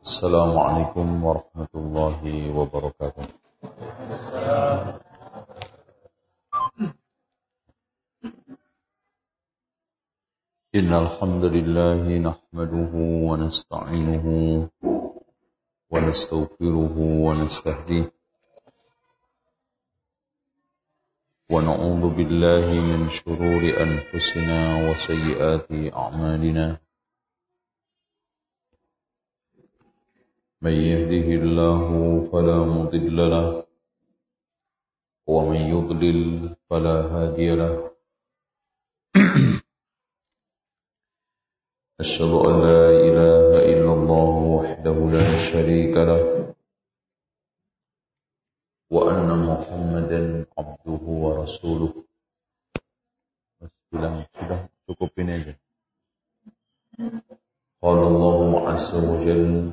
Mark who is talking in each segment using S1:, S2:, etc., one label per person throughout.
S1: السلام عليكم ورحمة الله وبركاته. إن الحمد لله نحمده ونستعينه ونستغفره ونستهديه. ونعوذ بالله من شرور أنفسنا وسيئات أعمالنا. من يهده الله فلا مضل له ومن يضلل فلا هادي له. أشهد أن لا إله إلا الله وحده لا شريك له وأن محمدا عبده ورسوله. bilang ini aja قال الله عز وجل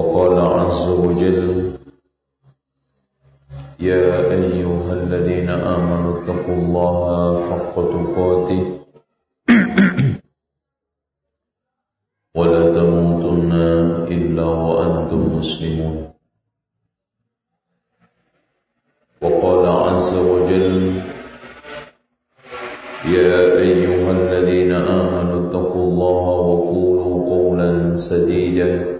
S1: وقال عز وجل يا أيها الذين آمنوا اتقوا الله حق تقاته. ولا تموتن إلا وأنتم مسلمون. وقال عز وجل يا أيها الذين آمنوا اتقوا الله وقولوا قولا سديدا.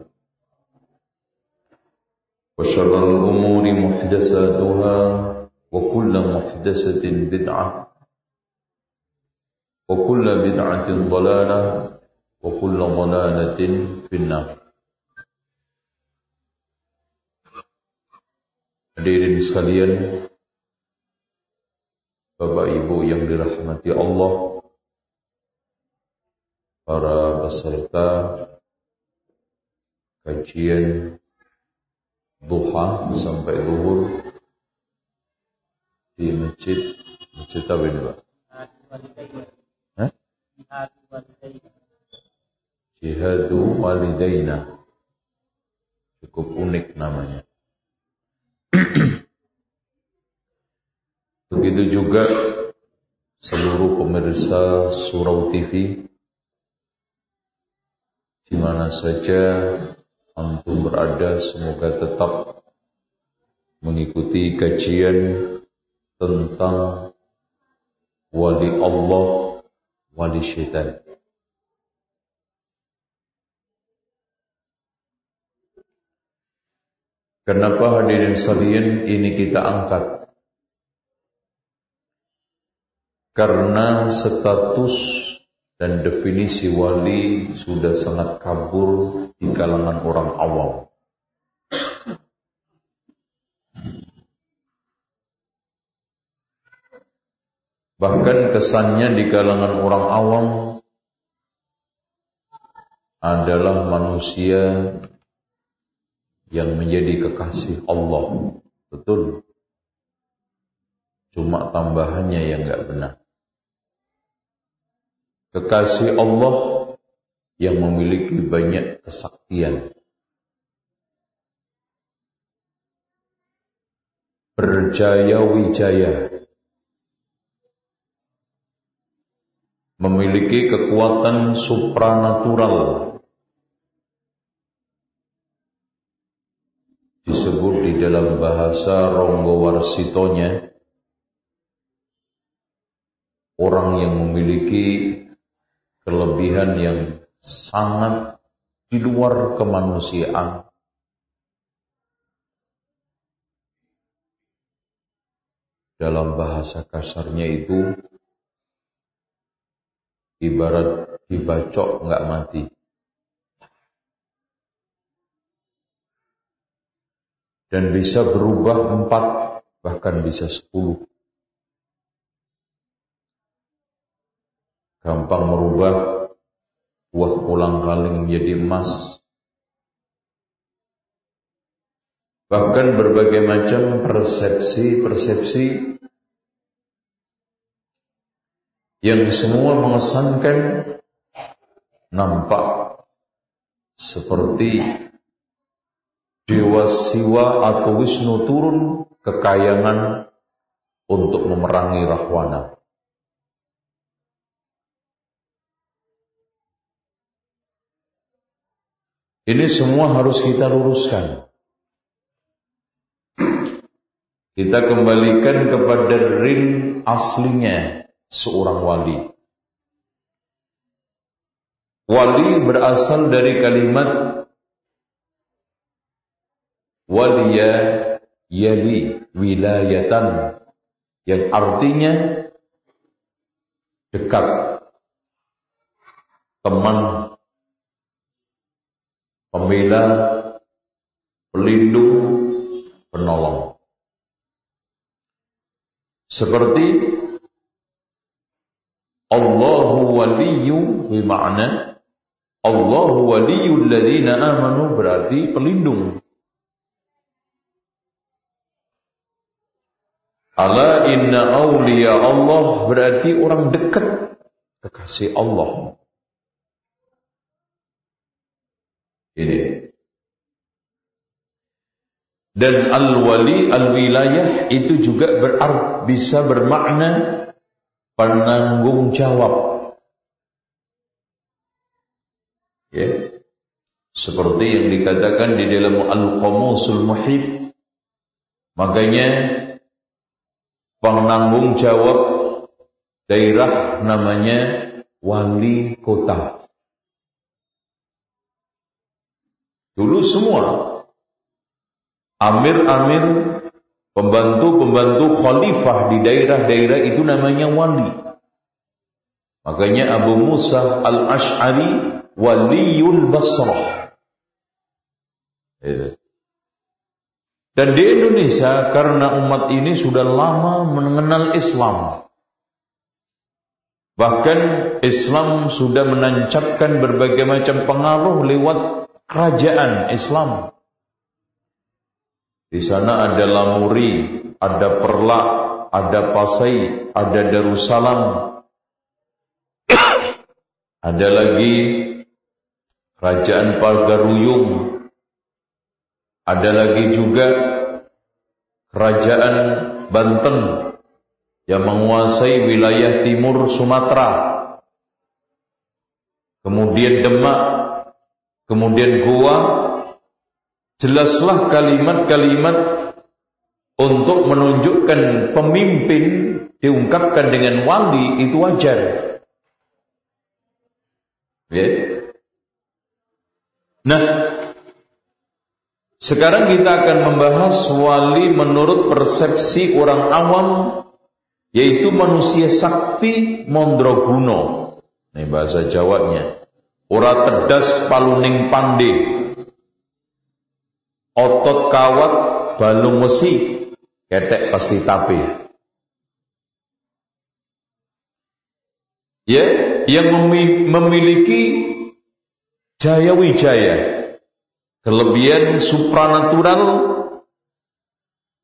S1: وشر الأمور محدثاتها وكل محدثة بدعة وكل بدعة ضلالة وكل ضلالة في النار Hadirin sekalian, Bapak Ibu yang dirahmati Allah, para peserta kajian duha sampai zuhur di masjid masjid apa? Jihadu Walidaina. Cukup unik namanya. Begitu juga seluruh pemirsa Surau TV di mana saja antum berada semoga tetap mengikuti kajian tentang wali Allah, wali syaitan. Kenapa hadirin sekalian ini kita angkat? Karena status dan definisi wali sudah sangat kabur di kalangan orang awam. Bahkan kesannya di kalangan orang awam adalah manusia yang menjadi kekasih Allah. Betul. Cuma tambahannya yang enggak benar. Kekasih Allah yang memiliki banyak kesaktian. Berjaya wijaya. Memiliki kekuatan supranatural. Disebut di dalam bahasa Ronggo Warsitonya orang yang memiliki kelebihan yang sangat di luar kemanusiaan. Dalam bahasa kasarnya itu ibarat dibacok nggak mati. Dan bisa berubah empat, bahkan bisa sepuluh. Gampang merubah buah pulang kaling menjadi emas. Bahkan berbagai macam persepsi-persepsi yang semua mengesankan nampak seperti Dewa Siwa atau Wisnu turun kekayangan untuk memerangi Rahwana. Ini semua harus kita luruskan. Kita kembalikan kepada ring aslinya seorang wali. Wali berasal dari kalimat waliya yali wilayatan yang artinya dekat teman pembela, pelindung, penolong. Seperti Allahu waliyu bermakna Allahu waliyul ladzina amanu berarti pelindung. Ala inna awliya Allah berarti orang dekat kekasih Allah. Ini. Dan al-wali al-wilayah itu juga berart, bisa bermakna penanggung jawab. Ya. Seperti yang dikatakan di dalam Al-Qamusul Muhib. Makanya penanggung jawab daerah namanya wali kota. Dulu semua amir-amir, pembantu-pembantu khalifah di daerah-daerah itu namanya wali. Makanya Abu Musa al-Ash'ari waliyul Basrah. Dan di Indonesia karena umat ini sudah lama mengenal Islam. Bahkan Islam sudah menancapkan berbagai macam pengaruh lewat kerajaan Islam. Di sana ada Lamuri, ada Perlak, ada Pasai, ada Darussalam. ada lagi Kerajaan Pagaruyung. Ada lagi juga Kerajaan Banten yang menguasai wilayah timur Sumatera. Kemudian Demak Kemudian gua jelaslah kalimat-kalimat untuk menunjukkan pemimpin diungkapkan dengan wali itu wajar. Ya. Nah, sekarang kita akan membahas wali menurut persepsi orang awam yaitu manusia sakti mondroguno. Ini bahasa Jawanya. Ora tedas paluning pande. Otot kawat balung wesi ketek pasti tapi. Ya, yang memiliki jaya wijaya, kelebihan supranatural,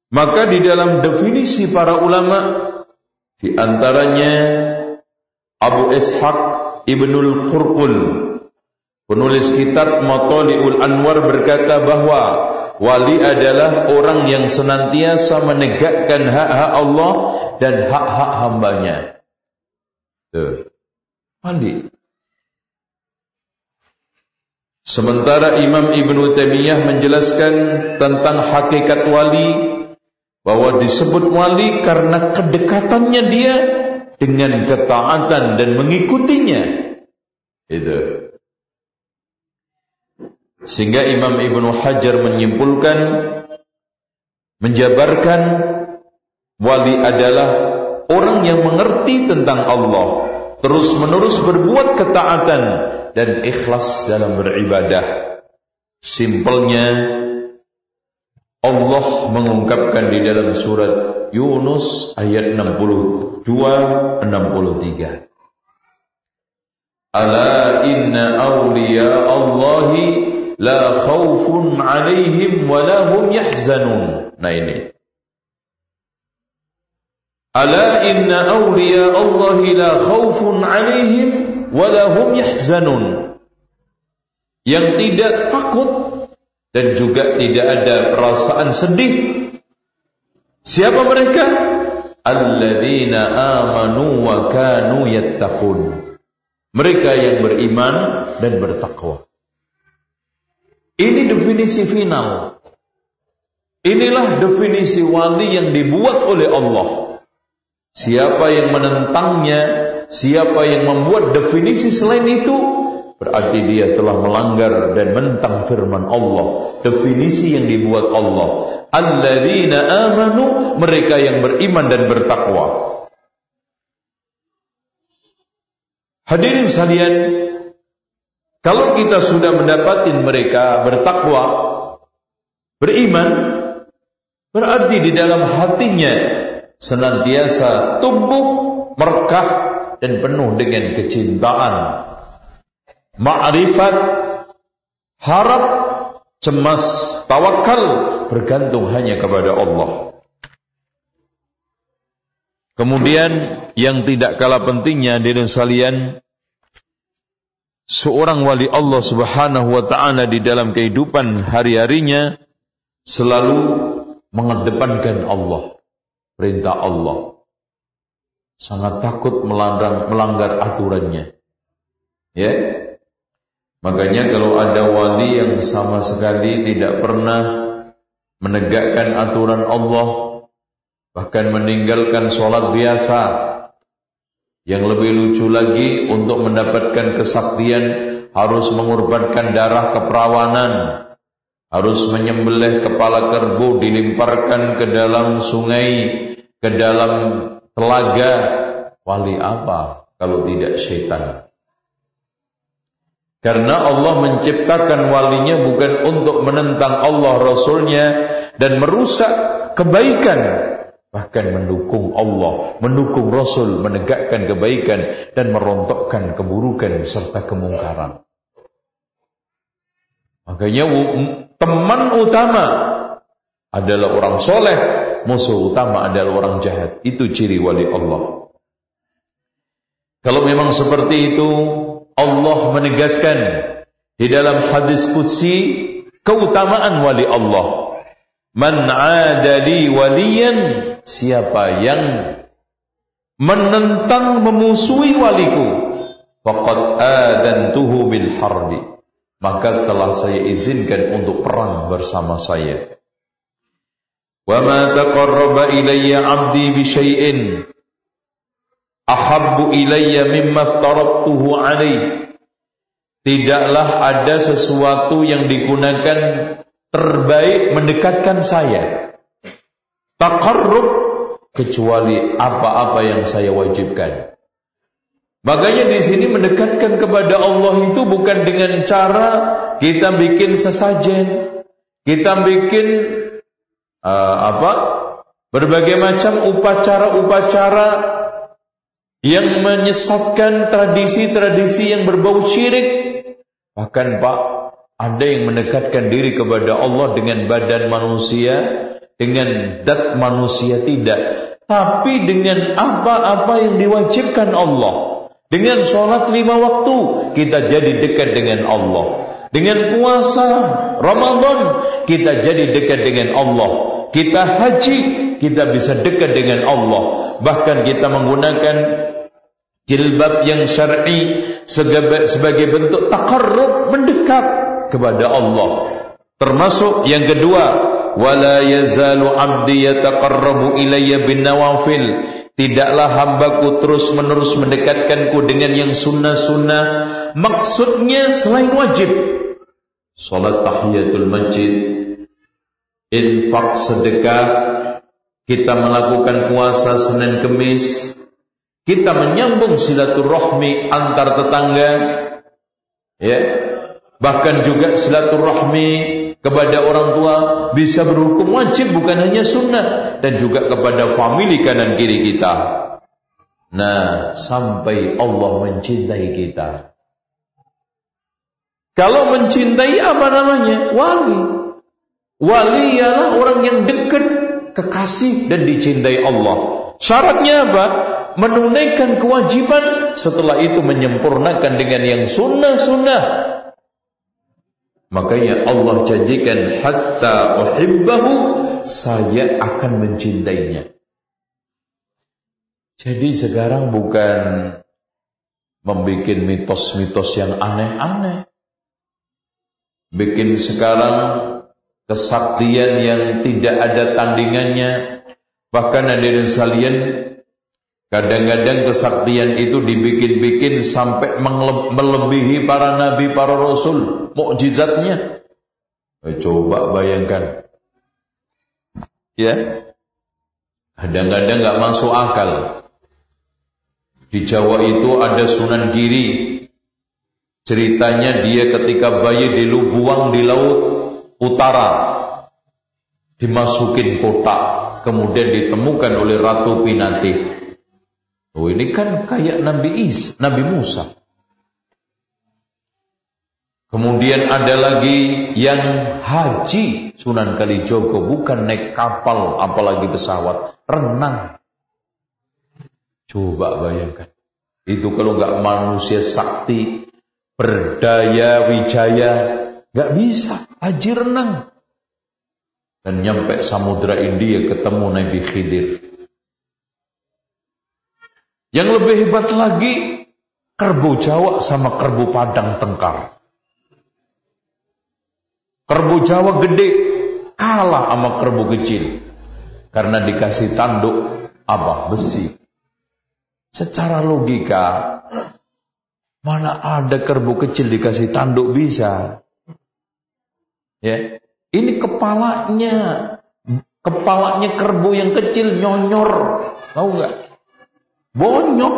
S1: maka di dalam definisi para ulama di antaranya Abu Ishaq Ibnul Qurqul Penulis kitab Matoli'ul Anwar berkata bahwa wali adalah orang yang senantiasa menegakkan hak-hak Allah dan hak-hak hambanya. Tuh. Wali. Sementara Imam Ibn Taimiyah menjelaskan tentang hakikat wali bahwa disebut wali karena kedekatannya dia dengan ketaatan dan mengikutinya. Itu. Sehingga Imam Ibnu Hajar menyimpulkan menjabarkan wali adalah orang yang mengerti tentang Allah, terus menerus berbuat ketaatan dan ikhlas dalam beribadah. Simpelnya Allah mengungkapkan di dalam surat Yunus ayat 62 63 Ala inna awliya Allahi la khawfun alaihim wa la hum yahzanun Nah ini Ala inna awliya Allahi la khawfun alaihim wa la hum yahzanun Yang tidak takut dan juga tidak ada perasaan sedih. Siapa mereka? Alladzina amanu wa kanu yattaqun. Mereka yang beriman dan bertakwa. Ini definisi final. Inilah definisi wali yang dibuat oleh Allah. Siapa yang menentangnya, siapa yang membuat definisi selain itu, berarti dia telah melanggar dan mentang firman Allah. Definisi yang dibuat Allah. Alladzina amanu, mereka yang beriman dan bertakwa. Hadirin sekalian, kalau kita sudah mendapati mereka bertakwa, beriman, berarti di dalam hatinya senantiasa tumbuh, merekah dan penuh dengan kecintaan ma'rifat, harap, cemas, tawakal bergantung hanya kepada Allah. Kemudian yang tidak kalah pentingnya dengan sekalian seorang wali Allah Subhanahu wa taala di dalam kehidupan hari-harinya selalu mengedepankan Allah, perintah Allah. Sangat takut melanggar, melanggar aturannya. Ya, Makanya kalau ada wali yang sama sekali tidak pernah menegakkan aturan Allah, bahkan meninggalkan sholat biasa, yang lebih lucu lagi untuk mendapatkan kesaktian harus mengorbankan darah keperawanan, harus menyembelih kepala kerbau dilimparkan ke dalam sungai, ke dalam telaga. Wali apa kalau tidak syaitan? Karena Allah menciptakan walinya bukan untuk menentang Allah Rasulnya dan merusak kebaikan. Bahkan mendukung Allah, mendukung Rasul, menegakkan kebaikan dan merontokkan keburukan serta kemungkaran. Makanya teman utama adalah orang soleh, musuh utama adalah orang jahat. Itu ciri wali Allah. Kalau memang seperti itu, Allah menegaskan di dalam hadis qudsi keutamaan wali Allah. Man adali waliyan siapa yang menentang memusuhi waliku faqad adantuhu bil harbi maka telah saya izinkan untuk perang bersama saya. Wa ma taqarraba ilayya 'abdi bi syai'in ahabbu ilayya mimma aftaratuhu alaih tidaklah ada sesuatu yang digunakan terbaik mendekatkan saya taqarrub kecuali apa-apa yang saya wajibkan makanya di sini mendekatkan kepada Allah itu bukan dengan cara kita bikin sesajen kita bikin uh, apa berbagai macam upacara-upacara yang menyesatkan tradisi-tradisi yang berbau syirik. Bahkan Pak, ada yang mendekatkan diri kepada Allah dengan badan manusia, dengan dat manusia tidak. Tapi dengan apa-apa yang diwajibkan Allah. Dengan sholat lima waktu, kita jadi dekat dengan Allah. Dengan puasa Ramadan, kita jadi dekat dengan Allah. Kita haji, kita bisa dekat dengan Allah. Bahkan kita menggunakan jilbab yang syar'i sebagai bentuk takarrub mendekat kepada Allah. Termasuk yang kedua, wala yazalu 'abdi yataqarrabu ilayya bin nawafil. Tidaklah hambaku terus menerus mendekatkanku dengan yang sunnah-sunnah. Maksudnya selain wajib. Salat tahiyatul masjid. Infak sedekah. Kita melakukan puasa Senin Kemis. Kita menyambung silaturahmi antar tetangga. Ya. Bahkan juga silaturahmi kepada orang tua bisa berhukum wajib bukan hanya sunnah dan juga kepada famili kanan kiri kita. Nah, sampai Allah mencintai kita. Kalau mencintai apa namanya? Wali. Wali ialah orang yang dekat, kekasih dan dicintai Allah. Syaratnya apa? Menunaikan kewajiban setelah itu menyempurnakan dengan yang sunnah-sunnah Makanya Allah janjikan hatta uhibbahu saya akan mencintainya. Jadi sekarang bukan membuat mitos-mitos yang aneh-aneh. Bikin sekarang kesaktian yang tidak ada tandingannya. Bahkan ada yang sekalian Kadang-kadang kesaktian itu dibikin-bikin sampai melebihi para nabi, para rasul, mukjizatnya. Eh, coba bayangkan. Ya. Kadang-kadang nggak masuk akal. Di Jawa itu ada Sunan Giri. Ceritanya dia ketika bayi dilubuang di laut utara. Dimasukin kotak. Kemudian ditemukan oleh Ratu Pinati Oh ini kan kayak Nabi Is, Nabi Musa. Kemudian ada lagi yang haji Sunan Kalijogo bukan naik kapal apalagi pesawat, renang. Coba bayangkan. Itu kalau nggak manusia sakti, berdaya, wijaya, nggak bisa haji renang. Dan nyampe Samudra India ketemu Nabi Khidir. Yang lebih hebat lagi, kerbau Jawa sama kerbau Padang tengkar. Kerbau Jawa gede kalah sama kerbau kecil karena dikasih tanduk apa besi. Secara logika mana ada kerbau kecil dikasih tanduk bisa? Ya, ini kepalanya kepalanya kerbau yang kecil nyonyor, tahu nggak? Bonyok.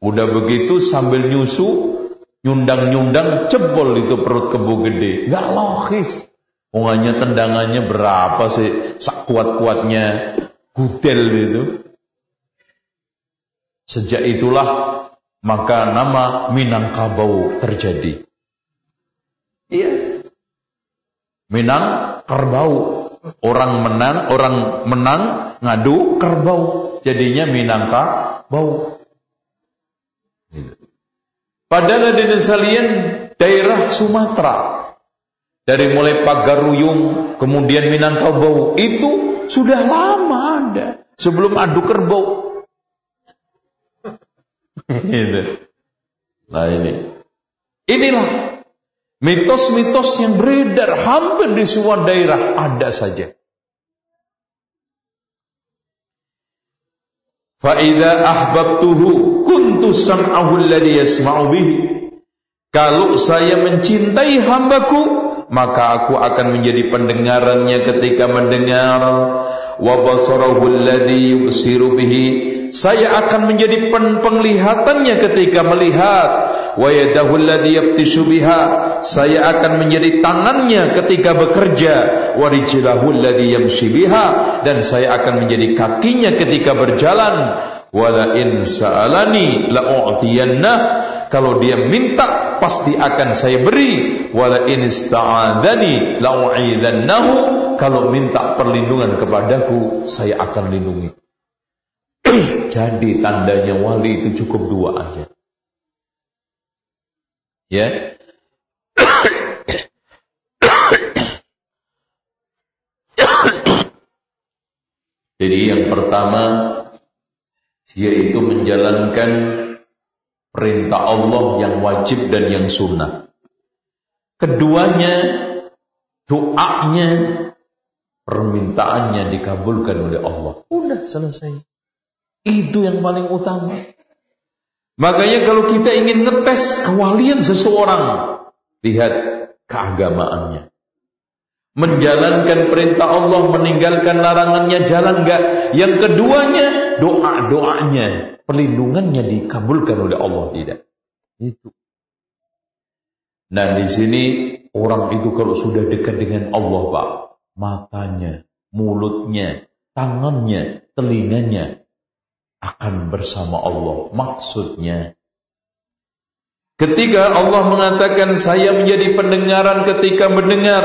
S1: Udah begitu sambil nyusu, nyundang-nyundang, jebol itu perut kebu gede. Gak logis. Unganya tendangannya berapa sih? Sak kuat-kuatnya gudel itu. Sejak itulah maka nama Minangkabau terjadi. Iya. Minang kerbau. Orang menang, orang menang ngadu kerbau. Jadinya Minangka bau. Padahal di sekalian daerah Sumatera. Dari mulai Pagaruyung kemudian Minangkabau itu sudah lama ada sebelum adu kerbau. nah ini. Inilah mitos-mitos yang beredar hampir di semua daerah ada saja. Fa'idha ahbabtuhu kuntu sam'ahu alladhi yasma'u bihi. Kalau saya mencintai hambaku, maka aku akan menjadi pendengarannya ketika mendengar. Wa basarahu alladhi yusiru bihi. Saya akan menjadi penglihatannya ketika melihat. Wa yadahu alladhi yabtishu biha. Saya akan menjadi tangannya ketika bekerja. Wa rijlahu alladhi yamshi biha. Dan saya akan menjadi kakinya ketika berjalan. Wala in sa'alani la'u'tiyanna kalau dia minta pasti akan saya beri wala in ista'adani la'u'idannahu kalau minta perlindungan kepadaku saya akan lindungi jadi tandanya wali itu cukup dua aja ya jadi yang pertama yaitu menjalankan perintah Allah yang wajib dan yang sunnah. Keduanya, doanya permintaannya dikabulkan oleh Allah. Udah selesai. Itu yang paling utama. Makanya kalau kita ingin ngetes kewalian seseorang, lihat keagamaannya. Menjalankan perintah Allah, meninggalkan larangannya, jalan enggak. Yang keduanya, doa-doanya, perlindungannya dikabulkan oleh Allah tidak. Itu. Nah di sini orang itu kalau sudah dekat dengan Allah Pak, matanya, mulutnya, tangannya, telinganya akan bersama Allah. Maksudnya, ketika Allah mengatakan saya menjadi pendengaran ketika mendengar,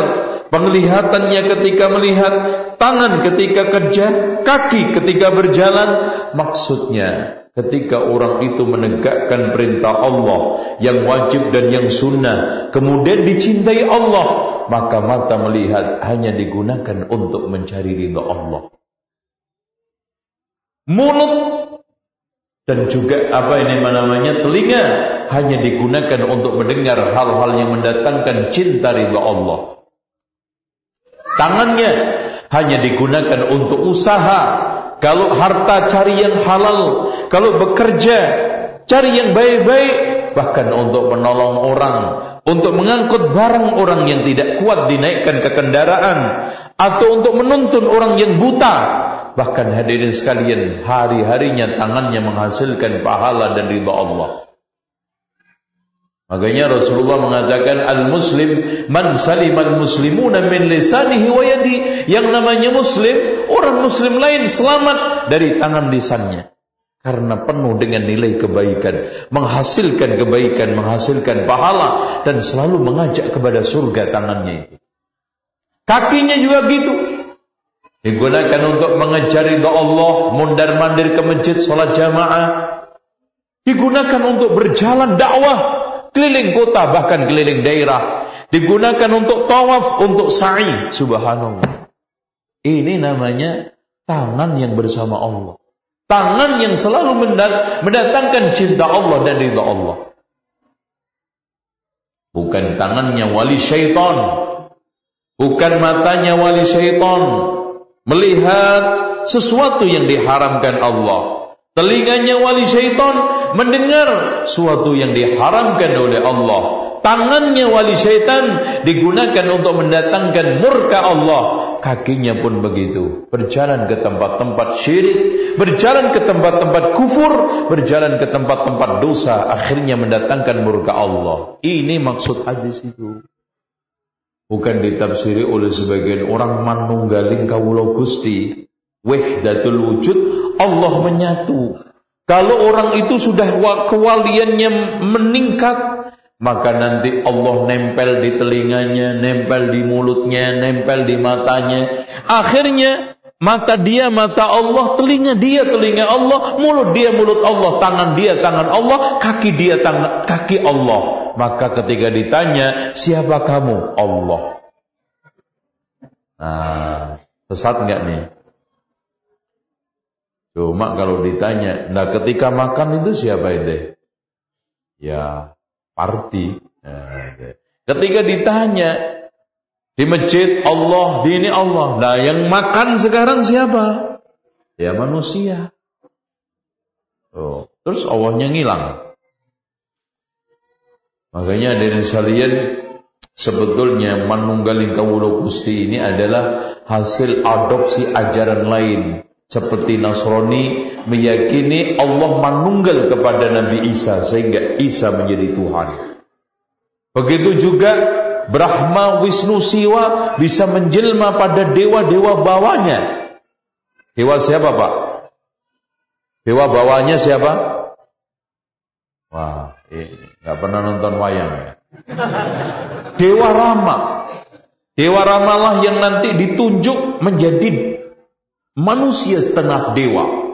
S1: penglihatannya ketika melihat, tangan ketika kerja, kaki ketika berjalan, maksudnya ketika orang itu menegakkan perintah Allah yang wajib dan yang sunnah, kemudian dicintai Allah, maka mata melihat hanya digunakan untuk mencari ridha Allah. Mulut dan juga apa ini namanya telinga hanya digunakan untuk mendengar hal-hal yang mendatangkan cinta ridha Allah. Tangannya hanya digunakan untuk usaha kalau harta cari yang halal, kalau bekerja cari yang baik-baik, bahkan untuk menolong orang, untuk mengangkut barang orang yang tidak kuat dinaikkan ke kendaraan, atau untuk menuntun orang yang buta, bahkan hadirin sekalian hari-harinya tangannya menghasilkan pahala dan ridha Allah. Makanya Rasulullah mengatakan al-muslim man salimal muslimuna min lisanihi wa yadi. Yang namanya muslim, orang muslim lain selamat dari tangan lisannya. Karena penuh dengan nilai kebaikan, menghasilkan kebaikan, menghasilkan pahala dan selalu mengajak kepada surga tangannya itu. Kakinya juga gitu. Digunakan untuk mengejar ridha Allah, mundar-mandir ke masjid salat jamaah. Digunakan untuk berjalan dakwah, keliling kota bahkan keliling daerah. Digunakan untuk tawaf untuk sa'i. Subhanallah. Ini namanya tangan yang bersama Allah. Tangan yang selalu mendatangkan cinta Allah dan ridha Allah. Bukan tangannya wali syaitan. Bukan matanya wali syaitan melihat sesuatu yang diharamkan Allah Telinganya wali syaitan mendengar suatu yang diharamkan oleh Allah. Tangannya wali syaitan digunakan untuk mendatangkan murka Allah. Kakinya pun begitu. Berjalan ke tempat-tempat syirik. Berjalan ke tempat-tempat kufur. Berjalan ke tempat-tempat dosa. Akhirnya mendatangkan murka Allah. Ini maksud hadis itu. Bukan ditafsiri oleh sebagian orang manunggaling kawulo gusti. Wahdatul wujud Allah menyatu. Kalau orang itu sudah kewaliannya meningkat, maka nanti Allah nempel di telinganya, nempel di mulutnya, nempel di matanya. Akhirnya mata dia mata Allah, telinga dia telinga Allah, mulut dia mulut Allah, tangan dia tangan Allah, kaki dia tangan kaki Allah. Maka ketika ditanya, siapa kamu? Allah. Nah, sesat enggak nih? Cuma kalau ditanya, nah ketika makan itu siapa itu? Ya, party. Nah, ketika ditanya di masjid Allah, di ini Allah. Nah, yang makan sekarang siapa? Ya manusia. Oh, terus Allahnya ngilang. Makanya dari salian sebetulnya manunggaling kawulo gusti ini adalah hasil adopsi ajaran lain seperti Nasrani meyakini Allah manunggal kepada Nabi Isa sehingga Isa menjadi Tuhan. Begitu juga Brahma, Wisnu, Siwa bisa menjelma pada dewa-dewa bawahnya. Dewa siapa Pak? Dewa bawahnya siapa? Wah, ini nggak pernah nonton wayang ya. Dewa Rama. Dewa Ramalah yang nanti ditunjuk menjadi manusia setengah dewa.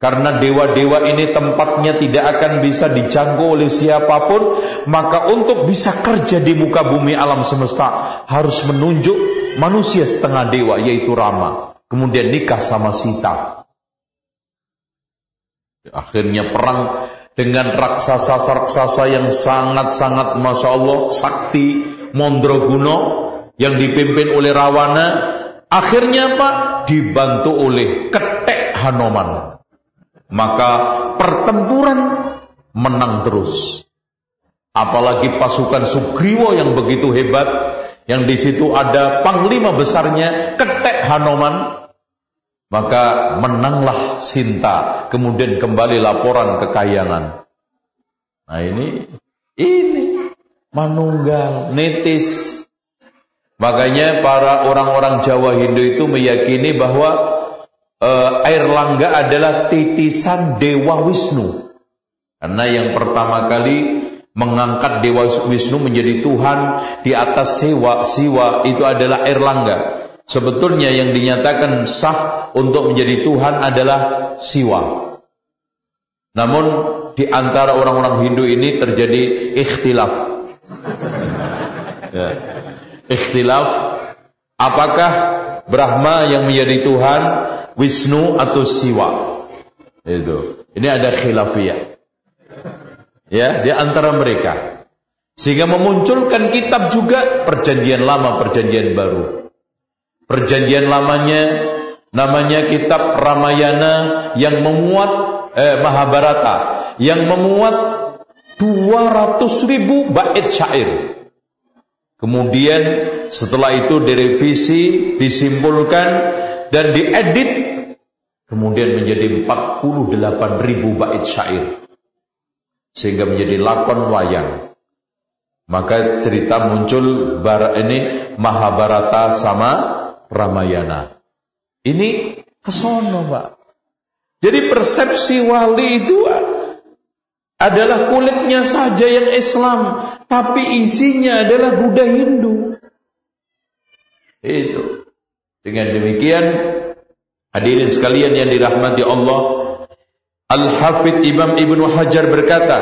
S1: Karena dewa-dewa ini tempatnya tidak akan bisa dijangkau oleh siapa pun, maka untuk bisa kerja di muka bumi alam semesta harus menunjuk manusia setengah dewa yaitu Rama. Kemudian nikah sama Sita. Akhirnya perang dengan raksasa-raksasa yang sangat-sangat Masya Allah sakti Mondroguno yang dipimpin oleh Rawana Akhirnya apa? Dibantu oleh ketek Hanoman. Maka pertempuran menang terus. Apalagi pasukan Sugriwo yang begitu hebat, yang di situ ada panglima besarnya ketek Hanoman, maka menanglah Sinta, kemudian kembali laporan kekayangan. Nah ini, ini manunggal, netis, Makanya para orang-orang Jawa Hindu itu meyakini bahwa uh, air langga adalah titisan Dewa Wisnu. Karena yang pertama kali mengangkat Dewa Wisnu menjadi Tuhan di atas sewa, siwa itu adalah air langga. Sebetulnya yang dinyatakan sah untuk menjadi Tuhan adalah siwa. Namun di antara orang-orang Hindu ini terjadi ikhtilaf. ya ikhtilaf apakah Brahma yang menjadi Tuhan, Wisnu atau Siwa. Itu. Ini ada khilafiyah. Ya, di antara mereka. Sehingga memunculkan kitab juga perjanjian lama, perjanjian baru. Perjanjian lamanya namanya kitab Ramayana yang memuat eh, Mahabharata yang memuat 200 ribu bait syair. Kemudian setelah itu direvisi, disimpulkan dan diedit kemudian menjadi 48 ribu bait syair sehingga menjadi lakon wayang. Maka cerita muncul ini Mahabharata sama Ramayana. Ini kesono, Pak. Jadi persepsi wali itu adalah kulitnya saja yang Islam, tapi isinya adalah Buddha Hindu. Itu. Dengan demikian, hadirin sekalian yang dirahmati Allah, Al-Hafidh Imam Ibnu Hajar berkata,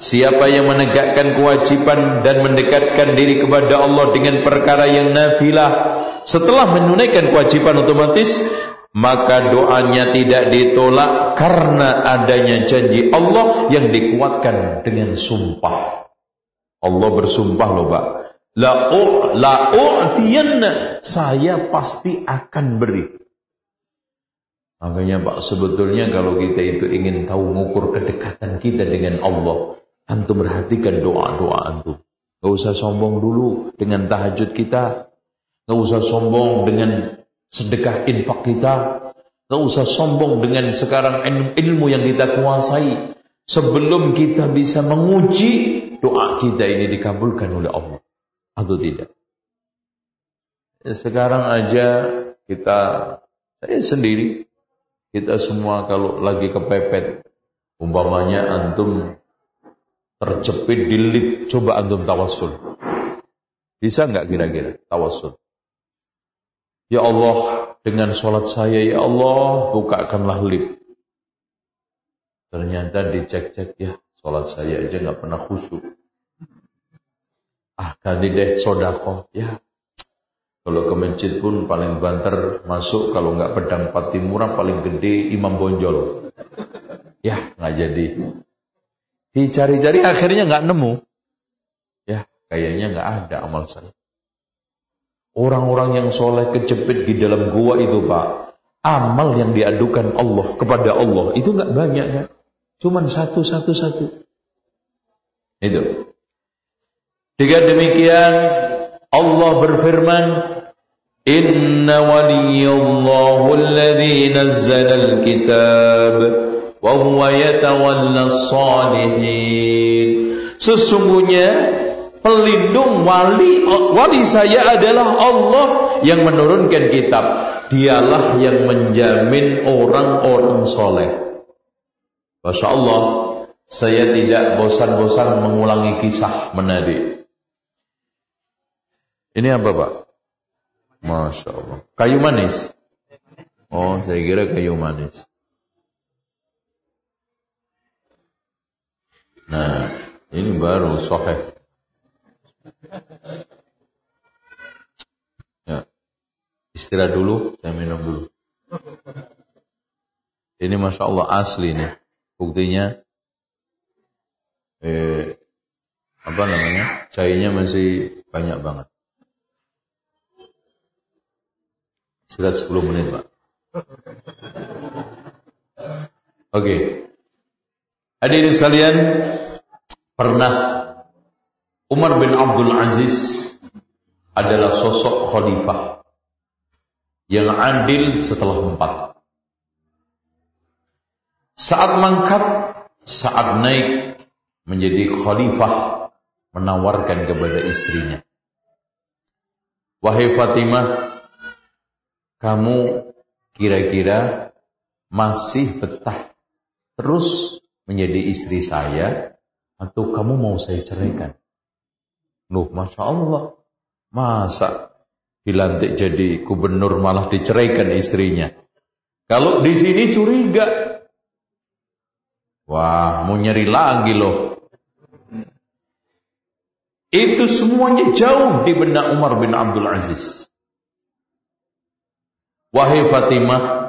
S1: siapa yang menegakkan kewajiban dan mendekatkan diri kepada Allah dengan perkara yang nafilah, setelah menunaikan kewajiban otomatis, maka doanya tidak ditolak karena adanya janji Allah yang dikuatkan dengan sumpah. Allah bersumpah loh Pak. La la'u'tiyanna. Saya pasti akan beri. Makanya Pak sebetulnya kalau kita itu ingin tahu mengukur kedekatan kita dengan Allah. Antum perhatikan doa-doa antum. Gak usah sombong dulu dengan tahajud kita. Gak usah sombong dengan sedekah infak kita. Gak usah sombong dengan sekarang ilmu yang kita kuasai. Sebelum kita bisa menguji doa kita ini dikabulkan oleh Allah. Atau tidak. Ya, sekarang aja kita, saya sendiri, kita semua kalau lagi kepepet, umpamanya antum terjepit di lift, coba antum tawasul. Bisa nggak kira-kira tawasul? Ya Allah, dengan sholat saya, Ya Allah, bukakanlah lip. Ternyata dicek-cek, ya sholat saya aja nggak pernah khusyuk. Ah, ganti deh sodako. Ya, kalau ke masjid pun paling banter masuk, kalau nggak pedang pati murah paling gede imam bonjol. Ya, nggak jadi. Dicari-cari akhirnya nggak nemu. Ya, kayaknya nggak ada amal saya. Orang-orang yang soleh kejepit di dalam gua itu pak, amal yang diadukan Allah kepada Allah itu nggak banyak ya, cuman satu satu satu. Itu. Jika demikian Allah berfirman, Inna waliyallahu alladhi nazzala al-kitab wa huwa yatawalla salihin. Sesungguhnya pelindung wali wali saya adalah Allah yang menurunkan kitab. Dialah yang menjamin orang-orang soleh. Masya Allah saya tidak bosan-bosan mengulangi kisah menadi ini apa Pak? Masya Allah kayu manis oh saya kira kayu manis nah ini baru soheh Ya. Istirahat dulu, saya minum dulu. Ini Masya Allah asli nih. Buktinya, eh, apa namanya, cairnya masih banyak banget. Istirahat 10 menit, Pak. Oke. Okay. Hadirin sekalian, pernah Umar bin Abdul Aziz adalah sosok khalifah yang adil setelah empat. Saat mangkat, saat naik menjadi khalifah, menawarkan kepada istrinya. Wahai Fatimah, kamu kira-kira masih betah terus menjadi istri saya atau kamu mau saya ceraikan? Loh, Masya Allah. Masa dilantik jadi gubernur malah diceraikan istrinya? Kalau di sini curiga. Wah, mau nyari lagi loh. Itu semuanya jauh di benak Umar bin Abdul Aziz. Wahai Fatimah,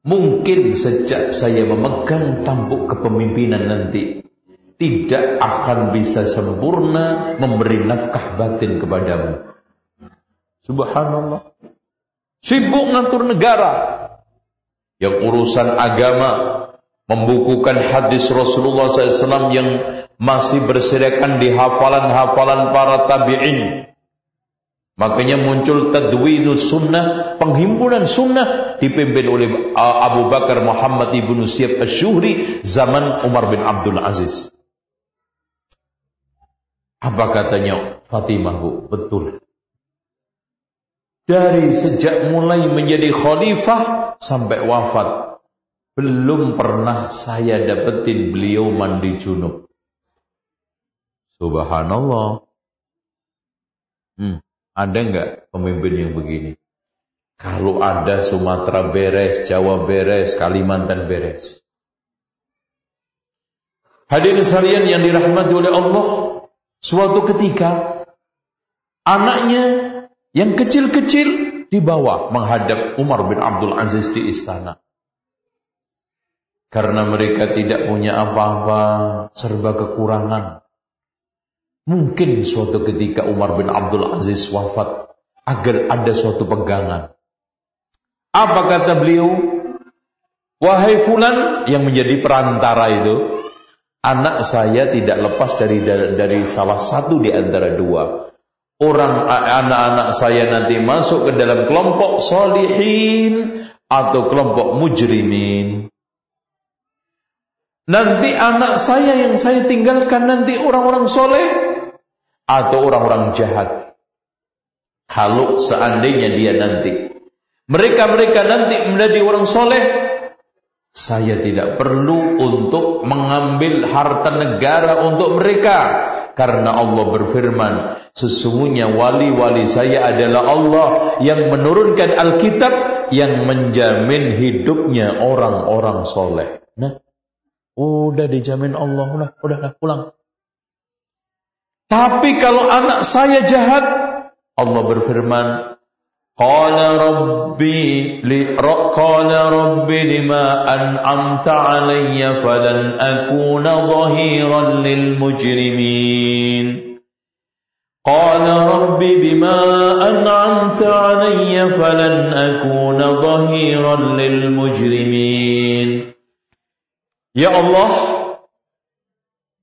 S1: Mungkin sejak saya memegang tampuk kepemimpinan nanti tidak akan bisa sempurna memberi nafkah batin kepadamu. Subhanallah. Sibuk ngatur negara. Yang urusan agama membukukan hadis Rasulullah SAW yang masih berserakan di hafalan-hafalan para tabi'in Makanya muncul tadwinus sunnah, penghimpunan sunnah dipimpin oleh Abu Bakar Muhammad ibnu Syiab Asyuhri zaman Umar bin Abdul Aziz. Apa katanya Fatimah bu? Betul. Dari sejak mulai menjadi khalifah sampai wafat, belum pernah saya dapetin beliau mandi junub. Subhanallah. Hmm. Ada nggak pemimpin yang begini? Kalau ada Sumatera beres, Jawa beres, Kalimantan beres. Hadirin sekalian yang dirahmati oleh Allah, suatu ketika anaknya yang kecil-kecil dibawa menghadap Umar bin Abdul Aziz di istana. Karena mereka tidak punya apa-apa, serba kekurangan. Mungkin suatu ketika Umar bin Abdul Aziz wafat agar ada suatu pegangan. Apa kata beliau? Wahai fulan yang menjadi perantara itu, anak saya tidak lepas dari dari salah satu di antara dua. Orang anak-anak saya nanti masuk ke dalam kelompok solihin atau kelompok mujrimin. Nanti anak saya yang saya tinggalkan nanti orang-orang soleh atau orang-orang jahat. Kalau seandainya dia nanti mereka-mereka nanti menjadi orang soleh, saya tidak perlu untuk mengambil harta negara untuk mereka. Karena Allah berfirman, sesungguhnya wali-wali saya adalah Allah yang menurunkan Alkitab yang menjamin hidupnya orang-orang soleh. Nah, udah dijamin Allah, udah, udah, pulang. Tapi kalau anak saya jahat, Allah berfirman, Qala Rabbi li qala Rabbi lima an'amta alayya falan akuna dhahiran lil mujrimin. Qala Rabbi bima an'amta alayya falan akuna dhahiran lil mujrimin. Ya Allah,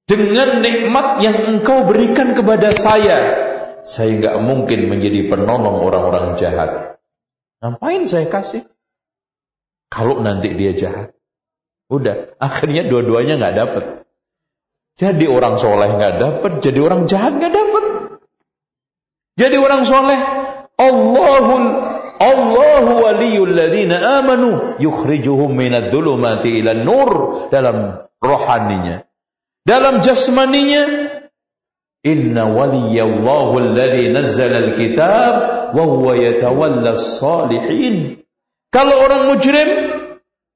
S1: dengan nikmat yang engkau berikan kepada saya, saya nggak mungkin menjadi penolong orang-orang jahat. Ngapain saya kasih? Kalau nanti dia jahat. Udah, akhirnya dua-duanya nggak dapat. Jadi orang soleh nggak dapat, jadi orang jahat nggak dapat. Jadi orang soleh, Allahul Allahu waliyul ladina amanu yukhrijuhum minad dhulumati ila nur dalam rohaninya. Dalam jasmaninya, Inna waliyallahu alladhi nazzala al-kitab wa huwa yatawalla salihin. Kalau orang mujrim,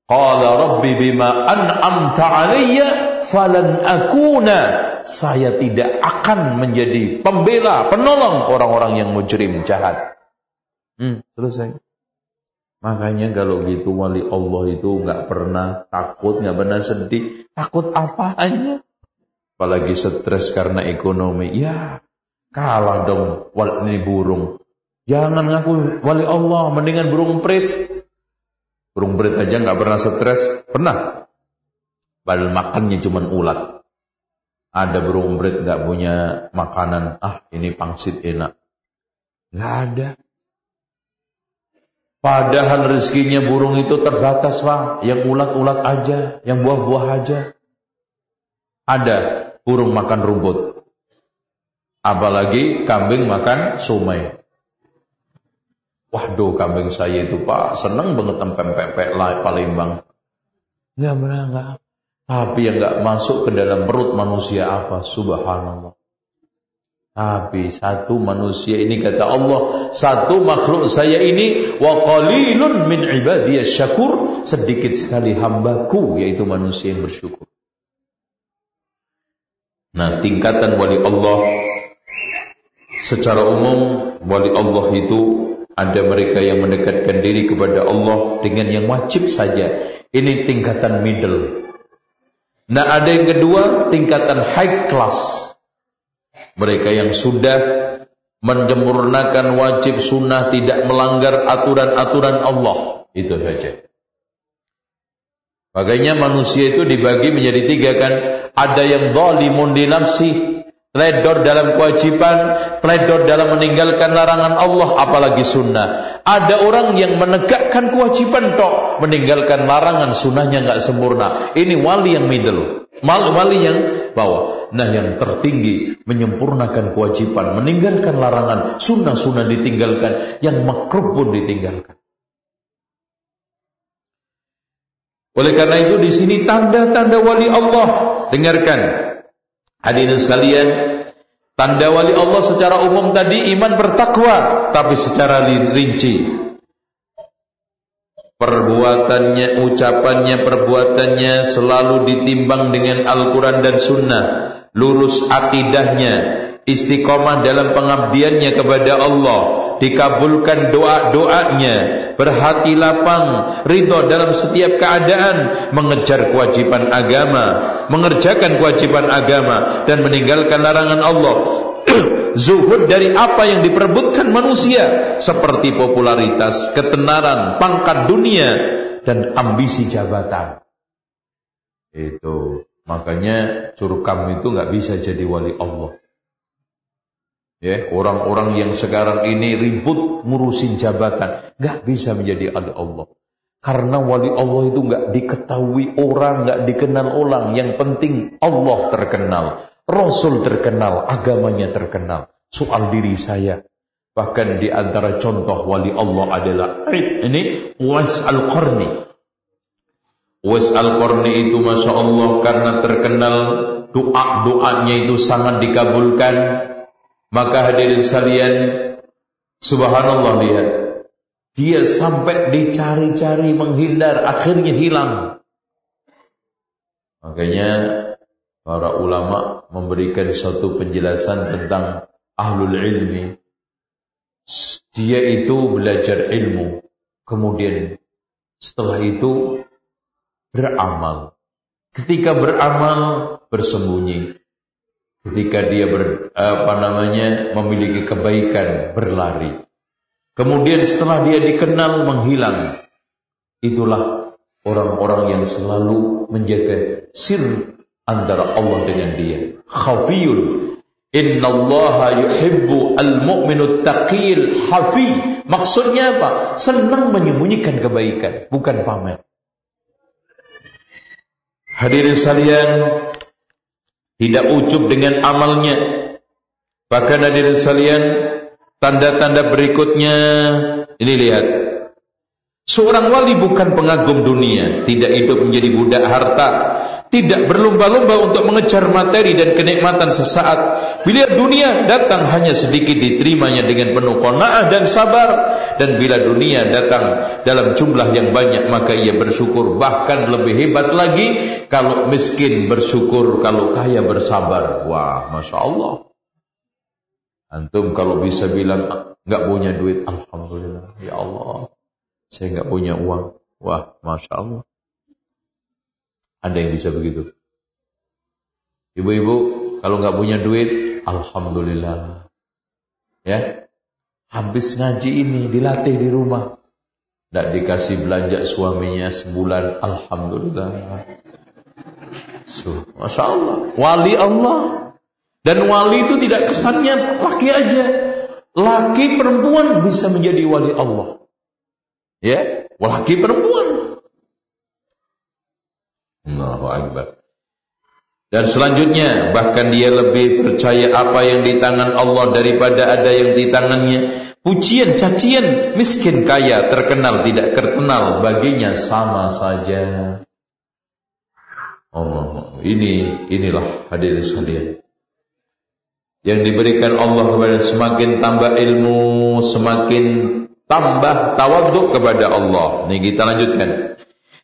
S1: qala rabbi bima an'amta alayya falan akuna saya tidak akan menjadi pembela, penolong orang-orang yang mujrim jahat. Hmm, selesai. Makanya kalau gitu wali Allah itu nggak pernah takut, nggak pernah sedih. Takut apa aja? apalagi stres karena ekonomi, ya kalah dong ini burung. Jangan ngaku wali Allah, mendingan burung perit. Burung perit aja nggak pernah stres, pernah. Padahal makannya cuma ulat. Ada burung perit nggak punya makanan, ah ini pangsit enak. Nggak ada. Padahal rezekinya burung itu terbatas, Pak. Yang ulat-ulat aja, yang buah-buah aja. Ada burung makan rumput. Apalagi kambing makan somai. Waduh kambing saya itu pak seneng banget pempek-pempek Palembang. Enggak pernah enggak. Tapi yang enggak masuk ke dalam perut manusia apa? Subhanallah. Tapi satu manusia ini kata Allah, satu makhluk saya ini wa qalilun min ibadiyas syakur, sedikit sekali hambaku yaitu manusia yang bersyukur. Nah, tingkatan wali Allah secara umum wali Allah itu ada mereka yang mendekatkan diri kepada Allah dengan yang wajib saja. Ini tingkatan middle. Nah ada yang kedua tingkatan high class. Mereka yang sudah menyempurnakan wajib sunnah tidak melanggar aturan-aturan Allah. Itu saja. Makanya manusia itu dibagi menjadi tiga kan. Ada yang zalimun di nafsi, Teledor dalam kewajiban, teledor dalam meninggalkan larangan Allah, apalagi sunnah. Ada orang yang menegakkan kewajiban tok, meninggalkan larangan sunnahnya nggak sempurna. Ini wali yang middle, mal wali yang bawah. Nah yang tertinggi menyempurnakan kewajiban, meninggalkan larangan, sunnah-sunnah ditinggalkan, yang makruh pun ditinggalkan. Oleh karena itu di sini tanda-tanda wali Allah. Dengarkan. Hadirin sekalian, tanda wali Allah secara umum tadi iman bertakwa, tapi secara rinci. Perbuatannya, ucapannya, perbuatannya selalu ditimbang dengan Al-Quran dan Sunnah, lurus akidahnya, istiqomah dalam pengabdiannya kepada Allah, dikabulkan doa-doanya, berhati lapang, ridho dalam setiap keadaan, mengejar kewajiban agama, mengerjakan kewajiban agama dan meninggalkan larangan Allah. Zuhud dari apa yang diperebutkan manusia seperti popularitas, ketenaran, pangkat dunia dan ambisi jabatan. Itu makanya curkam itu nggak bisa jadi wali Allah. Ya, orang-orang yang sekarang ini ribut ngurusin jabatan, nggak bisa menjadi wali Allah. Karena wali Allah itu nggak diketahui orang, nggak dikenal orang. Yang penting Allah terkenal, Rasul terkenal, agamanya terkenal. Soal diri saya, bahkan di antara contoh wali Allah adalah ini Was al-Qarni. Was al-Qarni itu masya Allah karena terkenal doa-doanya itu sangat dikabulkan maka hadirin sekalian, subhanallah lihat. Dia sampai dicari-cari menghindar, akhirnya hilang. Makanya para ulama memberikan suatu penjelasan tentang ahlul ilmi. Dia itu belajar ilmu, kemudian setelah itu beramal. Ketika beramal bersembunyi, ketika dia ber, apa namanya memiliki kebaikan berlari. Kemudian setelah dia dikenal menghilang. Itulah orang-orang yang selalu menjaga sir antara Allah dengan dia. Khafiyun. Inna Allah yuhibbu al-mu'minu taqil hafi. Maksudnya apa? Senang menyembunyikan kebaikan, bukan pamer. Hadirin sekalian, tidak ujub dengan amalnya. Bahkan hadirin sekalian, tanda-tanda berikutnya ini lihat. Seorang wali bukan pengagum dunia, tidak hidup menjadi budak harta, tidak berlomba-lomba untuk mengejar materi dan kenikmatan sesaat. Bila dunia datang hanya sedikit diterimanya dengan penuh qanaah dan sabar dan bila dunia datang dalam jumlah yang banyak maka ia bersyukur bahkan lebih hebat lagi kalau miskin bersyukur kalau kaya bersabar. Wah, masya Allah. Antum kalau bisa bilang nggak punya duit, alhamdulillah ya Allah, saya nggak punya uang. Wah, masya Allah. Ada yang bisa begitu? Ibu-ibu, kalau nggak punya duit, alhamdulillah. Ya, Habis ngaji ini dilatih di rumah. Tidak dikasih belanja suaminya sebulan. Alhamdulillah. So, Masya Allah. Wali Allah. Dan wali itu tidak kesannya laki aja. Laki perempuan bisa menjadi wali Allah. Ya, laki perempuan. Allahu Akbar. Dan selanjutnya, bahkan dia lebih percaya apa yang di tangan Allah daripada ada yang di tangannya. Pujian, cacian, miskin, kaya, terkenal, tidak terkenal, baginya sama saja. Allah, ini inilah hadirin sekalian. Yang diberikan Allah kepada semakin tambah ilmu, semakin tambah tawaduk kepada Allah. Ini kita lanjutkan.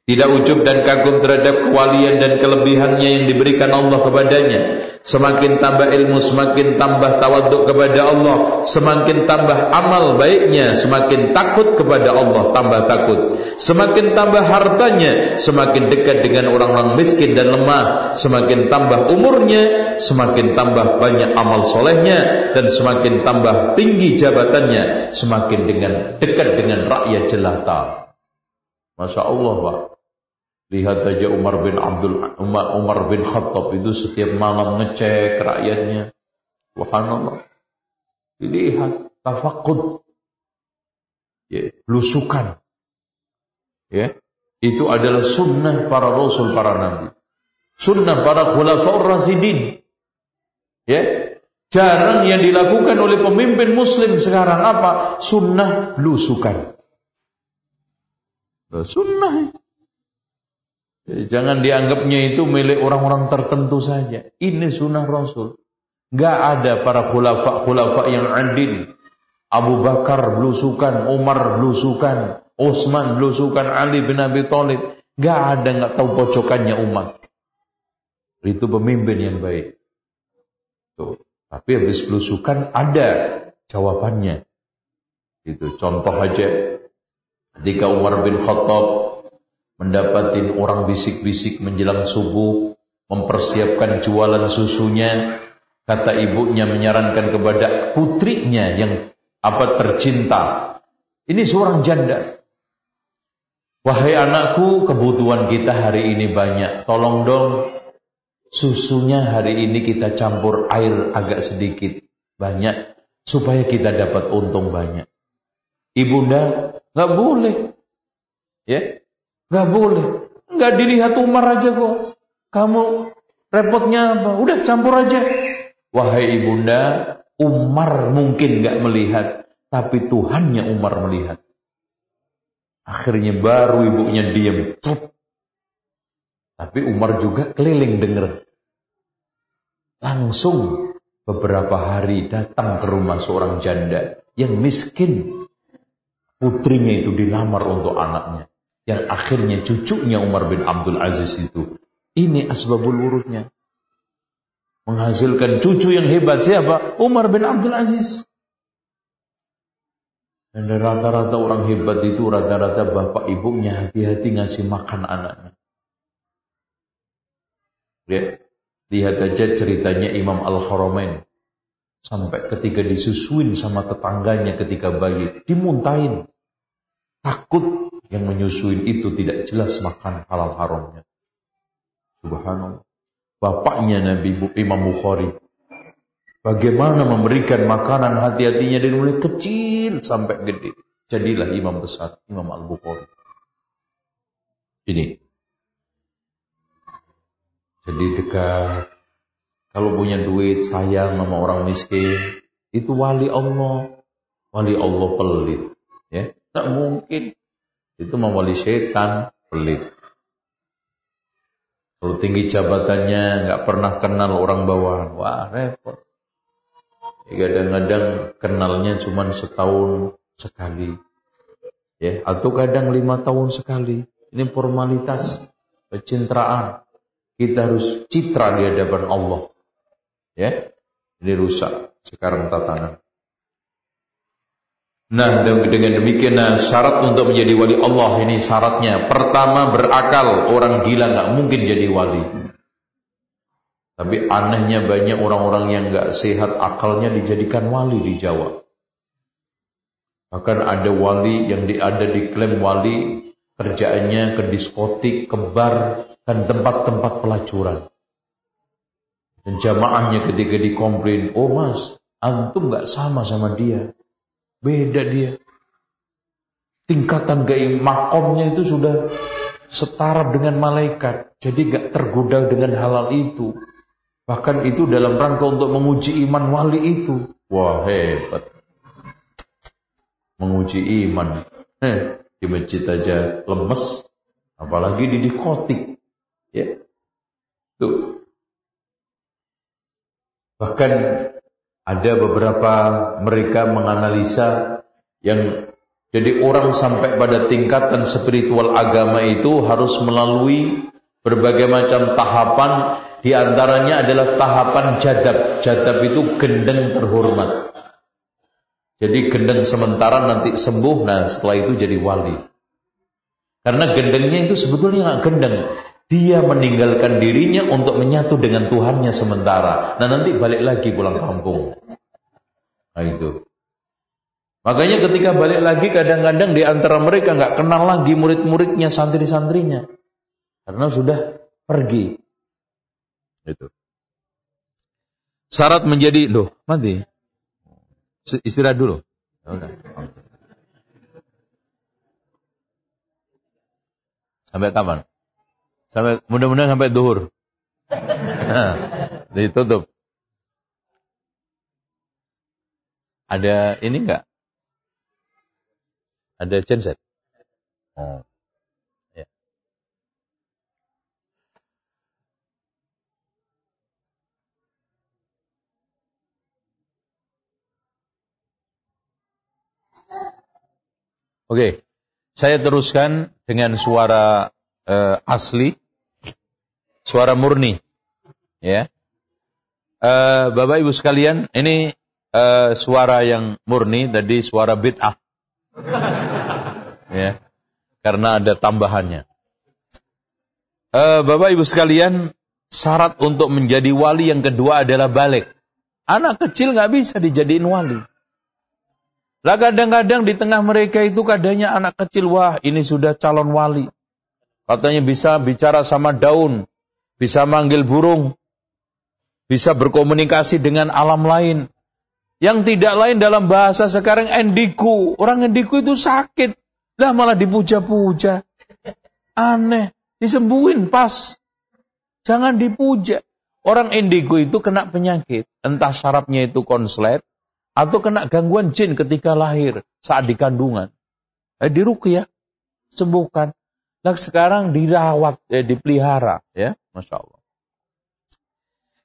S1: Tidak ujub dan kagum terhadap kewalian dan kelebihannya yang diberikan Allah kepadanya. Semakin tambah ilmu, semakin tambah tawaduk kepada Allah. Semakin tambah amal baiknya, semakin takut kepada Allah, tambah takut. Semakin tambah hartanya, semakin dekat dengan orang-orang miskin dan lemah. Semakin tambah umurnya, semakin tambah banyak amal solehnya. Dan semakin tambah tinggi jabatannya, semakin dengan dekat dengan rakyat jelata. Masya Allah Pak. Lihat aja Umar bin Abdul Umar, bin Khattab itu setiap malam ngecek rakyatnya. Subhanallah. Dilihat tafakud. Ya, belusukan. Ya, itu adalah sunnah para rasul para nabi. Sunnah para khulafaur rasidin. Ya, jarang yang dilakukan oleh pemimpin muslim sekarang apa? Sunnah belusukan. Sunnah. Jangan dianggapnya itu milik orang-orang tertentu saja. Ini sunnah Rasul. Gak ada para khulafa-khulafa yang adil. Abu Bakar belusukan, Umar belusukan, Utsman belusukan, Ali bin Abi Thalib. Gak ada nggak tahu pojokannya umat. Itu pemimpin yang baik. Tuh. Tapi habis belusukan ada jawabannya. Itu contoh aja ketika Umar bin Khattab mendapatin orang bisik-bisik menjelang subuh, mempersiapkan jualan susunya, kata ibunya menyarankan kepada putrinya yang apa tercinta. Ini seorang janda. Wahai anakku, kebutuhan kita hari ini banyak. Tolong dong, susunya hari ini kita campur air agak sedikit banyak supaya kita dapat untung banyak. Ibunda nggak boleh, ya Gak boleh. Gak dilihat Umar aja kok. Kamu repotnya apa? Udah campur aja. Wahai ibunda, Umar mungkin gak melihat. Tapi Tuhannya Umar melihat. Akhirnya baru ibunya diam. Tapi Umar juga keliling denger. Langsung beberapa hari datang ke rumah seorang janda yang miskin. Putrinya itu dilamar untuk anaknya yang akhirnya cucunya Umar bin Abdul Aziz itu. Ini asbabul wurudnya. Menghasilkan cucu yang hebat siapa? Umar bin Abdul Aziz. Dan rata-rata orang hebat itu rata-rata bapak ibunya hati-hati ngasih makan anaknya. Ya, lihat aja ceritanya Imam Al-Haramain. Sampai ketika disusuin sama tetangganya ketika bayi, dimuntahin. Takut yang menyusui itu tidak jelas makan halal haramnya. Subhanallah. Bapaknya Nabi Imam Bukhari. Bagaimana memberikan makanan hati-hatinya dari mulai kecil sampai gede. Jadilah imam besar, Imam Al-Bukhari. Ini. Jadi dekat. Kalau punya duit, sayang sama orang miskin. Itu wali Allah. Wali Allah pelit. Ya, tak mungkin itu mewali setan, pelit. Kalau tinggi jabatannya nggak pernah kenal orang bawahan, wah repot. Kadang-kadang kenalnya cuma setahun sekali, ya atau kadang lima tahun sekali. Ini formalitas pencitraan. Kita harus citra di hadapan Allah, ya. Ini rusak sekarang tatanan. Nah, dengan demikian nah, syarat untuk menjadi wali Allah ini syaratnya pertama berakal. Orang gila nggak mungkin jadi wali. Tapi anehnya banyak orang-orang yang nggak sehat akalnya dijadikan wali di Jawa. Bahkan ada wali yang di, ada diklaim wali kerjaannya ke diskotik, ke bar, dan tempat-tempat pelacuran. Dan jamaahnya ketika dikomplain, oh mas, antum gak sama sama dia. Beda dia. Tingkatan gaya makomnya itu sudah setara dengan malaikat. Jadi gak tergoda dengan halal itu. Bahkan itu dalam rangka untuk menguji iman wali itu. Wah hebat. Menguji iman. Eh, di masjid aja lemes. Apalagi di dikotik. Ya. Tuh. Bahkan ada beberapa mereka menganalisa yang jadi orang sampai pada tingkatan spiritual agama itu harus melalui berbagai macam tahapan di antaranya adalah tahapan jadab. Jadab itu gendeng terhormat. Jadi gendeng sementara nanti sembuh, nah setelah itu jadi wali. Karena gendengnya itu sebetulnya nggak gendeng. Dia meninggalkan dirinya untuk menyatu dengan Tuhannya sementara. Nah nanti balik lagi pulang kampung. Nah itu. Makanya ketika balik lagi kadang-kadang di antara mereka nggak kenal lagi murid-muridnya, santri-santrinya. Karena sudah pergi. Itu. Syarat menjadi, loh mati. Istirahat dulu. Ya Sampai kapan? Sampai mudah-mudahan sampai duhur. Nah, ditutup. Ada ini enggak? Ada genset? Oh. Ya. Oke, saya teruskan dengan suara uh, asli, suara murni. Ya. Uh, Bapak Ibu sekalian, ini uh, suara yang murni, tadi suara bid'ah. ya. Karena ada tambahannya. Uh, Bapak Ibu sekalian, syarat untuk menjadi wali yang kedua adalah balik. Anak kecil nggak bisa dijadiin wali. Lah kadang-kadang di tengah mereka itu kadangnya anak kecil, wah ini sudah calon wali. Katanya bisa bicara sama daun, bisa manggil burung, bisa berkomunikasi dengan alam lain. Yang tidak lain dalam bahasa sekarang endiku. Orang endiku itu sakit. Lah malah dipuja-puja. Aneh. Disembuhin pas. Jangan dipuja. Orang indigo itu kena penyakit. Entah sarapnya itu konslet. Atau kena gangguan jin ketika lahir. Saat di kandungan. Eh, ya, Sembuhkan. Nah sekarang dirawat, ya, dipelihara, ya, masya Allah.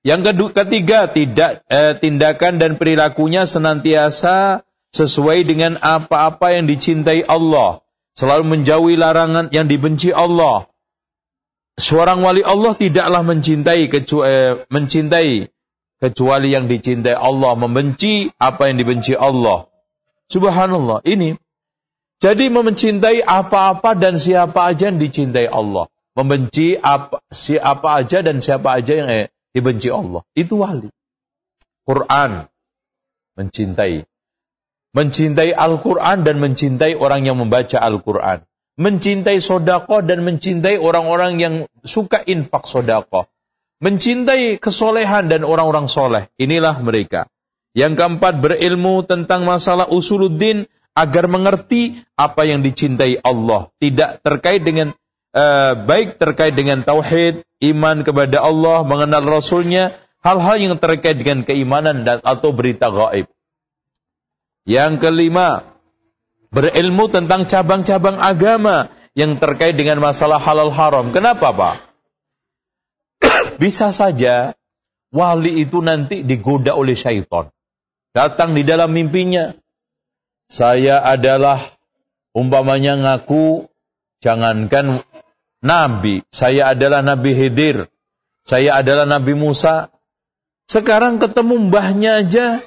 S1: Yang kedua, ketiga, tidak eh, tindakan dan perilakunya senantiasa sesuai dengan apa-apa yang dicintai Allah, selalu menjauhi larangan yang dibenci Allah. Seorang wali Allah tidaklah mencintai kecuali, eh, mencintai kecuali yang dicintai Allah, membenci apa yang dibenci Allah. Subhanallah, ini jadi mencintai apa-apa dan siapa aja yang dicintai Allah. Membenci apa, siapa aja dan siapa aja yang eh, dibenci Allah. Itu wali. Quran. Mencintai. Mencintai Al-Quran dan mencintai orang yang membaca Al-Quran. Mencintai sodako dan mencintai orang-orang yang suka infak sodako. Mencintai kesolehan dan orang-orang soleh. Inilah mereka. Yang keempat berilmu tentang masalah usuluddin agar mengerti apa yang dicintai Allah, tidak terkait dengan uh, baik terkait dengan tauhid, iman kepada Allah, mengenal Rasulnya, hal-hal yang terkait dengan keimanan dan atau berita gaib. Yang kelima, berilmu tentang cabang-cabang agama yang terkait dengan masalah halal haram. Kenapa, Pak? Bisa saja wali itu nanti digoda oleh syaitan. Datang di dalam mimpinya, saya adalah umpamanya ngaku jangankan nabi, saya adalah Nabi Hidir, saya adalah Nabi Musa. Sekarang ketemu mbahnya aja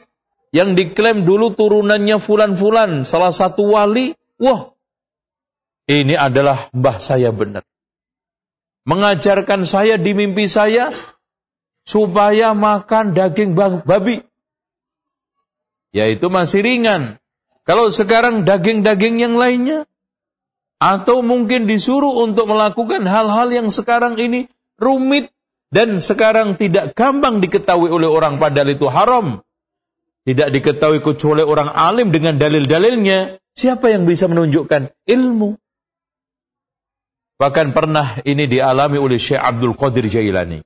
S1: yang diklaim dulu turunannya fulan-fulan, salah satu wali, wah, ini adalah mbah saya benar. Mengajarkan saya di mimpi saya supaya makan daging babi. Yaitu masih ringan. Kalau sekarang daging-daging yang lainnya, atau mungkin disuruh untuk melakukan hal-hal yang sekarang ini rumit dan sekarang tidak gampang diketahui oleh orang padahal itu haram. Tidak diketahui kecuali orang alim dengan dalil-dalilnya. Siapa yang bisa menunjukkan ilmu? Bahkan pernah ini dialami oleh Syekh Abdul Qadir Jailani.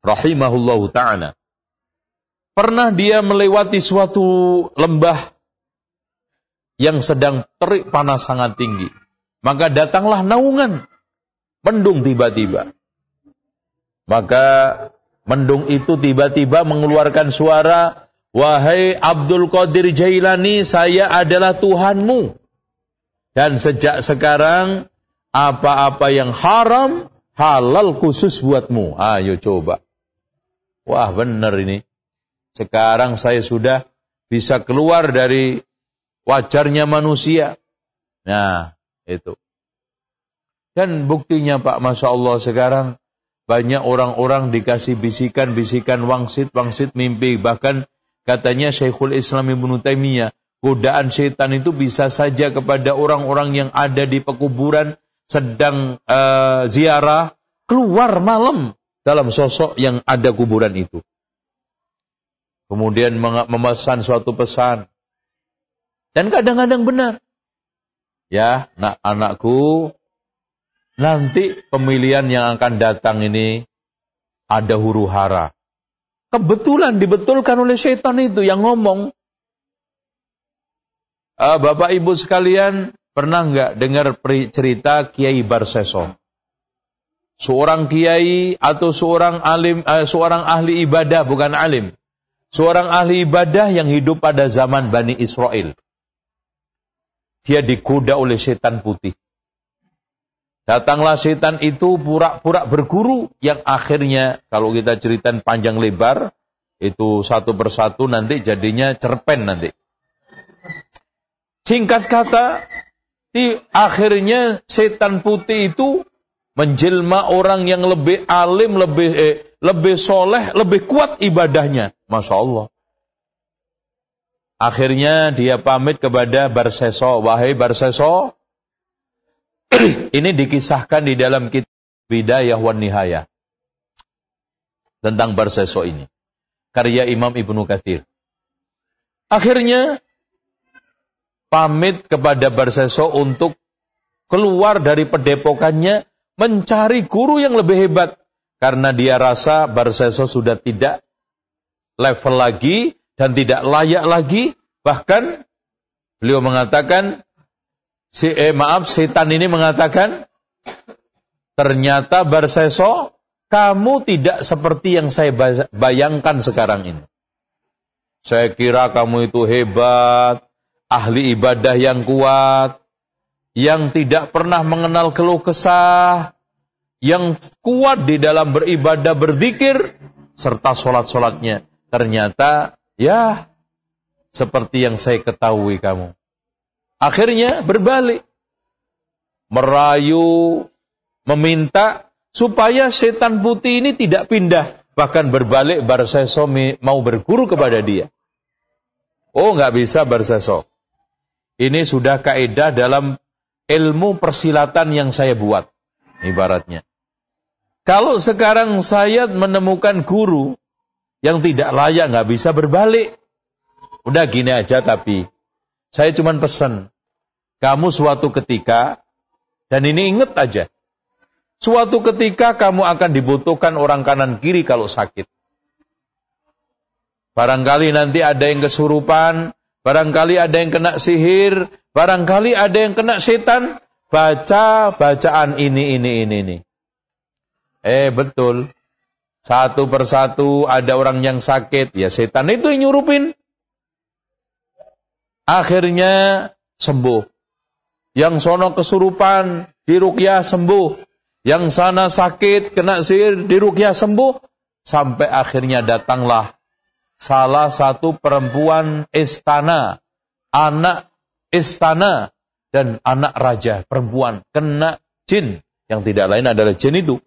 S1: Rahimahullahu ta'ala. Pernah dia melewati suatu lembah yang sedang terik panas sangat tinggi. Maka datanglah naungan. Mendung tiba-tiba. Maka mendung itu tiba-tiba mengeluarkan suara, Wahai Abdul Qadir Jailani, saya adalah Tuhanmu. Dan sejak sekarang apa-apa yang haram halal khusus buatmu. Ayo coba. Wah benar ini. Sekarang saya sudah bisa keluar dari wajarnya manusia. Nah, itu. Dan buktinya Pak, Masya Allah sekarang banyak orang-orang dikasih bisikan-bisikan wangsit-wangsit mimpi. Bahkan katanya Syekhul Islam Ibn Taimiyah, godaan setan itu bisa saja kepada orang-orang yang ada di pekuburan sedang uh, ziarah keluar malam dalam sosok yang ada kuburan itu. Kemudian memesan suatu pesan. Dan kadang-kadang benar. Ya, nak anakku, nanti pemilihan yang akan datang ini ada huru hara. Kebetulan dibetulkan oleh setan itu yang ngomong. Uh, Bapak Ibu sekalian, Pernah nggak dengar cerita Kiai Barseso? Seorang kiai atau seorang alim, uh, seorang ahli ibadah bukan alim. Seorang ahli ibadah yang hidup pada zaman Bani Israel. Dia digoda oleh setan putih. Datanglah setan itu pura-pura berguru yang akhirnya kalau kita ceritain panjang lebar itu satu persatu nanti jadinya cerpen nanti. Singkat kata, di akhirnya setan putih itu menjelma orang yang lebih alim, lebih eh, lebih soleh, lebih kuat ibadahnya. Masya Allah. Akhirnya dia pamit kepada Barseso. Wahai Barseso, ini dikisahkan di dalam kitab Bidayah wan Nihayah. Tentang Barseso ini. Karya Imam Ibnu Kathir. Akhirnya pamit kepada Barseso untuk keluar dari pedepokannya mencari guru yang lebih hebat karena dia rasa Barseso sudah tidak level lagi dan tidak layak lagi bahkan beliau mengatakan si eh, maaf setan ini mengatakan ternyata Barseso kamu tidak seperti yang saya bayangkan sekarang ini saya kira kamu itu hebat ahli ibadah yang kuat, yang tidak pernah mengenal keluh kesah, yang kuat di dalam beribadah berzikir serta sholat-sholatnya. Ternyata ya seperti yang saya ketahui kamu. Akhirnya berbalik. Merayu, meminta supaya setan putih ini tidak pindah. Bahkan berbalik Barseso mau berguru kepada dia. Oh nggak bisa Barseso. Ini sudah kaidah dalam ilmu persilatan yang saya buat. Ibaratnya. Kalau sekarang saya menemukan guru yang tidak layak, nggak bisa berbalik. Udah gini aja tapi. Saya cuma pesan. Kamu suatu ketika, dan ini inget aja. Suatu ketika kamu akan dibutuhkan orang kanan kiri kalau sakit. Barangkali nanti ada yang kesurupan, Barangkali ada yang kena sihir, barangkali ada yang kena setan, baca bacaan ini, ini, ini, ini. Eh betul, satu persatu ada orang yang sakit, ya setan itu yang nyurupin. Akhirnya sembuh. Yang sono kesurupan, dirukyah sembuh. Yang sana sakit, kena sihir, dirukyah sembuh. Sampai akhirnya datanglah salah satu perempuan istana, anak istana dan anak raja perempuan kena jin yang tidak lain adalah jin itu.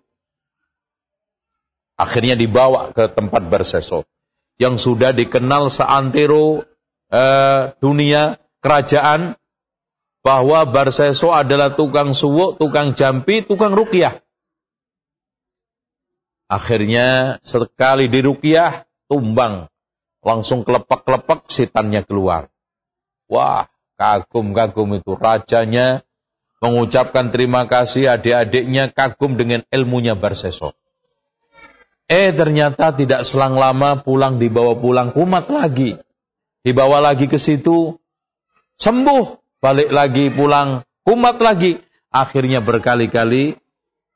S1: Akhirnya dibawa ke tempat berseso yang sudah dikenal seantero eh, dunia kerajaan bahwa Barseso adalah tukang suwuk, tukang jampi, tukang rukiah. Akhirnya sekali di rukiah, tumbang. Langsung kelepek-kelepek, setannya keluar. Wah, kagum-kagum itu. Rajanya mengucapkan terima kasih adik-adiknya kagum dengan ilmunya Barseso. Eh ternyata tidak selang lama pulang dibawa pulang kumat lagi. Dibawa lagi ke situ, sembuh, balik lagi pulang, kumat lagi. Akhirnya berkali-kali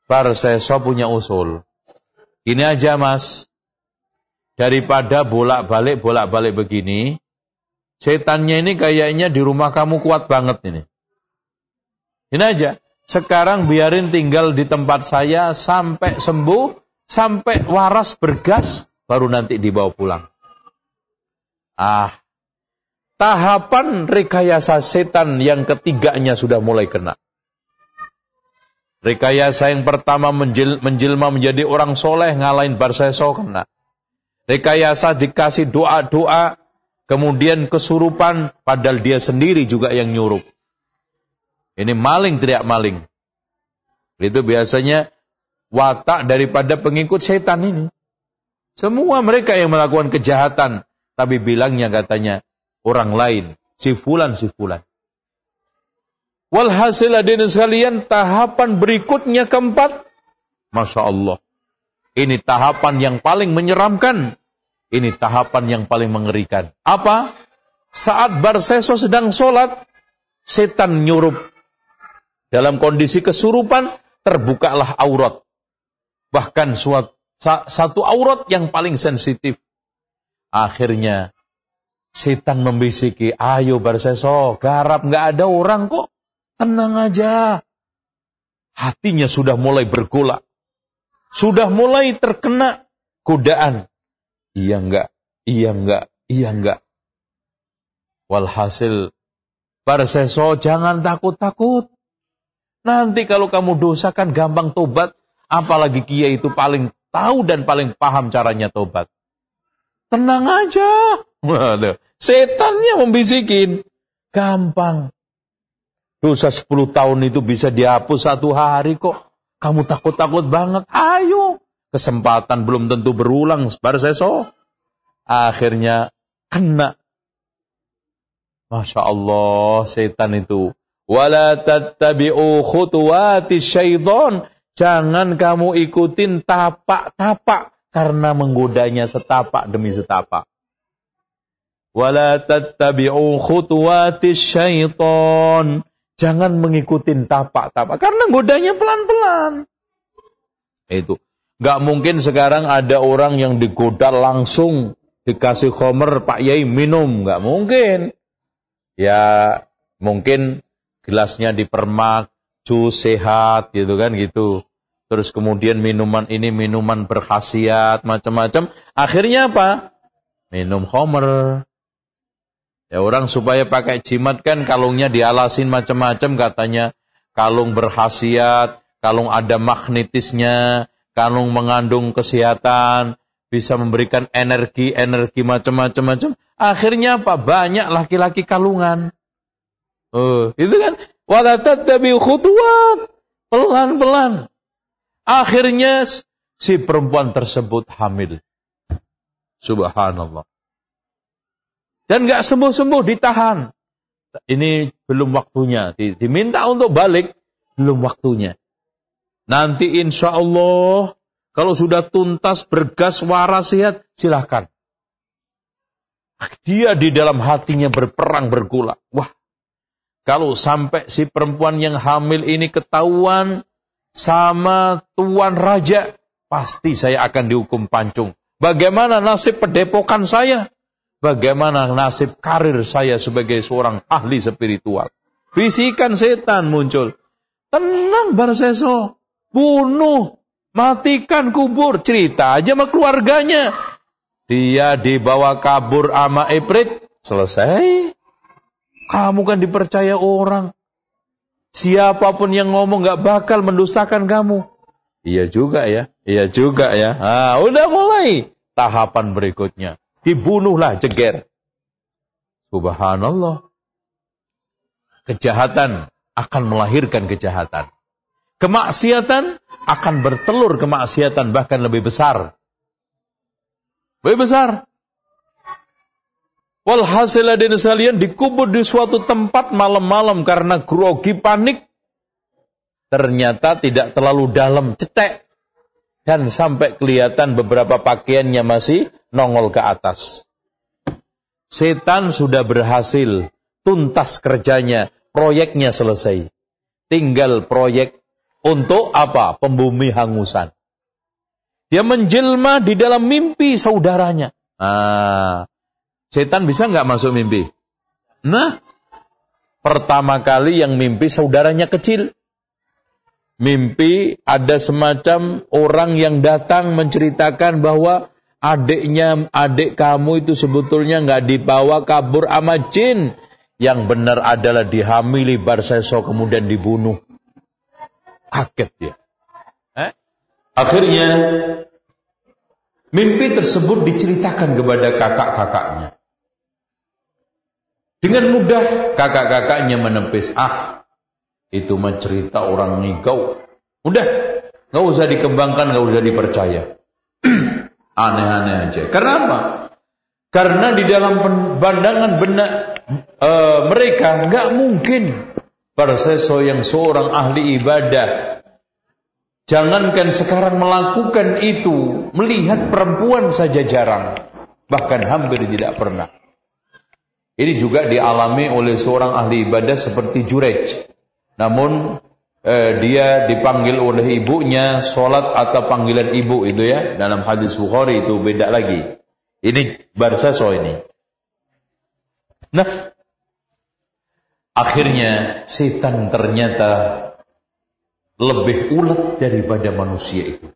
S1: Barseso punya usul. Ini aja mas, daripada bolak-balik bolak-balik begini, setannya ini kayaknya di rumah kamu kuat banget ini. Ini aja. Sekarang biarin tinggal di tempat saya sampai sembuh, sampai waras bergas, baru nanti dibawa pulang. Ah, tahapan rekayasa setan yang ketiganya sudah mulai kena. Rekayasa yang pertama menjel, menjelma menjadi orang soleh ngalahin Barseso kena. Rekayasa dikasih doa-doa, kemudian kesurupan, padahal dia sendiri juga yang nyurup. Ini maling teriak maling. Itu biasanya watak daripada pengikut setan ini. Semua mereka yang melakukan kejahatan, tapi bilangnya katanya orang lain, si fulan si fulan. Walhasil hadirin sekalian, tahapan berikutnya keempat. Masya Allah. Ini tahapan yang paling menyeramkan. Ini tahapan yang paling mengerikan. Apa? Saat Barseso sedang sholat, setan nyurup. Dalam kondisi kesurupan, terbukalah aurat. Bahkan suatu, satu aurat yang paling sensitif. Akhirnya, setan membisiki, ayo Barseso, garap nggak ada orang kok. Tenang aja. Hatinya sudah mulai bergolak. Sudah mulai terkena godaan. Iya enggak, iya enggak, iya enggak. Walhasil, Barseso jangan takut-takut. Nanti kalau kamu dosa kan gampang tobat. Apalagi kia itu paling tahu dan paling paham caranya tobat. Tenang aja. Waduh, setannya membisikin. Gampang. Dosa 10 tahun itu bisa dihapus satu hari kok. Kamu takut-takut banget. Ayo. Kesempatan belum tentu berulang. Barseso. Akhirnya kena. Masya Allah setan itu. Wala tattabi'u khutuwati syaitan. Jangan kamu ikutin tapak-tapak. Karena menggodanya setapak demi setapak. Wala tattabi'u khutuwati syaitan Jangan mengikuti tapak-tapak. Karena godanya pelan-pelan. Itu. Gak mungkin sekarang ada orang yang digoda langsung. Dikasih khomer, Pak Yai minum. Gak mungkin. Ya mungkin gelasnya dipermak, jus sehat gitu kan gitu. Terus kemudian minuman ini minuman berkhasiat macam-macam. Akhirnya apa? Minum khomer. Ya orang supaya pakai jimat kan kalungnya dialasin macam-macam katanya. Kalung berhasiat, kalung ada magnetisnya, kalung mengandung kesehatan, bisa memberikan energi-energi macam-macam macam. Akhirnya apa? Banyak laki-laki kalungan. Oh, itu kan wala tattabi khutuwat. Pelan-pelan. Akhirnya si perempuan tersebut hamil. Subhanallah. Dan nggak sembuh-sembuh ditahan. Ini belum waktunya. Diminta untuk balik, belum waktunya. Nanti insya Allah, kalau sudah tuntas, bergas, waras, sehat, silahkan. Dia di dalam hatinya berperang, bergula. Wah, kalau sampai si perempuan yang hamil ini ketahuan sama tuan raja, pasti saya akan dihukum pancung. Bagaimana nasib pedepokan saya? Bagaimana nasib karir saya sebagai seorang ahli spiritual? Bisikan setan muncul. Tenang Barseso. Bunuh. Matikan kubur. Cerita aja sama keluarganya. Dia dibawa kabur sama Ibrit. Selesai. Kamu kan dipercaya orang. Siapa pun yang ngomong gak bakal mendustakan kamu. Iya juga ya. Iya juga ya. Ah, udah mulai tahapan berikutnya dibunuhlah jeger. Subhanallah. kejahatan akan melahirkan kejahatan. Kemaksiatan akan bertelur kemaksiatan bahkan lebih besar. Lebih besar. Walhasil adin sekalian dikubur di suatu tempat malam-malam karena grogi panik. Ternyata tidak terlalu dalam, cetek. Dan sampai kelihatan beberapa pakaiannya masih nongol ke atas. Setan sudah berhasil, tuntas kerjanya, proyeknya selesai. Tinggal proyek untuk apa? Pembumi hangusan. Dia menjelma di dalam mimpi saudaranya. Ah, setan bisa nggak masuk mimpi? Nah, pertama kali yang mimpi saudaranya kecil. Mimpi ada semacam orang yang datang menceritakan bahwa adiknya, adik kamu itu sebetulnya nggak dibawa kabur sama jin. Yang benar adalah dihamili Barseso kemudian dibunuh. Kaget dia. Eh? Akhirnya mimpi tersebut diceritakan kepada kakak-kakaknya. Dengan mudah kakak-kakaknya menepis, ah itu mencerita orang ngigau. Udah, nggak usah dikembangkan, nggak usah dipercaya. Aneh-aneh aja. Karena apa? Karena di dalam pandangan benak e, mereka nggak mungkin Perseso yang seorang ahli ibadah Jangankan sekarang melakukan itu, melihat perempuan saja jarang, bahkan hampir tidak pernah. Ini juga dialami oleh seorang ahli ibadah seperti Jurej. Namun eh, dia dipanggil oleh ibunya sholat atau panggilan ibu itu ya dalam hadis Bukhari itu beda lagi. Ini barsaso ini. Nah, akhirnya setan ternyata lebih ulet daripada manusia itu.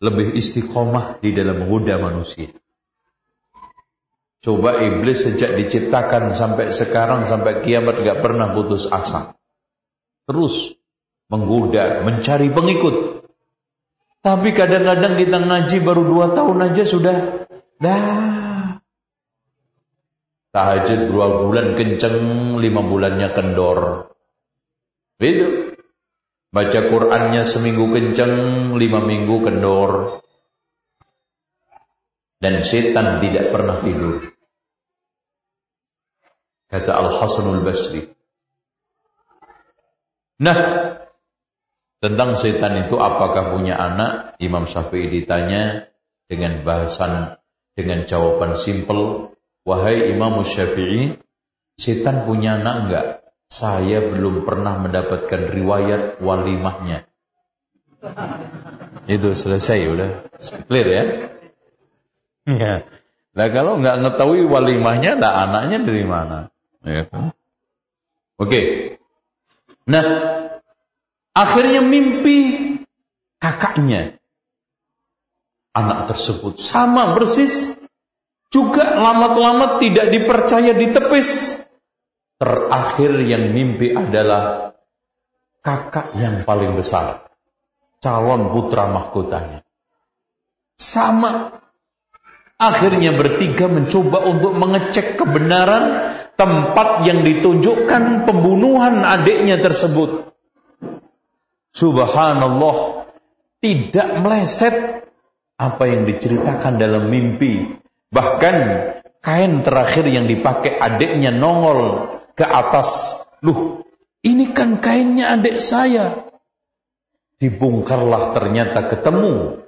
S1: Lebih istiqomah di dalam menggoda manusia. Coba iblis sejak diciptakan sampai sekarang sampai kiamat gak pernah putus asa. Terus menggoda, mencari pengikut. Tapi kadang-kadang kita ngaji baru dua tahun aja sudah dah. Tahajud dua bulan kenceng, lima bulannya kendor. Itu. Baca Qur'annya seminggu kenceng, lima minggu kendor. Dan setan tidak pernah tidur. Kata Al-Hasanul Basri. Nah, tentang setan itu apakah punya anak? Imam Syafi'i ditanya dengan bahasan, dengan jawaban simpel. Wahai Imam Syafi'i, setan punya anak enggak? saya belum pernah mendapatkan riwayat walimahnya. Itu selesai udah clear ya. Ya. Nah kalau nggak ngetahui walimahnya, lah anaknya dari mana? Ya. Oke. Nah, akhirnya mimpi kakaknya anak tersebut sama persis juga lama-lama tidak dipercaya ditepis Terakhir yang mimpi adalah kakak yang paling besar. Calon putra mahkotanya. Sama. Akhirnya bertiga mencoba untuk mengecek kebenaran tempat yang ditunjukkan pembunuhan adiknya tersebut. Subhanallah. Tidak meleset apa yang diceritakan dalam mimpi. Bahkan kain terakhir yang dipakai adiknya nongol ke atas. Loh, ini kan kainnya adik saya. Dibongkarlah ternyata ketemu.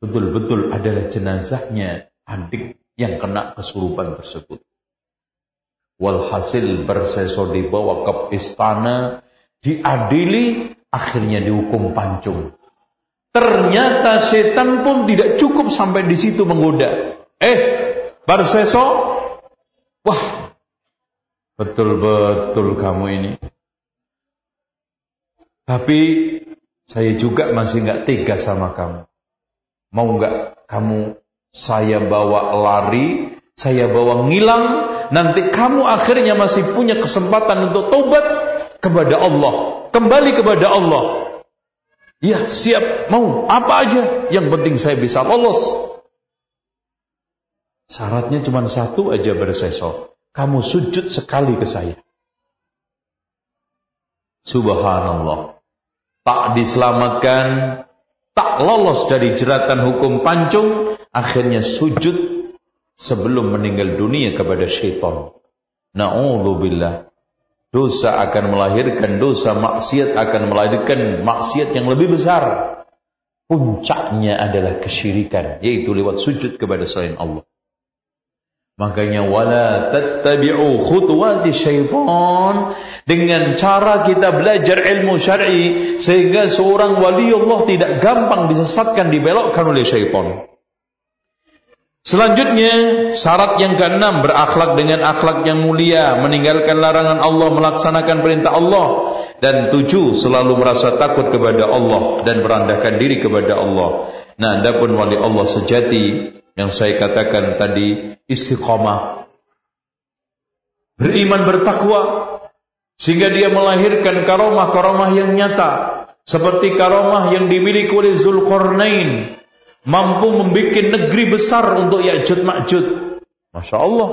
S1: Betul-betul adalah jenazahnya adik yang kena kesurupan tersebut. Walhasil berseso dibawa ke istana, diadili, akhirnya dihukum pancung. Ternyata setan pun tidak cukup sampai di situ menggoda. Eh, Barseso, wah Betul-betul kamu ini. Tapi saya juga masih nggak tega sama kamu. Mau nggak kamu saya bawa lari, saya bawa ngilang, nanti kamu akhirnya masih punya kesempatan untuk tobat kepada Allah, kembali kepada Allah. Ya siap, mau apa aja, yang penting saya bisa lolos. Syaratnya cuma satu aja bersesok kamu sujud sekali ke saya. Subhanallah. Tak diselamatkan, tak lolos dari jeratan hukum pancung, akhirnya sujud sebelum meninggal dunia kepada syaitan. Na'udzubillah. Dosa akan melahirkan dosa, maksiat akan melahirkan maksiat yang lebih besar. Puncaknya adalah kesyirikan, yaitu lewat sujud kepada selain Allah. Makanya wala tattabi'u khutuwati syaitan dengan cara kita belajar ilmu syar'i sehingga seorang wali Allah tidak gampang disesatkan dibelokkan oleh syaitan. Selanjutnya, syarat yang keenam berakhlak dengan akhlak yang mulia, meninggalkan larangan Allah, melaksanakan perintah Allah. Dan tujuh, selalu merasa takut kepada Allah dan merendahkan diri kepada Allah. Nah, adapun wali Allah sejati yang saya katakan tadi istiqomah. Beriman bertakwa sehingga dia melahirkan karomah-karomah yang nyata seperti karomah yang dimiliki oleh Zulkarnain mampu membuat negeri besar untuk Ya'jud Ma'jud. Masya Allah.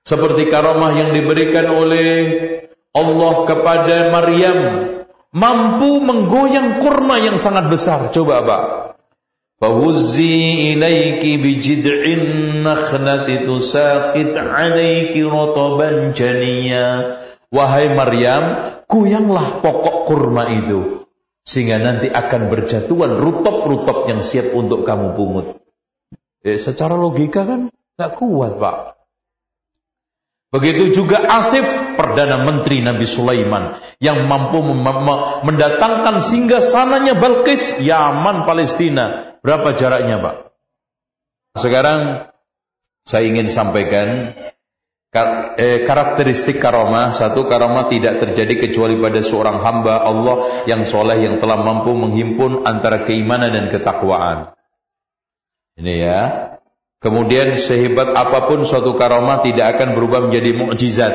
S1: Seperti karamah yang diberikan oleh Allah kepada Maryam. Mampu menggoyang kurma yang sangat besar. Coba Pak. Fawuzzi ilaiki bijid'in nakhlati tusaqit alaiki rotoban janiya. Wahai Maryam, goyanglah pokok kurma itu sehingga nanti akan berjatuhan rutop-rutop yang siap untuk kamu pungut. Eh, secara logika kan nggak kuat pak. Begitu juga Asif, Perdana Menteri Nabi Sulaiman, yang mampu mendatangkan singgah sananya Balkis, Yaman, Palestina. Berapa jaraknya Pak? Sekarang saya ingin sampaikan Eh, karakteristik karomah satu karomah tidak terjadi kecuali pada seorang hamba Allah yang soleh yang telah mampu menghimpun antara keimanan dan ketakwaan ini ya kemudian sehebat apa pun suatu karomah tidak akan berubah menjadi mukjizat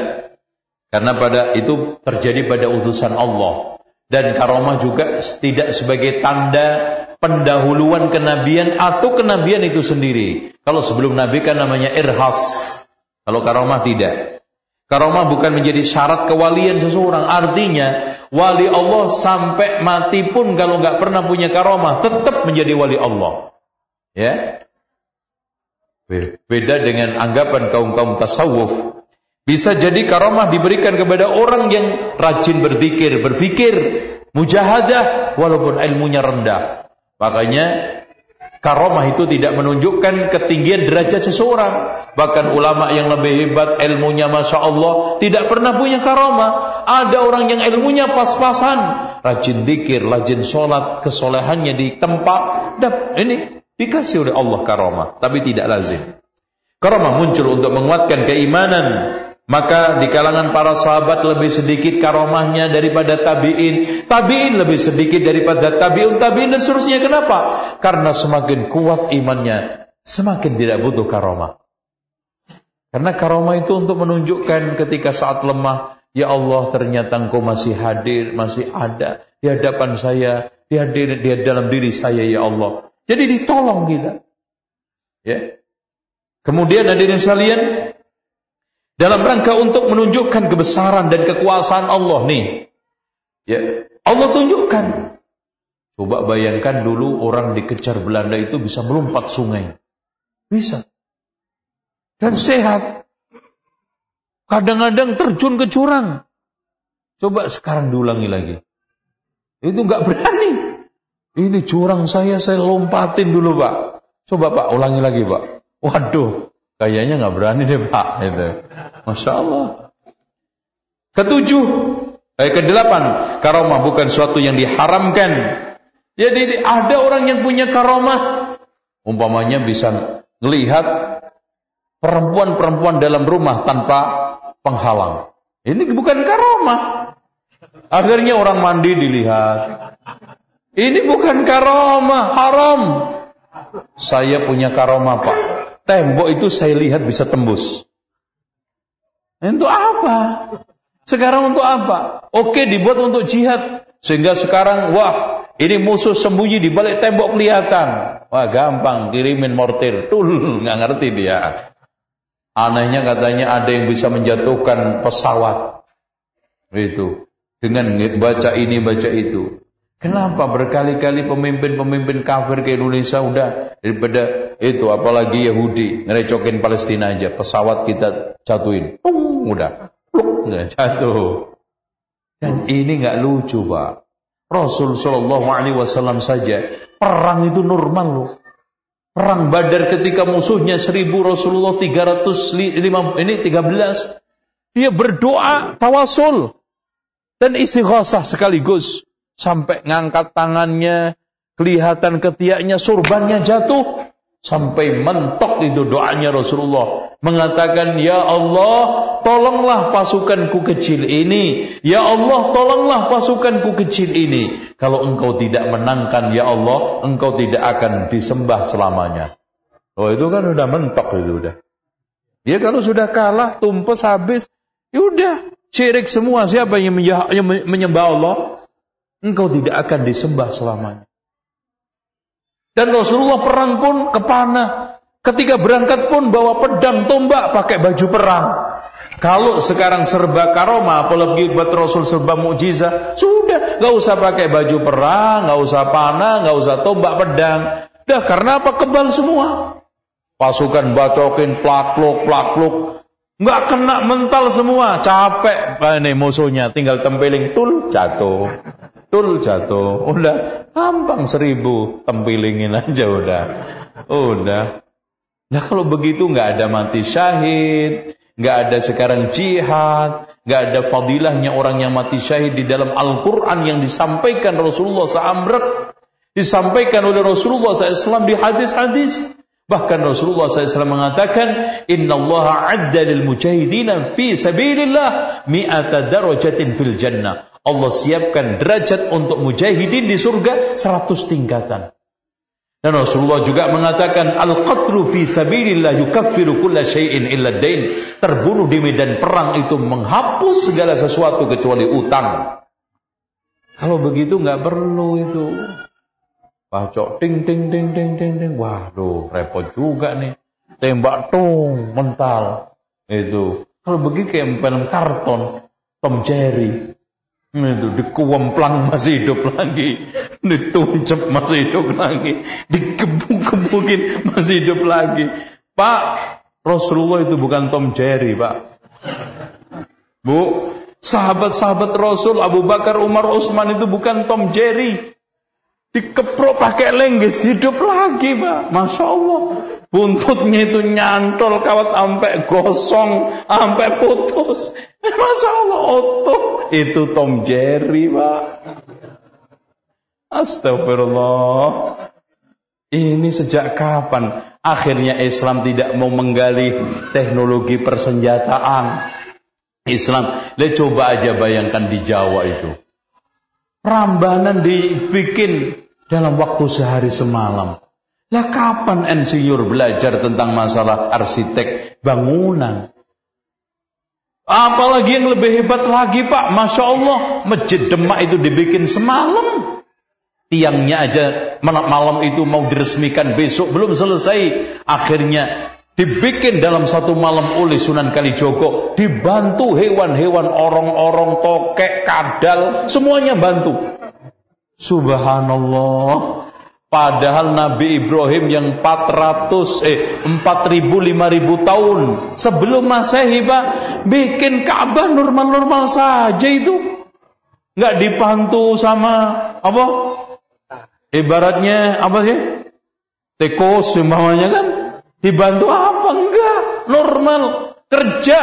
S1: karena pada itu terjadi pada utusan Allah dan karomah juga tidak sebagai tanda pendahuluan kenabian atau kenabian itu sendiri kalau sebelum nabi kan namanya irhas kalau karomah tidak. Karomah bukan menjadi syarat kewalian seseorang. Artinya, wali Allah sampai mati pun kalau nggak pernah punya karomah, tetap menjadi wali Allah. Ya, Beda dengan anggapan kaum-kaum tasawuf. Bisa jadi karomah diberikan kepada orang yang rajin berzikir, berfikir, mujahadah, walaupun ilmunya rendah. Makanya Karomah itu tidak menunjukkan ketinggian derajat seseorang. Bahkan ulama yang lebih hebat ilmunya Masya Allah tidak pernah punya karomah. Ada orang yang ilmunya pas-pasan. Rajin dikir, rajin sholat, kesolehannya di tempat. Ini dikasih oleh Allah karomah. Tapi tidak lazim. Karomah muncul untuk menguatkan keimanan maka di kalangan para sahabat lebih sedikit karomahnya daripada tabi'in. Tabi'in lebih sedikit daripada tabi'un tabi'in dan seterusnya. Kenapa? Karena semakin kuat imannya, semakin tidak butuh karomah. Karena karomah itu untuk menunjukkan ketika saat lemah, Ya Allah ternyata engkau masih hadir, masih ada di hadapan saya, di, hadir, di dalam diri saya Ya Allah. Jadi ditolong kita. Ya. Kemudian hadirin sekalian, dalam rangka untuk menunjukkan kebesaran dan kekuasaan Allah nih. Ya, Allah tunjukkan. Coba bayangkan dulu orang dikejar Belanda itu bisa melompat sungai. Bisa. Dan sehat. Kadang-kadang terjun ke jurang. Coba sekarang diulangi lagi. Itu nggak berani. Ini jurang saya, saya lompatin dulu pak. Coba pak, ulangi lagi pak. Waduh, Kayaknya nggak berani deh Pak. Itu. Masya Allah. Ketujuh, eh, kedelapan, karomah bukan suatu yang diharamkan. Jadi ada orang yang punya karomah, umpamanya bisa melihat perempuan-perempuan dalam rumah tanpa penghalang. Ini bukan karomah. Akhirnya orang mandi dilihat. Ini bukan karomah, haram. Saya punya karomah pak. Tembok itu saya lihat bisa tembus. Untuk apa? Sekarang untuk apa? Oke dibuat untuk jihad. Sehingga sekarang wah ini musuh sembunyi di balik tembok kelihatan. Wah gampang kirimin mortir. Tul nggak ngerti dia. Anehnya katanya ada yang bisa menjatuhkan pesawat. Itu. dengan baca ini baca itu. Kenapa berkali-kali pemimpin-pemimpin kafir ke Indonesia udah daripada itu apalagi Yahudi ngerecokin Palestina aja pesawat kita jatuhin, Pung, udah, nggak jatuh. Dan ini nggak lucu pak. Rasul Shallallahu Alaihi Wasallam saja perang itu normal loh. Perang Badar ketika musuhnya seribu Rasulullah 305 ini 13 dia berdoa tawasul dan istighosah sekaligus sampai ngangkat tangannya, kelihatan ketiaknya, surbannya jatuh. Sampai mentok itu doanya Rasulullah. Mengatakan, Ya Allah, tolonglah pasukanku kecil ini. Ya Allah, tolonglah pasukanku kecil ini. Kalau engkau tidak menangkan, Ya Allah, engkau tidak akan disembah selamanya. Oh itu kan udah mentok itu udah. Ya kalau sudah kalah, tumpes habis, ya udah. Syirik semua siapa yang menyembah Allah? Engkau tidak akan disembah selamanya. Dan Rasulullah perang pun ke panah. Ketika berangkat pun bawa pedang, tombak, pakai baju perang. Kalau sekarang serba karoma, apalagi buat Rasul serba mukjizat, sudah, nggak usah pakai baju perang, nggak usah panah, nggak usah tombak pedang. Dah karena apa kebal semua. Pasukan bacokin plakluk plakluk, nggak kena mental semua, capek. Ini musuhnya tinggal tempeling tul jatuh tul jatuh. Udah gampang seribu tempilingin aja udah. Udah. Nah kalau begitu nggak ada mati syahid, nggak ada sekarang jihad, nggak ada fadilahnya orang yang mati syahid di dalam Al-Quran yang disampaikan Rasulullah SAW, disampaikan oleh Rasulullah SAW di hadis-hadis. Bahkan Rasulullah SAW mengatakan, Inna Allah adda lil mujahidina fi sabilillah mi'ata darajatin fil jannah. Allah siapkan derajat untuk mujahidin di surga 100 tingkatan. Dan Rasulullah juga mengatakan al-qatlu fi sabilillah yukaffiru kulla syai'in illa dain. Terbunuh di medan perang itu menghapus segala sesuatu kecuali utang. Kalau begitu nggak perlu itu. Pacok ting ting ting ting ting ting. Waduh, repot juga nih. Tembak tung mental. Itu. Kalau begitu kayak film karton Tom Jerry. Itu dikuemplang masih hidup lagi, dituncep masih hidup lagi, dikebuk-kebukin masih hidup lagi. Pak, Rasulullah itu bukan Tom Jerry, Pak. Bu, sahabat-sahabat Rasul Abu Bakar, Umar, Utsman itu bukan Tom Jerry. Dikeprok pakai lenggis hidup lagi, Pak. Masya Allah. Buntutnya itu nyantol kawat sampai gosong, sampai putus. Masya Allah, otot. Itu Tom Jerry, Pak. Astagfirullah. Ini sejak kapan akhirnya Islam tidak mau menggali teknologi persenjataan? Islam, le coba aja bayangkan di Jawa itu. Rambanan dibikin dalam waktu sehari semalam. Lah kapan insinyur belajar tentang masalah arsitek bangunan? Apalagi yang lebih hebat lagi Pak, Masya Allah, Masjid Demak itu dibikin semalam. Tiangnya aja malam itu mau diresmikan besok, belum selesai. Akhirnya dibikin dalam satu malam oleh Sunan Kalijogo. Dibantu hewan-hewan, orang-orang, tokek, kadal, semuanya bantu. Subhanallah. Padahal Nabi Ibrahim yang 400 eh 4000 5000 tahun sebelum Masehi Pak bikin Ka'bah normal-normal saja itu. Enggak dipantu sama apa? Ibaratnya apa sih? Tekos semuanya kan dibantu apa enggak? Normal kerja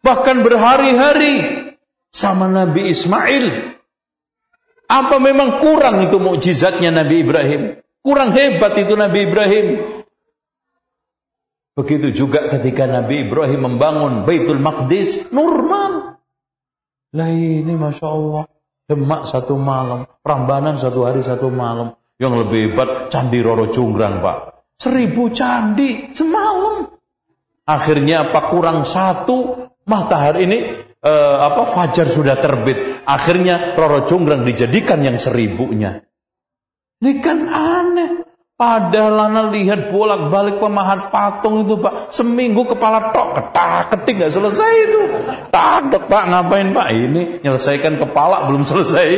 S1: bahkan berhari-hari sama Nabi Ismail apa memang kurang itu mukjizatnya Nabi Ibrahim? Kurang hebat itu Nabi Ibrahim. Begitu juga ketika Nabi Ibrahim membangun Baitul Maqdis, normal. Lah ini Masya Allah. Demak satu malam, Prambanan satu hari satu malam. Yang lebih hebat Candi Roro Jonggrang Pak. Seribu candi semalam. Akhirnya apa kurang satu matahari ini uh, apa fajar sudah terbit. Akhirnya Roro Jonggrang dijadikan yang seribunya. Ini kan aneh. Padahal anak lihat bolak-balik pemahat patung itu pak, seminggu kepala tok ketak ketik nggak selesai itu. Tadok pak ngapain pak ini nyelesaikan kepala belum selesai,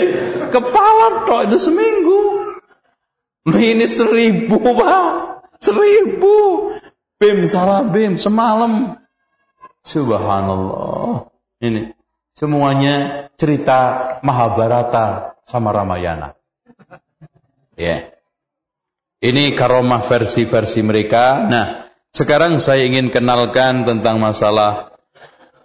S1: kepala tok itu seminggu. Ini seribu pak, seribu. Bim salah bim semalam. Subhanallah. Ini semuanya cerita Mahabharata sama Ramayana. Ya. Yeah. Ini karomah versi-versi mereka. Nah, sekarang saya ingin kenalkan tentang masalah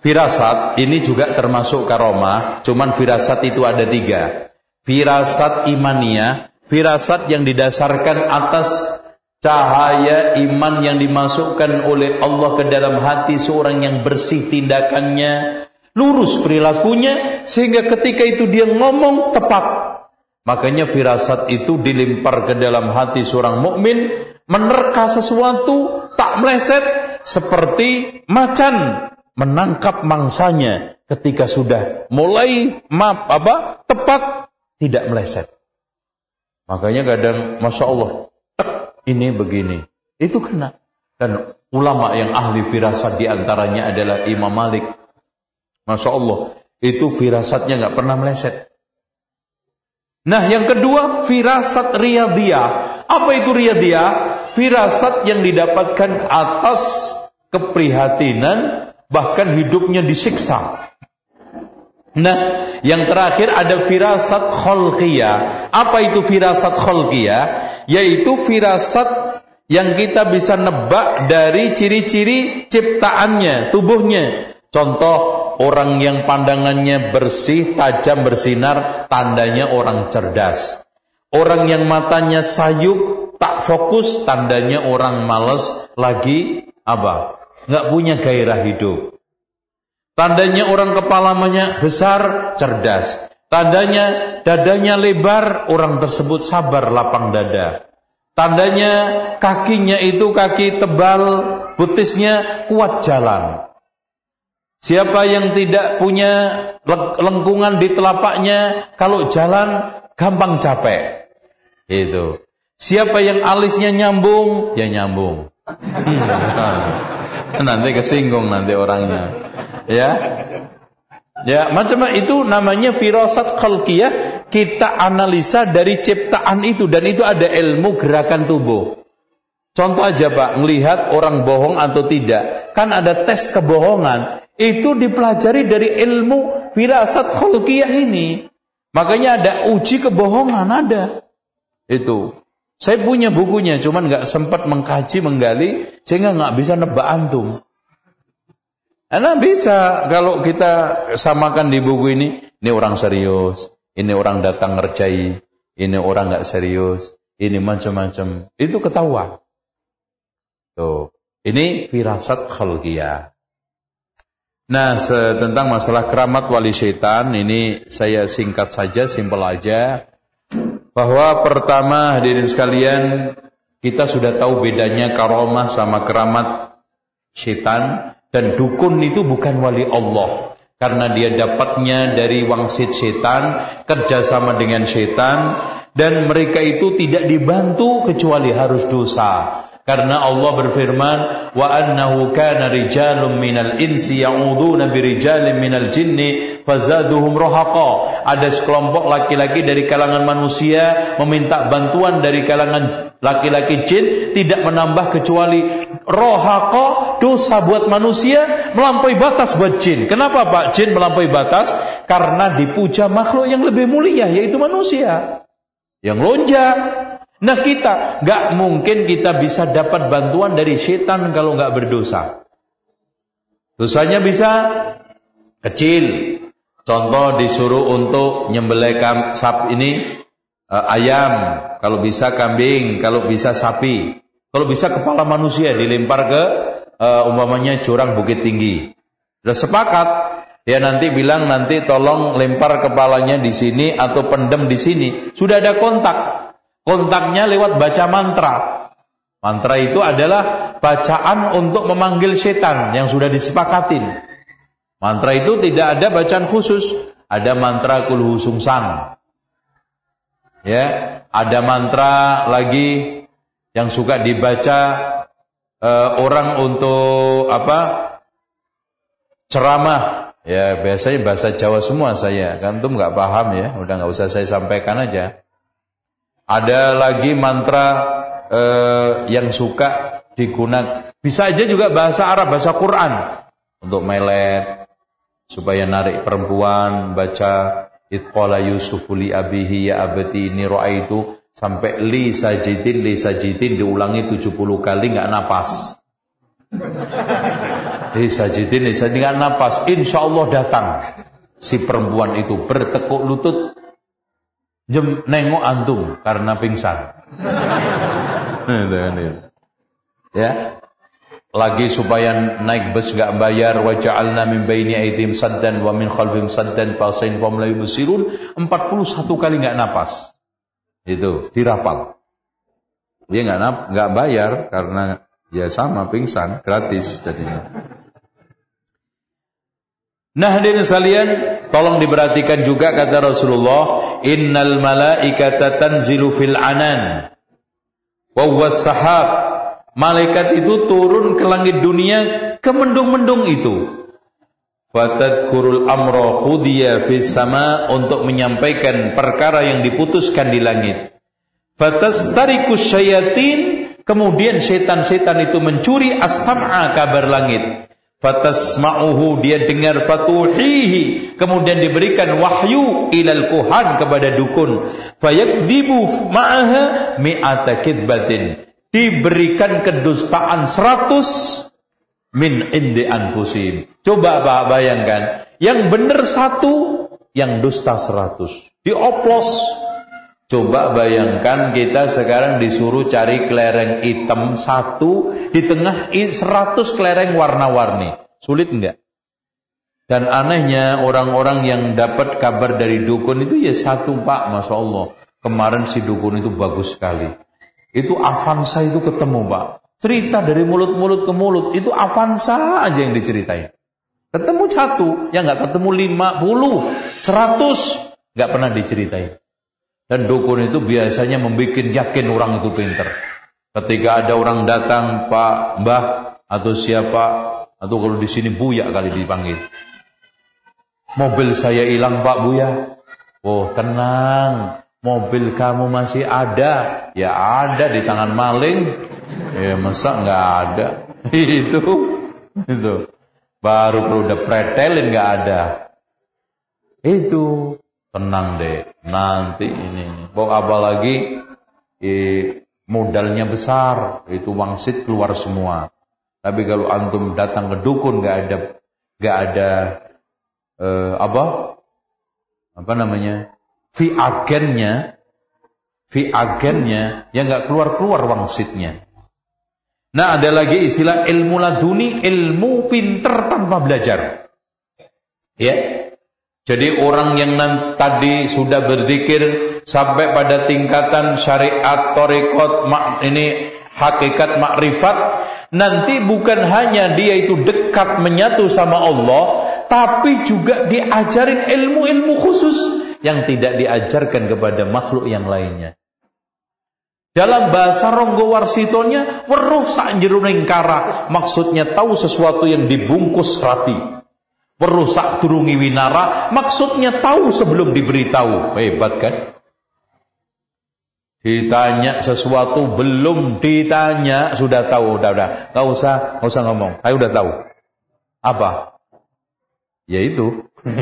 S1: firasat. Ini juga termasuk karomah. Cuman firasat itu ada tiga. Firasat imania, firasat yang didasarkan atas cahaya iman yang dimasukkan oleh Allah ke dalam hati seorang yang bersih tindakannya, lurus perilakunya, sehingga ketika itu dia ngomong tepat Makanya firasat itu dilempar ke dalam hati seorang mukmin, menerka sesuatu tak meleset seperti macan menangkap mangsanya ketika sudah mulai map apa tepat tidak meleset. Makanya kadang masya Allah ini begini itu kena dan ulama yang ahli firasat di antaranya adalah Imam Malik. Masya Allah itu firasatnya nggak pernah meleset. Nah, yang kedua, firasat riyadiyah. Apa itu riyadiyah? Firasat yang didapatkan atas keprihatinan, bahkan hidupnya disiksa. Nah, yang terakhir ada firasat kholqiyah. Apa itu firasat kholqiyah? Yaitu firasat yang kita bisa nebak dari ciri-ciri ciptaannya, tubuhnya. Contoh, orang yang pandangannya bersih, tajam, bersinar, tandanya orang cerdas. Orang yang matanya sayup, tak fokus, tandanya orang males, lagi apa? Nggak punya gairah hidup. Tandanya orang kepalanya besar, cerdas. Tandanya dadanya lebar, orang tersebut sabar, lapang dada. Tandanya kakinya itu kaki tebal, butisnya kuat jalan. Siapa yang tidak punya lengkungan di telapaknya, kalau jalan gampang capek. Itu. Siapa yang alisnya nyambung, ya nyambung. Hmm. nanti kesinggung nanti orangnya. Ya. Ya, macam itu namanya firasat khalqiyah. Kita analisa dari ciptaan itu dan itu ada ilmu gerakan tubuh. Contoh aja Pak, melihat orang bohong atau tidak. Kan ada tes kebohongan. Itu dipelajari dari ilmu firasat khulqiyah ini. Makanya ada uji kebohongan ada. Itu. Saya punya bukunya, cuman nggak sempat mengkaji, menggali, sehingga nggak bisa nebak antum. Karena bisa kalau kita samakan di buku ini, ini orang serius, ini orang datang ngerjai, ini orang nggak serius, ini macam-macam. Itu ketahuan. Tuh, ini firasat khalqiyah. Nah, tentang masalah keramat wali syaitan ini saya singkat saja, simpel aja. Bahwa pertama hadirin sekalian, kita sudah tahu bedanya karomah sama keramat syaitan dan dukun itu bukan wali Allah karena dia dapatnya dari wangsit syaitan, kerjasama dengan syaitan dan mereka itu tidak dibantu kecuali harus dosa. Karena Allah berfirman, "Wa annahu kana rijalun minal insi ya'uduna birijalin minal jinni fazaduhum rahaqa." Ada sekelompok laki-laki dari kalangan manusia meminta bantuan dari kalangan laki-laki jin tidak menambah kecuali rohaqa dosa buat manusia melampaui batas buat jin. Kenapa Pak jin melampaui batas? Karena dipuja makhluk yang lebih mulia yaitu manusia. Yang lonjak, Nah kita nggak mungkin kita bisa dapat bantuan dari setan kalau nggak berdosa. Dosanya bisa kecil. Contoh disuruh untuk nyembelih sap ini uh, ayam, kalau bisa kambing, kalau bisa sapi, kalau bisa kepala manusia dilempar ke uh, umpamanya jurang bukit tinggi. Sudah sepakat, ya nanti bilang nanti tolong lempar kepalanya di sini atau pendem di sini. Sudah ada kontak. Kontaknya lewat baca mantra. Mantra itu adalah bacaan untuk memanggil setan yang sudah disepakatin. Mantra itu tidak ada bacaan khusus, ada mantra kulhu sungsang. Ya, ada mantra lagi yang suka dibaca uh, orang untuk apa ceramah ya biasanya bahasa Jawa semua saya kan tuh nggak paham ya udah nggak usah saya sampaikan aja ada lagi mantra uh, yang suka digunakan bisa aja juga bahasa Arab bahasa Quran. Untuk melet supaya narik perempuan baca itqala yusufu li abihi ya abati ini itu sampai li sajidin li sajidin diulangi 70 kali nggak napas. Li sajidin li sajidin nggak napas. Insya Allah datang. Si perempuan itu bertekuk lutut jem nengok antum karena pingsan. Ya? Lagi supaya naik bus gak bayar wa ja'alna min baini aidim saddan wa min khalfihim saddan fasain fam la yubsirun. 41 kali nggak napas. Itu dirapal. Dia nggak nap nggak bayar karena ya sama pingsan gratis jadinya Nah hadirin sekalian, tolong diperhatikan juga kata Rasulullah, innal malaikata tanzilu fil anan wa sahab Malaikat itu turun ke langit dunia ke mendung-mendung itu. Fatadkurul amra qudiya fis sama untuk menyampaikan perkara yang diputuskan di langit. Fatastariku syayatin kemudian setan-setan itu mencuri as-sam'a kabar langit. Fatasma'uhu dia dengar fatuhihi kemudian diberikan wahyu ilal kuhan kepada dukun. Fayakdibu ma'aha mi'ata kidbatin diberikan kedustaan seratus min indi anfusim. Coba Pak bayangkan, yang benar satu, yang dusta seratus. Dioplos. Coba bayangkan kita sekarang disuruh cari kelereng hitam satu, di tengah seratus kelereng warna-warni. Sulit enggak? Dan anehnya orang-orang yang dapat kabar dari dukun itu ya satu pak, masya Allah. Kemarin si dukun itu bagus sekali. Itu Avanza itu ketemu Pak. Cerita dari mulut-mulut ke mulut. Itu Avanza aja yang diceritain. Ketemu satu. Yang nggak ketemu lima puluh. Seratus. Nggak pernah diceritain. Dan dukun itu biasanya membuat yakin orang itu pinter. Ketika ada orang datang, Pak, Mbah, atau siapa, atau kalau di sini Buya kali dipanggil. Mobil saya hilang Pak Buya. Oh tenang, mobil kamu masih ada. Ya ada di tangan maling. Ya masa nggak ada? Itu. Itu. Baru perlu udah pretelin nggak ada. Itu tenang deh nanti ini. Bawa apa lagi eh, modalnya besar. Itu wangsit keluar semua. Tapi kalau antum datang ke dukun nggak ada nggak ada eh, apa? Apa namanya? Fi agennya, fi agennya yang nggak keluar-keluar wangsitnya. Nah ada lagi istilah ilmu laduni, ilmu pinter tanpa belajar. Ya, jadi orang yang tadi sudah berzikir sampai pada tingkatan syariat, torikot, mak, ini hakikat makrifat, nanti bukan hanya dia itu dekat menyatu sama Allah, tapi juga diajarin ilmu-ilmu khusus yang tidak diajarkan kepada makhluk yang lainnya. Dalam bahasa Ronggo Warsitonya, weruh sak jeruning maksudnya tahu sesuatu yang dibungkus rapi. Weruh sak turungi winara, maksudnya tahu sebelum diberitahu. Hebat kan? Ditanya sesuatu belum ditanya sudah tahu, udah udah. Gak usah, gak usah ngomong. Saya udah tahu. Apa? Ya itu.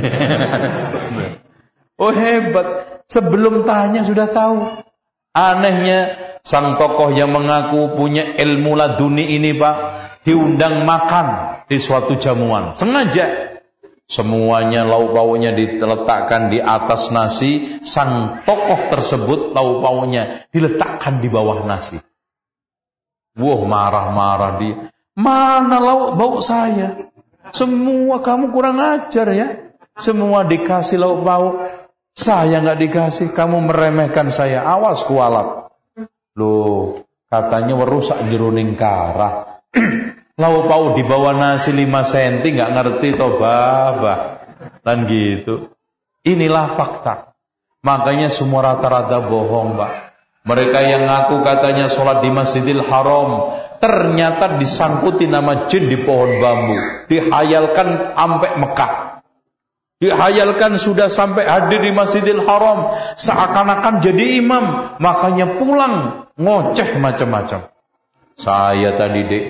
S1: Oh hebat, sebelum tanya sudah tahu. Anehnya sang tokoh yang mengaku punya ilmu laduni ini pak diundang makan di suatu jamuan sengaja semuanya lauk pauknya diletakkan di atas nasi. Sang tokoh tersebut lauk pauknya diletakkan di bawah nasi. Wah marah-marah dia. Mana lauk bau saya? Semua kamu kurang ajar ya. Semua dikasih lauk pauk saya nggak dikasih, kamu meremehkan saya. Awas kualat. Loh, katanya merusak jeruning kara. Lau pau di bawah nasi 5 senti nggak ngerti toh baba. Dan gitu. Inilah fakta. Makanya semua rata-rata bohong, Pak. Mereka yang ngaku katanya sholat di Masjidil Haram, ternyata disangkuti nama jin di pohon bambu. Dihayalkan sampai Mekah. Dihayalkan sudah sampai hadir di Masjidil Haram. Seakan-akan jadi imam. Makanya pulang ngoceh macam-macam. Saya tadi dek,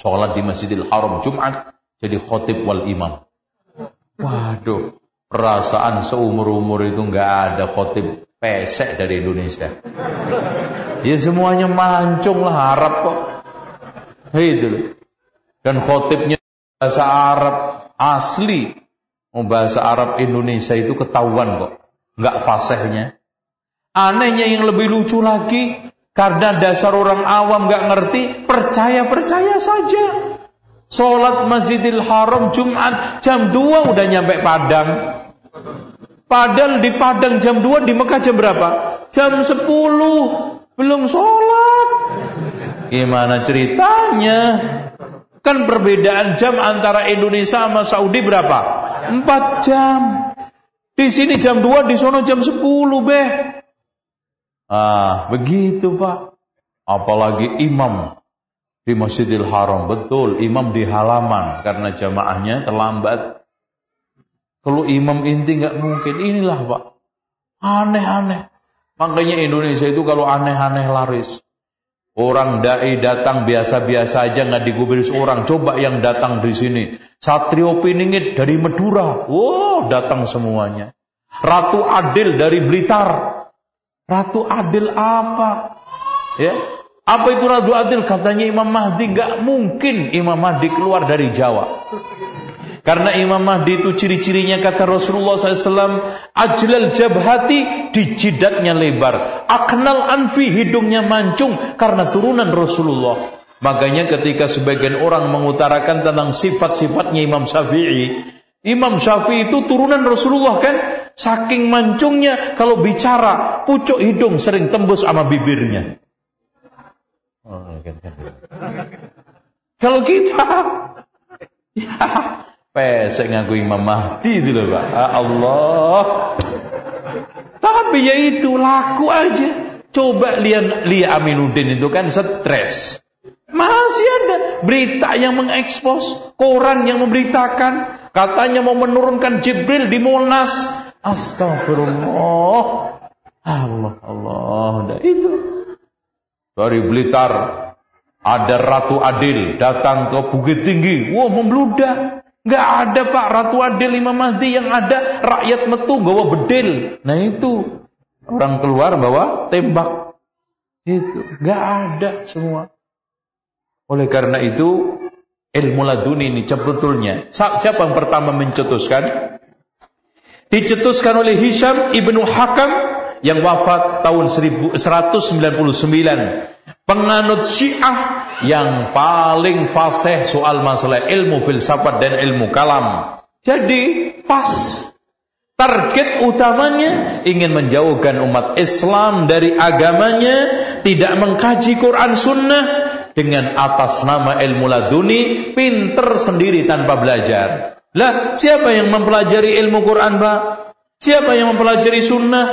S1: sholat di Masjidil Haram Jumat. Jadi khotib wal imam. Waduh, perasaan seumur-umur itu nggak ada khotib pesek dari Indonesia. Ya semuanya mancung lah Arab kok. Itu. Dan khotibnya bahasa Arab asli. Oh, bahasa Arab Indonesia itu ketahuan kok. Nggak fasihnya. Anehnya yang lebih lucu lagi, karena dasar orang awam nggak ngerti, percaya-percaya saja. Sholat Masjidil Haram Jumat jam 2 udah nyampe Padang. Padahal di Padang jam 2 di Mekah jam berapa? Jam 10 belum sholat. Gimana ceritanya? Kan perbedaan jam antara Indonesia sama Saudi berapa? 4 jam. Di sini jam 2, di sono jam 10, beh. Ah, begitu, Pak. Apalagi imam di Masjidil Haram. Betul, imam di halaman karena jamaahnya terlambat. Kalau imam inti nggak mungkin. Inilah pak. Aneh-aneh. Makanya Indonesia itu kalau aneh-aneh laris. Orang dai datang biasa-biasa aja nggak digubris orang. Coba yang datang di sini. Satrio Piningit dari Madura. Wow, datang semuanya. Ratu Adil dari Blitar. Ratu Adil apa? Ya, apa itu Ratu Adil? Katanya Imam Mahdi nggak mungkin Imam Mahdi keluar dari Jawa. Karena Imam Mahdi itu ciri-cirinya kata Rasulullah SAW, ajlal jabhati di jidatnya lebar, aknal anfi hidungnya mancung karena turunan Rasulullah. Makanya ketika sebagian orang mengutarakan tentang sifat-sifatnya Imam Syafi'i, Imam Syafi'i itu turunan Rasulullah kan? Saking mancungnya kalau bicara, pucuk hidung sering tembus sama bibirnya. Oh, kalau kita ya, Pesek ngaku Imam Mahdi itu loh Pak. Ah, Allah. Tapi ya itu laku aja. Coba lihat Lia Aminuddin itu kan stres. Masih ada berita yang mengekspos, koran yang memberitakan, katanya mau menurunkan Jibril di Monas. Astagfirullah. Allah, Allah, udah itu. Dari Blitar ada Ratu Adil datang ke Bukit Tinggi, wah membludak. Gak ada Pak Ratu Adil Imam Mahdi yang ada rakyat metu bawa bedil. Nah itu orang keluar bawa tembak. Itu gak ada semua. Oleh karena itu ilmu laduni ini sebetulnya siapa yang pertama mencetuskan? Dicetuskan oleh Hisham ibnu Hakam yang wafat tahun 1199 penganut Syiah yang paling fasih soal masalah ilmu filsafat dan ilmu kalam. Jadi pas target utamanya ingin menjauhkan umat Islam dari agamanya, tidak mengkaji Quran Sunnah dengan atas nama ilmu laduni, pinter sendiri tanpa belajar. Lah, siapa yang mempelajari ilmu Quran, Pak? Siapa yang mempelajari sunnah?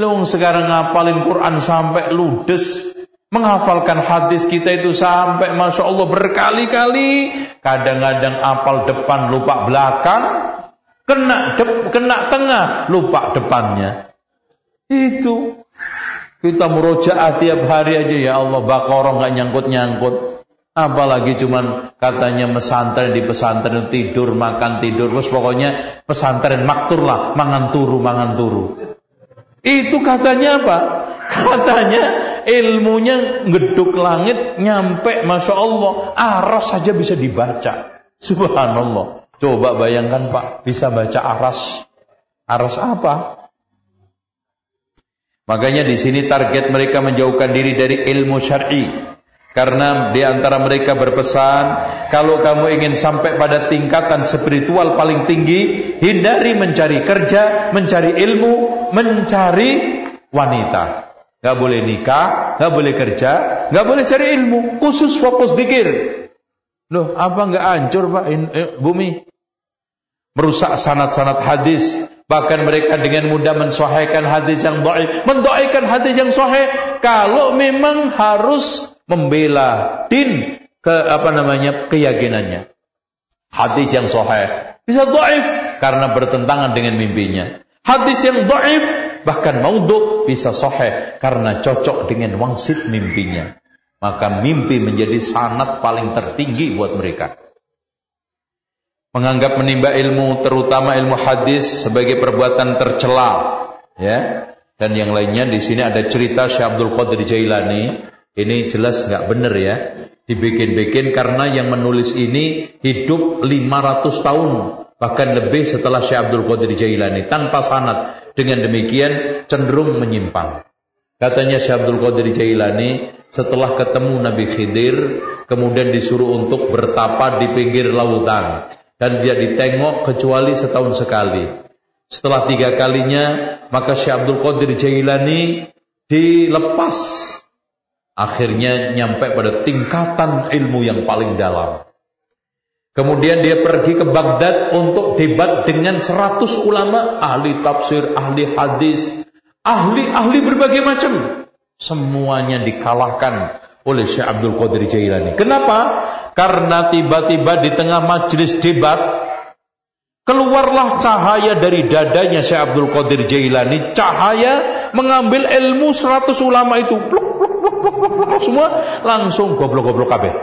S1: Lu sekarang ngapalin Quran sampai ludes, Menghafalkan hadis kita itu sampai Masya Allah berkali-kali. Kadang-kadang apal depan lupa belakang. Kena, kena tengah lupa depannya. Itu. Kita murojaah tiap hari aja ya Allah. Bakorong gak nyangkut-nyangkut. Apalagi cuman katanya pesantren di pesantren tidur, makan tidur. Terus pokoknya pesantren maktur lah. Mangan turu, mangan turu. Itu katanya apa? Katanya ilmunya ngeduk langit nyampe Masya Allah aras saja bisa dibaca. Subhanallah. Coba bayangkan Pak, bisa baca aras. Aras apa? Makanya di sini target mereka menjauhkan diri dari ilmu syar'i. Karena di antara mereka berpesan, kalau kamu ingin sampai pada tingkatan spiritual paling tinggi, hindari mencari kerja, mencari ilmu, mencari wanita. Gak boleh nikah, gak boleh kerja, gak boleh cari ilmu, khusus fokus pikir. Loh, apa gak hancur pak eh, bumi? Merusak sanat-sanat hadis, Bahkan mereka dengan mudah mensohaikan hadis yang dhaif, mendoaikan hadis yang sahih kalau memang harus membela din ke apa namanya keyakinannya. Hadis yang sahih bisa dhaif karena bertentangan dengan mimpinya. Hadis yang dhaif bahkan maudhu bisa sahih karena cocok dengan wangsit mimpinya. Maka mimpi menjadi sanat paling tertinggi buat mereka. Menganggap menimba ilmu terutama ilmu hadis sebagai perbuatan tercela, ya. Dan yang lainnya di sini ada cerita Syekh Abdul Qadir Jailani. Ini jelas nggak benar ya. Dibikin-bikin karena yang menulis ini hidup 500 tahun bahkan lebih setelah Syekh Abdul Qadir Jailani tanpa sanad. Dengan demikian cenderung menyimpang. Katanya Syekh Abdul Qadir Jailani setelah ketemu Nabi Khidir kemudian disuruh untuk bertapa di pinggir lautan dan dia ditengok kecuali setahun sekali. Setelah tiga kalinya maka Syekh Abdul Qadir Jailani dilepas. Akhirnya nyampe pada tingkatan ilmu yang paling dalam. Kemudian dia pergi ke Baghdad untuk debat dengan 100 ulama, ahli tafsir, ahli hadis, ahli-ahli berbagai macam. Semuanya dikalahkan oleh Syekh Abdul Qadir Jailani. Kenapa? Karena tiba-tiba di tengah majelis debat keluarlah cahaya dari dadanya Syekh Abdul Qadir Jailani, cahaya mengambil ilmu 100 ulama itu. Pluk, pluk, pluk, pluk, pluk, pluk, semua langsung goblok-goblok kabeh.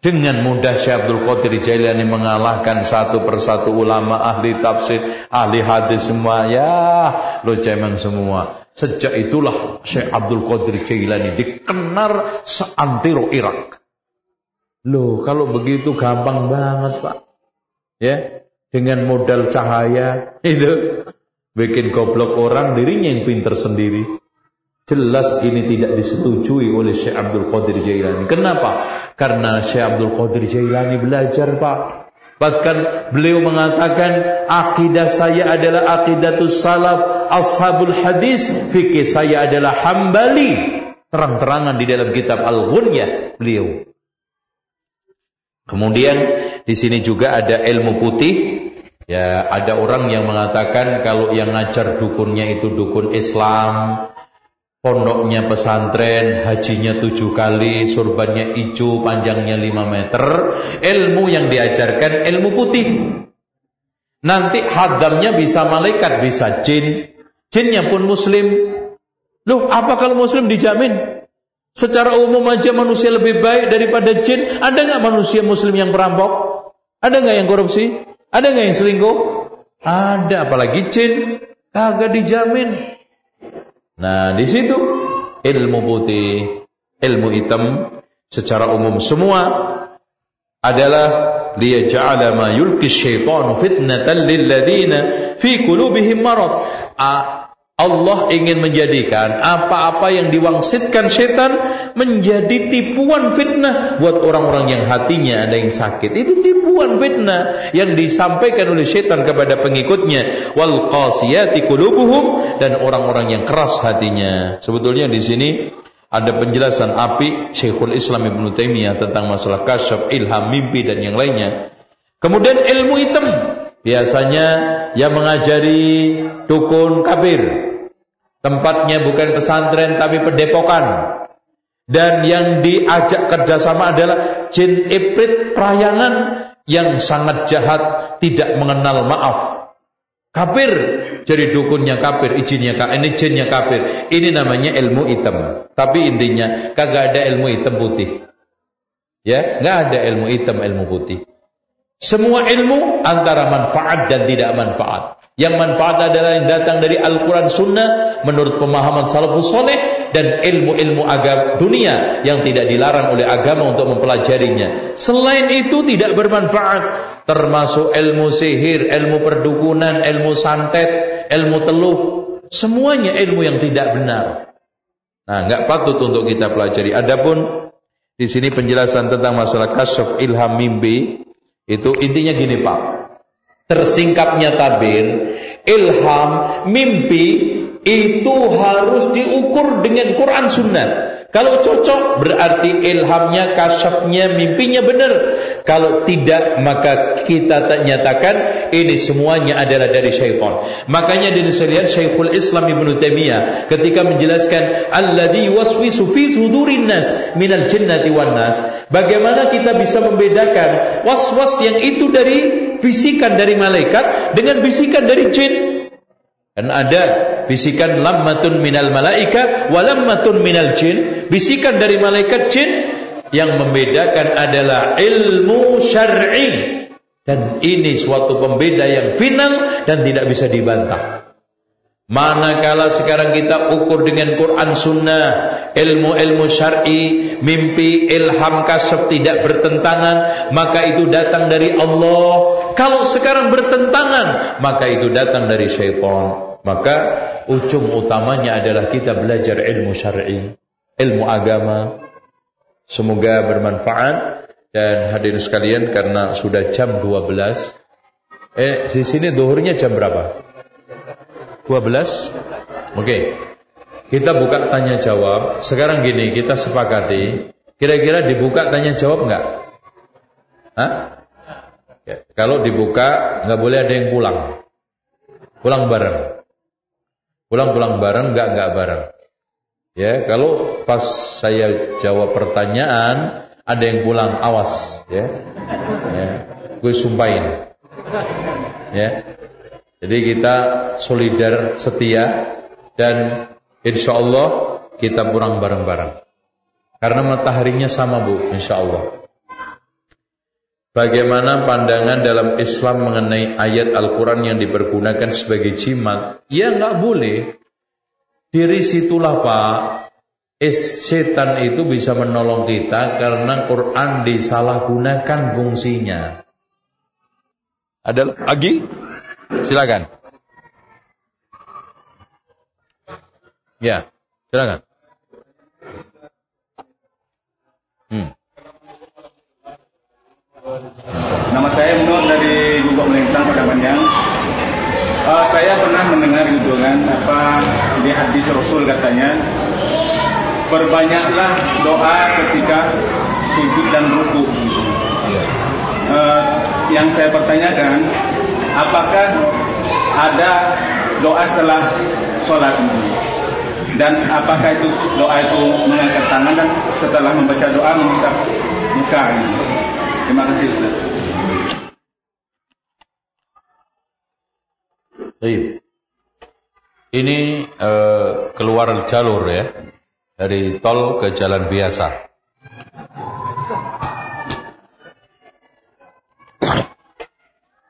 S1: Dengan mudah Syekh Abdul Qadir Jailani mengalahkan satu persatu ulama ahli tafsir, ahli hadis semua. Ya, lo cemang semua. Sejak itulah Syekh Abdul Qadir Jailani dikenal seantero Irak. Loh, kalau begitu gampang banget, Pak. Ya, dengan modal cahaya itu bikin goblok orang dirinya yang pinter sendiri. Jelas ini tidak disetujui oleh Syekh Abdul Qadir Jailani. Kenapa? Karena Syekh Abdul Qadir Jailani belajar, Pak. Bahkan beliau mengatakan akidah saya adalah akidatus salaf ashabul hadis, fikih saya adalah hambali. Terang-terangan di dalam kitab Al-Ghunyah beliau. Kemudian di sini juga ada ilmu putih. Ya, ada orang yang mengatakan kalau yang ngajar dukunnya itu dukun Islam, pondoknya pesantren, hajinya tujuh kali, surbannya hijau, panjangnya lima meter, ilmu yang diajarkan ilmu putih. Nanti hadamnya bisa malaikat, bisa jin, jinnya pun muslim. Loh, apa kalau muslim dijamin? Secara umum aja manusia lebih baik daripada jin. Ada nggak manusia muslim yang perampok? Ada nggak yang korupsi? Ada nggak yang selingkuh? Ada, apalagi jin. Kagak dijamin. Nah, di situ ilmu putih, ilmu hitam secara umum semua adalah liyaj'ala ma yulki syaitanu fitnatan lil ladina fi qulubihim marad. Allah ingin menjadikan apa-apa yang diwangsitkan setan menjadi tipuan fitnah buat orang-orang yang hatinya ada yang sakit. Itu tipuan fitnah yang disampaikan oleh setan kepada pengikutnya. Wal qasiyati qulubuhum dan orang-orang yang keras hatinya. Sebetulnya di sini ada penjelasan api Syekhul Islam Ibn Taimiyah tentang masalah kasyaf, ilham, mimpi dan yang lainnya. Kemudian ilmu hitam biasanya yang mengajari dukun kafir Tempatnya bukan pesantren tapi pedepokan. Dan yang diajak kerjasama adalah jin ibrit perayangan yang sangat jahat, tidak mengenal maaf. Kafir, jadi dukunnya kafir, izinnya kafir, ini jinnya kafir. Ini namanya ilmu hitam. Tapi intinya kagak ada ilmu hitam putih. Ya, nggak ada ilmu hitam, ilmu putih. Semua ilmu antara manfaat dan tidak manfaat. Yang manfaat adalah yang datang dari Al-Quran Sunnah menurut pemahaman salafus soleh dan ilmu-ilmu agama dunia yang tidak dilarang oleh agama untuk mempelajarinya. Selain itu tidak bermanfaat, termasuk ilmu sihir, ilmu perdukunan, ilmu santet, ilmu teluh, semuanya ilmu yang tidak benar. Nah, nggak patut untuk kita pelajari. Adapun di sini penjelasan tentang masalah kasyaf ilham mimpi itu intinya gini Pak tersingkapnya tabir, ilham, mimpi itu harus diukur dengan Quran Sunnah. Kalau cocok berarti ilhamnya, kasyafnya, mimpinya benar. Kalau tidak maka kita tak nyatakan ini semuanya adalah dari syaitan. Makanya di sekalian Syekhul Islam Ibnu Taimiyah ketika menjelaskan alladzi waswisu fi sudurin nas minal jinnati wan nas. Bagaimana kita bisa membedakan was-was yang itu dari bisikan dari malaikat dengan bisikan dari jin? Dan ada bisikan lammatun minal malaika walammatun minal jin, bisikan dari malaikat jin yang membedakan adalah ilmu syar'i dan ini suatu pembeda yang final dan tidak bisa dibantah. Manakala sekarang kita ukur dengan Quran Sunnah, ilmu-ilmu syar'i, mimpi, ilham, kasab tidak bertentangan, maka itu datang dari Allah. Kalau sekarang bertentangan, maka itu datang dari syaitan. Maka ujung utamanya adalah kita belajar ilmu syar'i, ilmu agama. Semoga bermanfaat dan hadir sekalian karena sudah jam 12. Eh, di sini duhurnya jam berapa? 12? Oke. Okay. Kita buka tanya jawab. Sekarang gini, kita sepakati. Kira-kira dibuka tanya jawab enggak? Hah? Ya, kalau dibuka nggak boleh ada yang pulang. Pulang bareng. Pulang-pulang bareng enggak enggak bareng. Ya, kalau pas saya jawab pertanyaan ada yang pulang, awas ya. Ya. Gue sumpahin. Ya. Jadi kita solidar, setia dan insya Allah kita pulang bareng-bareng. Karena mataharinya sama bu, insya Allah. Bagaimana pandangan dalam Islam mengenai ayat Al-Quran yang dipergunakan sebagai jimat? Ya nggak boleh. Diri situlah pak, setan itu bisa menolong kita karena Quran disalahgunakan fungsinya. Ada lagi? Silakan. Ya, silakan.
S2: Hmm. Nama saya Nur dari Gugok Melintang Pada Panjang. Uh, saya pernah mendengar hidungan apa di hadis Rasul katanya berbanyaklah doa ketika sujud dan ruku. Uh, yang saya pertanyakan, apakah ada doa setelah sholat dan apakah itu doa itu mengangkat tangan dan setelah membaca doa mengusap muka terima kasih Ustaz.
S1: Ini uh, keluar jalur ya dari tol ke jalan biasa.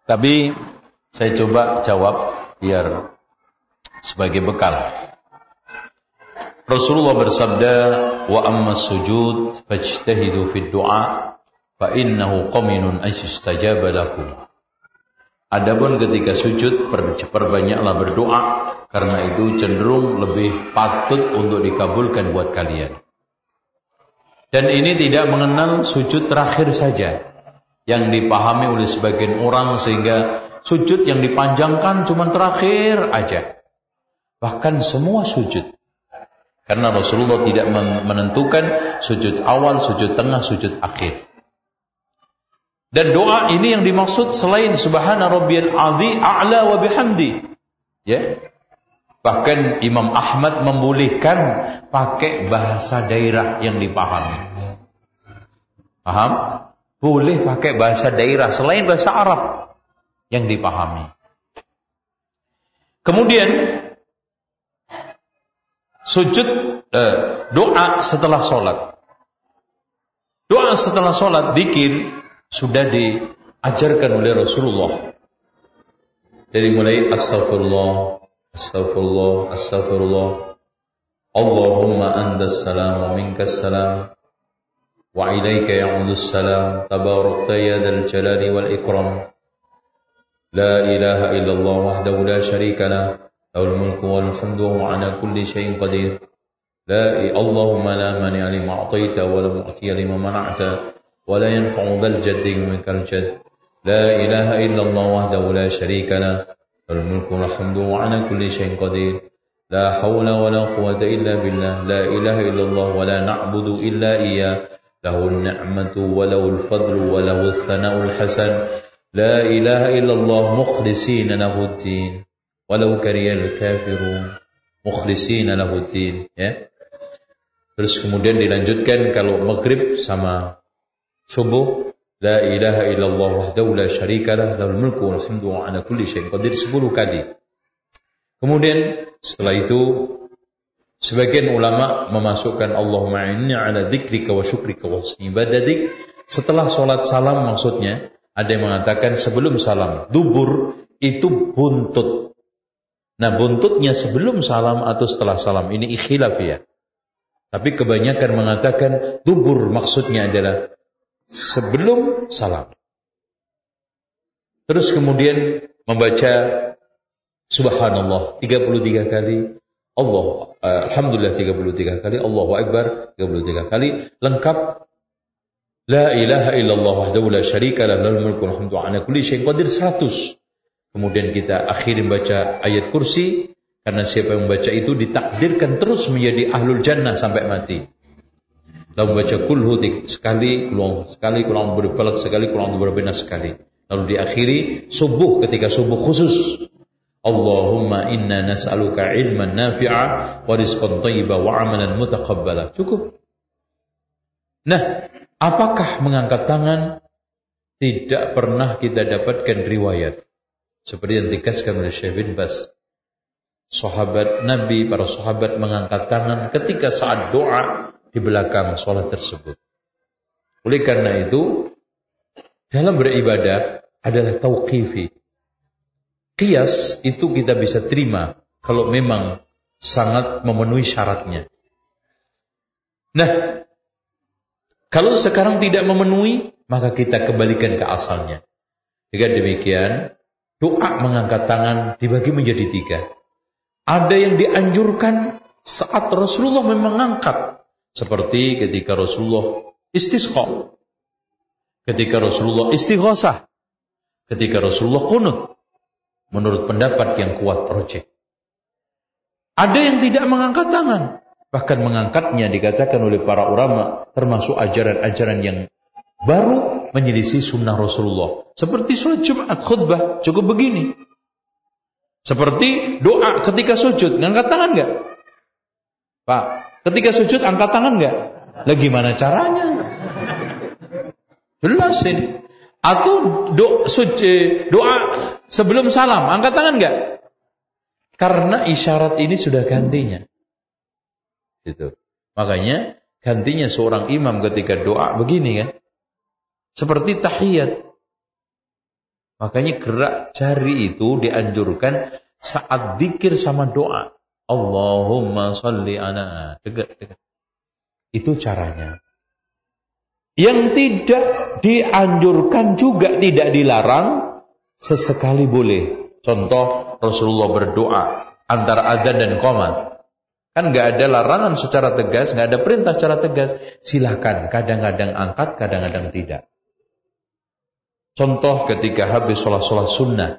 S1: Tapi saya coba jawab biar sebagai bekal. Rasulullah bersabda, "Wa amma sujud fajtahidu fid du'a fa innahu qaminun lakum." Adapun ketika sujud perbanyaklah berdoa karena itu cenderung lebih patut untuk dikabulkan buat kalian. Dan ini tidak mengenal sujud terakhir saja yang dipahami oleh sebagian orang sehingga sujud yang dipanjangkan cuma terakhir aja. Bahkan semua sujud. Karena Rasulullah tidak menentukan sujud awal, sujud tengah, sujud akhir. Dan doa ini yang dimaksud selain subhana rabbiyal azim a'la wa bihamdi. Ya. Bahkan Imam Ahmad membolehkan pakai bahasa daerah yang dipahami. Paham? boleh pakai bahasa daerah selain bahasa Arab yang dipahami. Kemudian sujud eh, doa setelah sholat. Doa setelah sholat dikir sudah diajarkan oleh Rasulullah. Dari mulai astagfirullah, astagfirullah, astagfirullah. Allahumma antas salam wa minkas salam wa ilaika ya'udus salam Tabarukta ya dal jalani wal ikram la ilaha illallah wahdahu la syarika له الملك والحمد وهو على كل شيء قدير. لا اللهم لا مانع لما أعطيت ولا معطي لما منعت ولا ينفع ذا الجد منك الجد. لا إله إلا الله وحده لا شريك له. الملك والحمد وهو على كل شيء قدير. لا حول ولا قوة إلا بالله. لا إله إلا الله ولا نعبد إلا إياه. له النعمة وله الفضل وله الثناء الحسن. لا إله إلا الله مخلصين له الدين. walau karyal kafirun mukhlisina lahuddin ya. Terus kemudian dilanjutkan kalau maghrib sama subuh la ilaha illallah wahdahu la syarikalah lahul mulku wal hamdu ala kulli syai'in qadir 10 kali. Kemudian setelah itu sebagian ulama memasukkan Allahumma inni ala dzikrika wa syukrika wa husni ibadatik. Setelah sholat salam maksudnya ada yang mengatakan sebelum salam dubur itu buntut. Nah buntutnya sebelum salam atau setelah salam ini ikhilaf ya. Tapi kebanyakan mengatakan dubur maksudnya adalah sebelum salam. Terus kemudian membaca Subhanallah 33 kali, Allah uh, alhamdulillah 33 kali, Allahu akbar 33 kali, lengkap La ilaha illallah wahdahu la syarika lah lahul mulku wal hamdu ala kulli syai'in qadir 100. Kemudian kita akhiri baca ayat kursi karena siapa yang membaca itu ditakdirkan terus menjadi ahlul jannah sampai mati. Lalu baca kulhu sekali, kulung sekali, kulung berbalak sekali, kulung berbenas sekali. Lalu diakhiri subuh ketika subuh khusus Allahumma inna nas'aluka ilman nafi'a wa rizqan thayyiba wa amalan mutaqabbala. Cukup. Nah, apakah mengangkat tangan tidak pernah kita dapatkan riwayat seperti yang dikasihkan oleh Syekh bin Bas. Sahabat Nabi, para sahabat mengangkat tangan ketika saat doa di belakang sholat tersebut. Oleh karena itu, dalam beribadah adalah tauqifi. Kias itu kita bisa terima kalau memang sangat memenuhi syaratnya. Nah, kalau sekarang tidak memenuhi, maka kita kembalikan ke asalnya. Jika demikian, doa mengangkat tangan dibagi menjadi tiga. Ada yang dianjurkan saat Rasulullah memang mengangkat. Seperti ketika Rasulullah istisqa. Ketika Rasulullah istighosah. Ketika Rasulullah kunut menurut pendapat yang kuat rojek. Ada yang tidak mengangkat tangan. Bahkan mengangkatnya dikatakan oleh para ulama termasuk ajaran-ajaran yang baru menyelisih sunnah Rasulullah. Seperti sholat Jumat khutbah cukup begini. Seperti doa ketika sujud, ngangkat tangan nggak? Pak, ketika sujud angkat tangan nggak? Lah gimana caranya? Jelas ini. Atau do, suci, doa sebelum salam, angkat tangan enggak? Karena isyarat ini sudah gantinya. Gitu. Makanya gantinya seorang imam ketika doa begini kan. Seperti tahiyat. Makanya gerak jari itu dianjurkan saat dikir sama doa. Allahumma salli ala. Dekat, dekat. Itu caranya. Yang tidak dianjurkan juga tidak dilarang sesekali boleh. Contoh Rasulullah berdoa antara adzan dan qomat. Kan nggak ada larangan secara tegas, nggak ada perintah secara tegas. Silahkan, kadang-kadang angkat, kadang-kadang tidak. Contoh ketika habis sholat-sholat sunnah.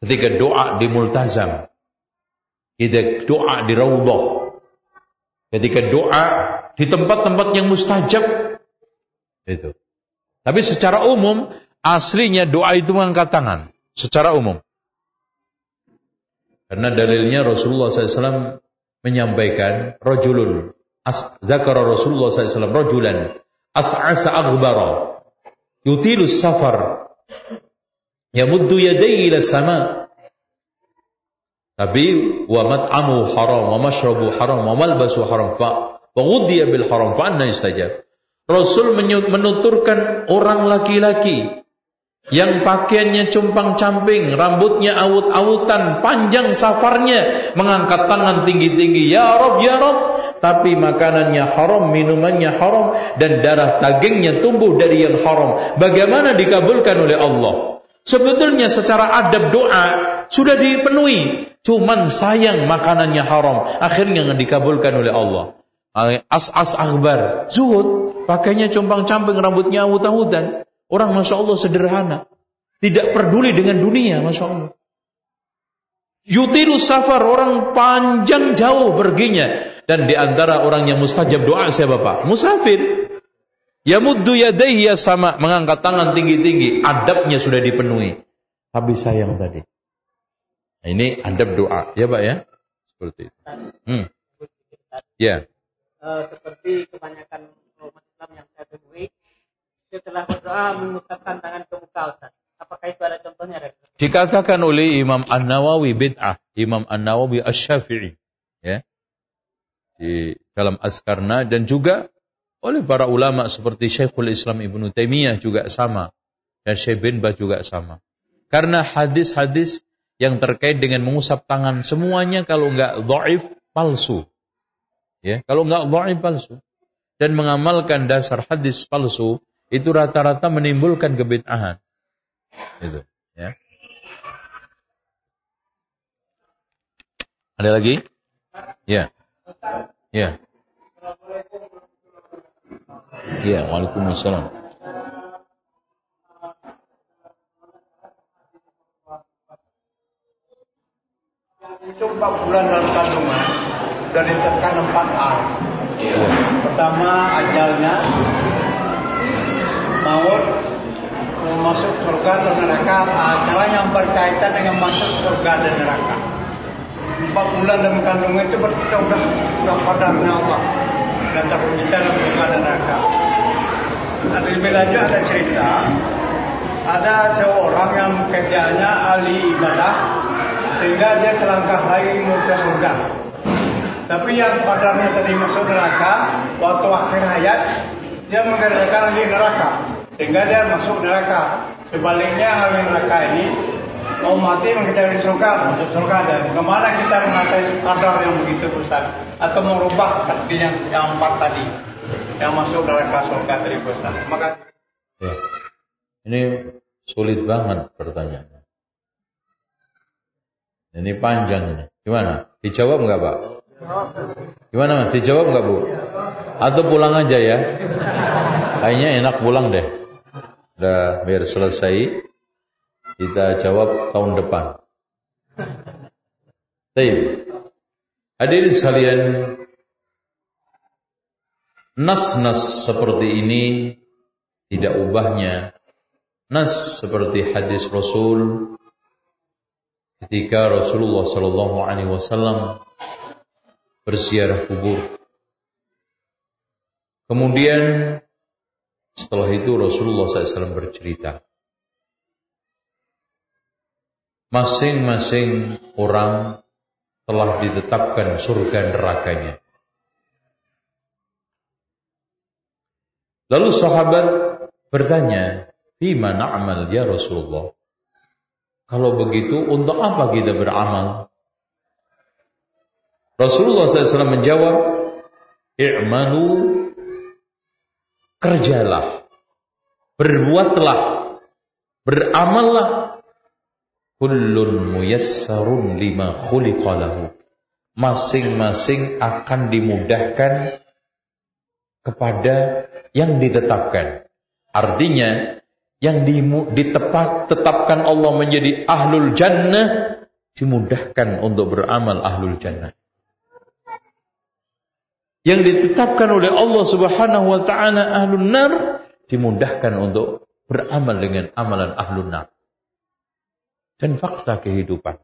S1: Ketika doa di multazam. Ketika doa di raudhah. Ketika doa di tempat-tempat yang mustajab itu. Tapi secara umum aslinya doa itu mengangkat tangan secara umum. Karena dalilnya Rasulullah SAW menyampaikan rojulun zakara Rasulullah SAW rojulan as'asa aghbara yutilus safar. Yamuddu yadayhi ila sama. Tapi wa mat'amu haram wa mashrabu haram wa malbasu haram fa wa bil haram fa anna yustajab. Rasul menuturkan orang laki-laki yang pakaiannya cumpang-camping, rambutnya awut-awutan, panjang safarnya, mengangkat tangan tinggi-tinggi, ya Rob, ya Rob, tapi makanannya haram, minumannya haram, dan darah dagingnya tumbuh dari yang haram. Bagaimana dikabulkan oleh Allah? Sebetulnya secara adab doa sudah dipenuhi, cuman sayang makanannya haram, akhirnya dikabulkan oleh Allah. As-as akbar, zuhud, pakainya compang-camping, rambutnya awut-awutan. Orang Masya Allah sederhana. Tidak peduli dengan dunia, Masya Allah. Yutilu safar orang panjang jauh perginya dan di antara orang yang mustajab doa siapa Pak? Musafir. Ya muddu yadayhi ya sama mengangkat tangan tinggi-tinggi, adabnya sudah dipenuhi. Habis sayang tadi. Nah, ini adab doa, ya Pak ya? Seperti itu. Hmm. Ya.
S3: Uh, seperti kebanyakan umat Islam yang saya temui setelah berdoa mengusapkan tangan ke muka Ustaz. Apakah itu ada contohnya?
S1: Dikatakan oleh Imam An-Nawawi bid'ah, Imam An-Nawawi Asy-Syafi'i, ya. Di dalam Askarna dan juga oleh para ulama seperti Syekhul Islam Ibnu Taimiyah juga sama dan Syekh bin Baz juga sama. Karena hadis-hadis yang terkait dengan mengusap tangan semuanya kalau enggak dhaif palsu. Ya, kalau enggak dhaif palsu dan mengamalkan dasar hadis palsu itu rata-rata menimbulkan kebid'ahan. Itu, ya. Ada lagi? Ya. Ya. Ya, Waalaikumsalam.
S4: Itu empat bulan dalam kandungan sudah ditekan empat hal. Ya. Pertama ajalnya, maut, masuk surga dan neraka, acara yang berkaitan dengan masuk surga dan neraka. Empat bulan dalam kandungan itu berarti sudah sudah padarnya Allah dan kita dalam surga dan neraka. Nanti lebih lanjut ada cerita, ada seorang yang kerjanya ahli ibadah sehingga dia selangkah lagi menuju surga. Tapi yang padarnya tadi masuk neraka, waktu akhir hayat dia mengerjakan di neraka sehingga dia masuk neraka. Sebaliknya ahli neraka ini mau mati mengejar surga, masuk surga dan ke mana kita mengatai kadar yang begitu besar atau merubah takdir yang, yang empat tadi yang masuk neraka surga tadi besar. Kasih.
S1: Ya. Ini sulit banget pertanyaannya. Ini panjang ini. Gimana? Dijawab nggak Pak? Gimana Mas? Dijawab nggak Bu? Atau pulang aja ya? Kayaknya enak pulang deh. Udah biar selesai. Kita jawab tahun depan. Baik. Hadirin sekalian, nas-nas seperti ini tidak ubahnya nas seperti hadis Rasul ketika Rasulullah Shallallahu Alaihi Wasallam berziarah kubur. Kemudian setelah itu Rasulullah SAW bercerita. Masing-masing orang telah ditetapkan surga nerakanya. Lalu sahabat bertanya, Fima na'amal ya Rasulullah? Kalau begitu, untuk apa kita beramal? Rasulullah SAW menjawab, I'manu kerjalah, berbuatlah, beramallah. Kullun muyassarun lima khuliqalahu. Masing-masing akan dimudahkan kepada yang ditetapkan. Artinya, yang ditetapkan Allah menjadi ahlul jannah, dimudahkan untuk beramal ahlul jannah yang ditetapkan oleh Allah Subhanahu wa taala ahlun nar dimudahkan untuk beramal dengan amalan ahlun nar. Dan fakta kehidupan.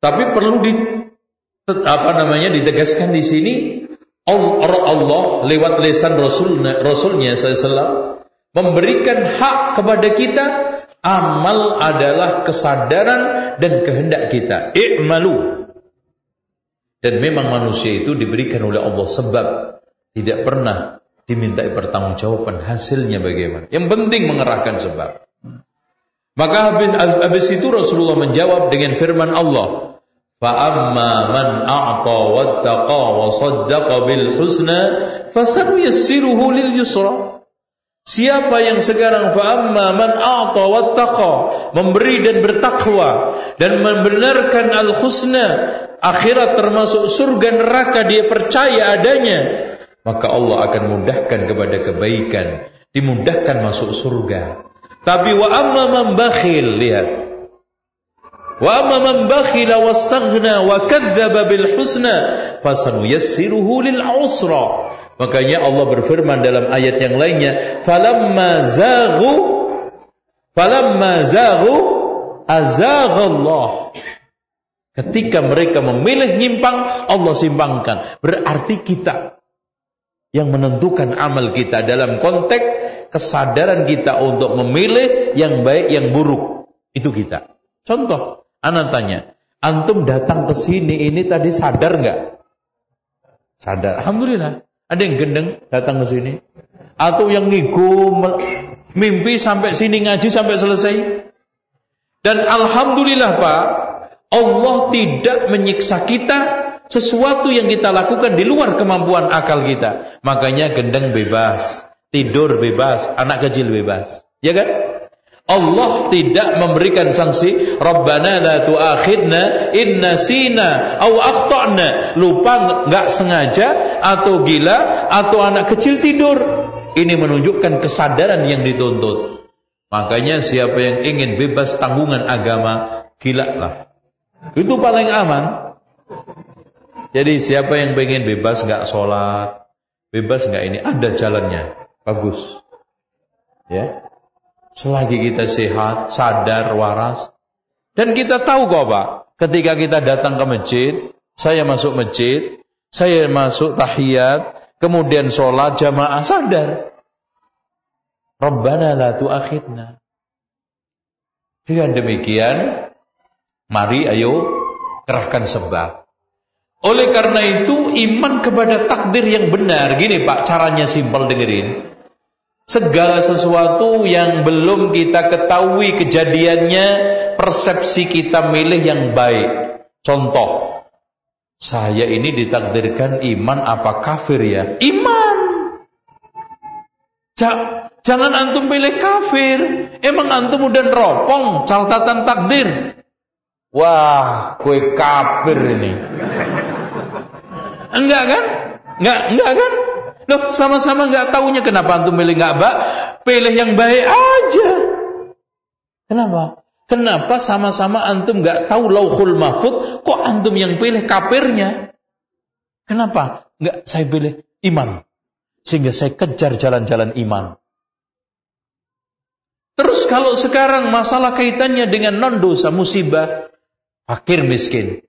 S1: Tapi perlu di apa namanya ditegaskan di sini Allah lewat lisan Rasulnya, Rasulnya SAW memberikan hak kepada kita amal adalah kesadaran dan kehendak kita. I'malu dan memang manusia itu diberikan oleh Allah sebab tidak pernah dimintai pertanggungjawaban hasilnya bagaimana. Yang penting mengerahkan sebab. Maka habis, habis itu Rasulullah menjawab dengan firman Allah, فَأَمَّا مَنْ أَعْطَى وَاتَّقَى وَصَدَّقَ بِالْحُسْنَى فَسَنُيَسِّرُهُ لِلْيُسْرَى Siapa yang sekarang fa'amma man a'ta wattaqa memberi dan bertakwa dan membenarkan al-husna akhirat termasuk surga neraka dia percaya adanya maka Allah akan mudahkan kepada kebaikan dimudahkan masuk surga. Tapi wa amma man bakhil lihat Makanya Allah berfirman dalam ayat yang lainnya. Ketika mereka memilih nyimpang, Allah simpangkan. Berarti kita yang menentukan amal kita dalam konteks kesadaran kita untuk memilih yang baik yang buruk. Itu kita. Contoh, Anak tanya, antum datang ke sini ini tadi sadar nggak? Sadar. Alhamdulillah. Ada yang gendeng datang ke sini. Atau yang ngigo mimpi sampai sini ngaji sampai selesai. Dan alhamdulillah Pak, Allah tidak menyiksa kita sesuatu yang kita lakukan di luar kemampuan akal kita. Makanya gendeng bebas, tidur bebas, anak kecil bebas. Ya kan? Allah tidak memberikan sanksi Rabbana la tu'akhidna inna sina au akhtana. Lupa nggak sengaja atau gila atau anak kecil tidur. Ini menunjukkan kesadaran yang dituntut. Makanya siapa yang ingin bebas tanggungan agama gila lah itu paling aman. Jadi siapa yang pengen bebas nggak sholat bebas nggak ini ada jalannya. Bagus. Ya Selagi kita sehat, sadar, waras. Dan kita tahu kok Pak, ketika kita datang ke masjid, saya masuk masjid, saya masuk tahiyat, kemudian sholat jamaah sadar. Rabbana la tu'akhidna. Dengan demikian, mari ayo kerahkan sebab. Oleh karena itu, iman kepada takdir yang benar. Gini Pak, caranya simpel dengerin segala sesuatu yang belum kita ketahui kejadiannya, persepsi kita milih yang baik. Contoh, saya ini ditakdirkan iman apa kafir ya? Iman. Jangan antum pilih kafir. Emang antum udah neropong catatan takdir. Wah, kue kafir ini. Enggak kan? Enggak, enggak kan? Loh, sama-sama nggak tahunya kenapa antum pilih nggak baik? Pilih yang baik aja. Kenapa? Kenapa sama-sama antum nggak tahu lauhul mahfud, kok antum yang pilih kafirnya? Kenapa? Nggak saya pilih iman. Sehingga saya kejar jalan-jalan iman. Terus kalau sekarang masalah kaitannya dengan non dosa musibah, fakir miskin.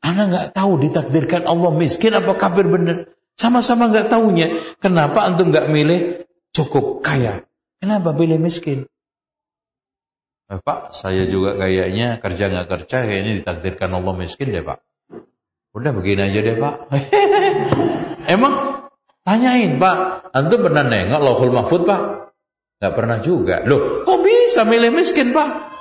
S1: Anak nggak tahu ditakdirkan Allah miskin apa kafir benar. Sama-sama nggak tahunya. Kenapa antum nggak milih cukup kaya? Kenapa pilih miskin? Eh, Pak, saya juga kayaknya kerja nggak kerja, kayaknya ditakdirkan Allah miskin deh Pak. Udah begini aja deh Pak. Emang tanyain Pak, antum pernah nengok lohul mahfud Pak? Nggak pernah juga. Loh, kok bisa milih miskin Pak?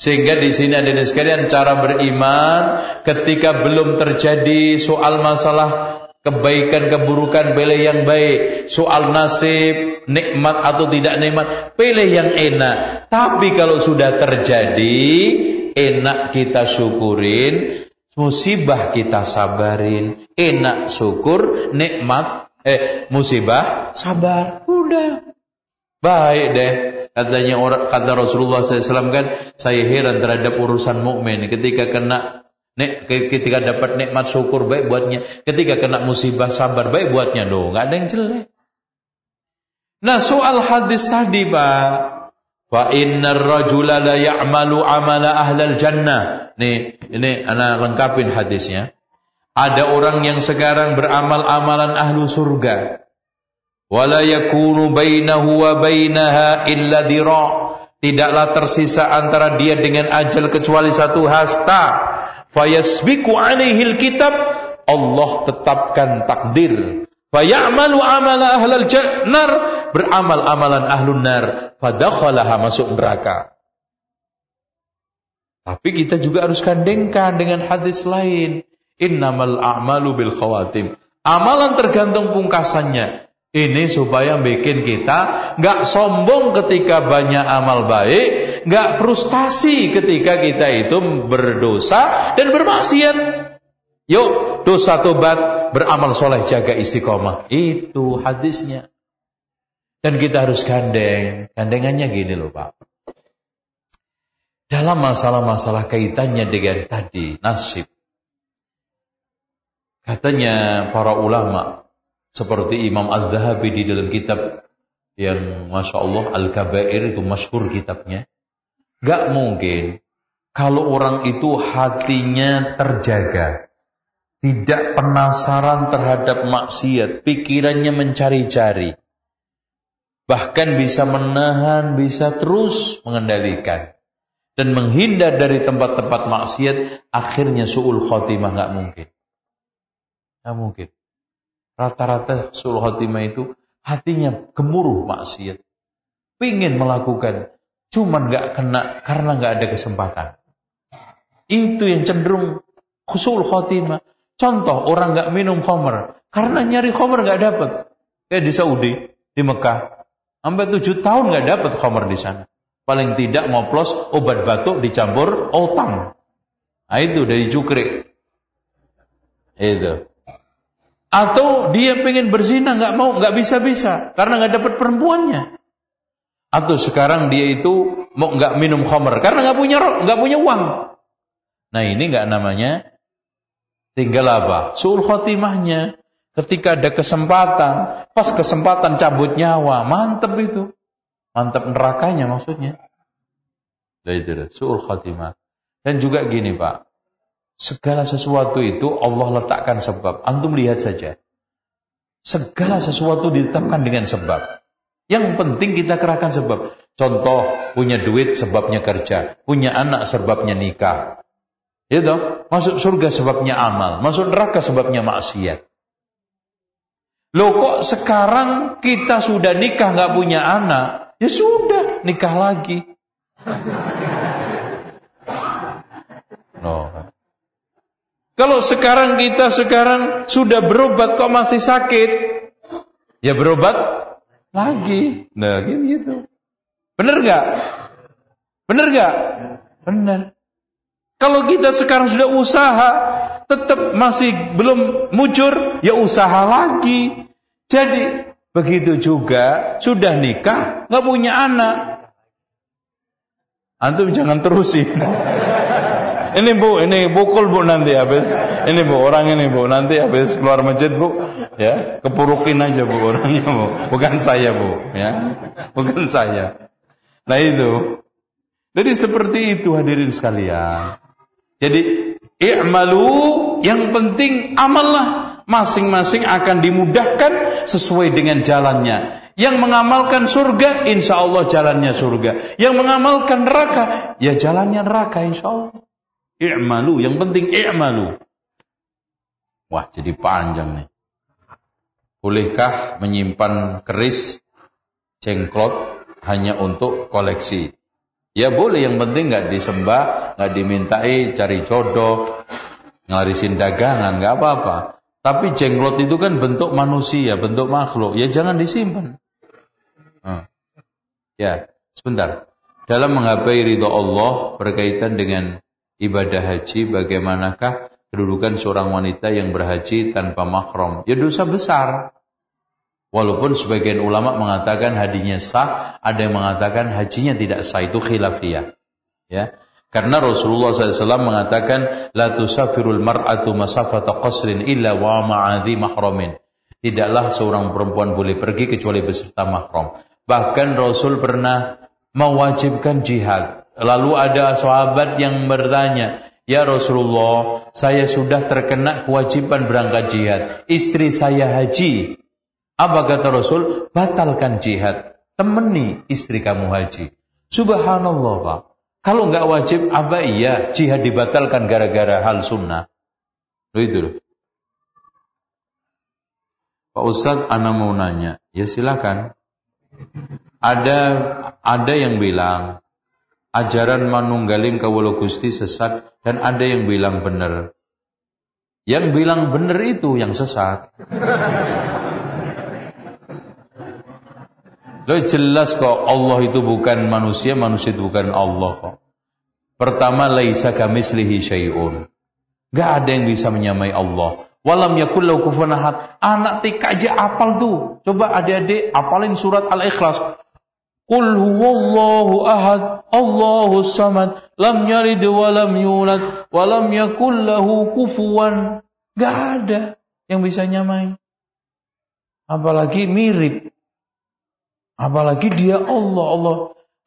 S1: Sehingga di sini ada sekalian cara beriman ketika belum terjadi soal masalah kebaikan keburukan pilih yang baik, soal nasib, nikmat atau tidak nikmat, pilih yang enak. Tapi kalau sudah terjadi, enak kita syukurin, musibah kita sabarin, enak syukur, nikmat eh musibah sabar. Udah. Baik deh. Katanya orang kata Rasulullah SAW kan, saya heran terhadap urusan mukmin ketika kena nek, ketika dapat nikmat syukur baik buatnya, ketika kena musibah sabar baik buatnya loh, nggak ada yang jelek. Nah soal hadis tadi pak, fa innar rajula la ya'malu amala ahlal jannah. Nih ini anak lengkapin hadisnya. Ada orang yang sekarang beramal amalan ahlu surga wala yakunu bainahu wa bainaha illa dira. Tidaklah tersisa antara dia dengan ajal kecuali satu hasta. Fayasbiku alaihi alkitab. Allah tetapkan takdir. Fayamalu amala ahlal jannar beramal amalan ahlun nar. Fadakhalaha masuk neraka. Tapi kita juga harus gandengkan dengan hadis lain. Innamal a'malu bil khawatim. Amalan tergantung pungkasannya ini supaya bikin kita nggak sombong ketika banyak amal baik, nggak frustasi ketika kita itu berdosa dan bermaksiat. Yuk, dosa tobat, beramal soleh, jaga istiqomah. Itu hadisnya. Dan kita harus gandeng. Gandengannya gini loh Pak. dalam masalah-masalah kaitannya dengan tadi nasib. Katanya para ulama seperti Imam Al-Zahabi di dalam kitab yang Masya Allah Al-Kabair itu masyhur kitabnya. Gak mungkin kalau orang itu hatinya terjaga. Tidak penasaran terhadap maksiat. Pikirannya mencari-cari. Bahkan bisa menahan, bisa terus mengendalikan. Dan menghindar dari tempat-tempat maksiat. Akhirnya su'ul khotimah gak mungkin. Gak mungkin. Rata-rata khotimah itu hatinya gemuruh maksiat. Pingin melakukan. Cuman gak kena karena gak ada kesempatan. Itu yang cenderung khusul khotimah. Contoh orang nggak minum khamr karena nyari khamr nggak dapat. Kayak di Saudi, di Mekah, sampai tujuh tahun nggak dapat khamr di sana. Paling tidak ngoplos obat batuk dicampur otang. Nah, itu dari cukrik. Itu. Atau dia pengen berzina nggak mau nggak bisa bisa karena nggak dapat perempuannya. Atau sekarang dia itu mau nggak minum khamr karena nggak punya nggak punya uang. Nah ini nggak namanya tinggal apa? Suul khotimahnya. Ketika ada kesempatan, pas kesempatan cabut nyawa, mantep itu. Mantep nerakanya maksudnya. Nah itu suul khotimah. Dan juga gini Pak, segala sesuatu itu Allah letakkan sebab. Antum lihat saja. Segala sesuatu ditetapkan dengan sebab. Yang penting kita kerahkan sebab. Contoh, punya duit sebabnya kerja. Punya anak sebabnya nikah. Itu masuk surga sebabnya amal, masuk neraka sebabnya maksiat. Loh kok sekarang kita sudah nikah nggak punya anak? Ya sudah, nikah lagi. Kalau sekarang kita sekarang sudah berobat kok masih sakit, ya berobat lagi. Nah, gitu. Bener nggak? Bener nggak? Bener. Kalau kita sekarang sudah usaha, tetap masih belum mujur, ya usaha lagi. Jadi begitu juga sudah nikah, nggak punya anak. Antum jangan terusin. Ini bu, ini pukul bu nanti habis. Ini bu orang ini bu nanti habis keluar masjid bu, ya kepurukin aja bu orangnya bu, bukan saya bu, ya bukan saya. Nah itu. Jadi seperti itu hadirin sekalian. Jadi i'malu yang penting amallah masing-masing akan dimudahkan sesuai dengan jalannya. Yang mengamalkan surga, insya Allah jalannya surga. Yang mengamalkan neraka, ya jalannya neraka insya Allah. I'malu, yang penting i'malu. Wah jadi panjang nih. Bolehkah menyimpan keris cengklot hanya untuk koleksi? Ya boleh, yang penting nggak disembah, nggak dimintai cari jodoh, ngarisin dagangan, nggak apa-apa. Tapi jenglot itu kan bentuk manusia, bentuk makhluk, ya jangan disimpan. Hmm. Ya, sebentar. Dalam menggapai ridho Allah berkaitan dengan ibadah haji, bagaimanakah kedudukan seorang wanita yang berhaji tanpa mahram? Ya dosa besar. Walaupun sebagian ulama mengatakan hadinya sah, ada yang mengatakan hajinya tidak sah itu khilafiyah. Ya. Karena Rasulullah SAW mengatakan la tusafirul mar'atu masafata qasrin illa wa ma'adhi mahramin. Tidaklah seorang perempuan boleh pergi kecuali beserta mahram. Bahkan Rasul pernah mewajibkan jihad. Lalu ada sahabat yang bertanya, Ya Rasulullah, saya sudah terkena kewajiban berangkat jihad. Istri saya haji. Apa kata Rasul? Batalkan jihad. Temani istri kamu haji. Subhanallah Pak. Kalau nggak wajib, apa iya jihad dibatalkan gara-gara hal sunnah? Loh itu loh. Pak Ustadz, Ana mau nanya. Ya silakan. Ada ada yang bilang ajaran manunggaling kawula Gusti sesat dan ada yang bilang benar. Yang bilang benar itu yang sesat. Loh jelas kok Allah itu bukan manusia, manusia itu bukan Allah kok. Pertama laisa kamislihi syai'un. Gak ada yang bisa menyamai Allah. Walam yakul lahu kufuwan ahad. Anak TK aja apal tuh. Coba adik-adik apalin surat Al-Ikhlas. Qul huwallahu ahad, Allahu samad, lam yalid wa lam yulad, wa lam yakul lahu kufuwan. Gak ada yang bisa nyamai. Apalagi mirip. Apalagi dia Allah, Allah.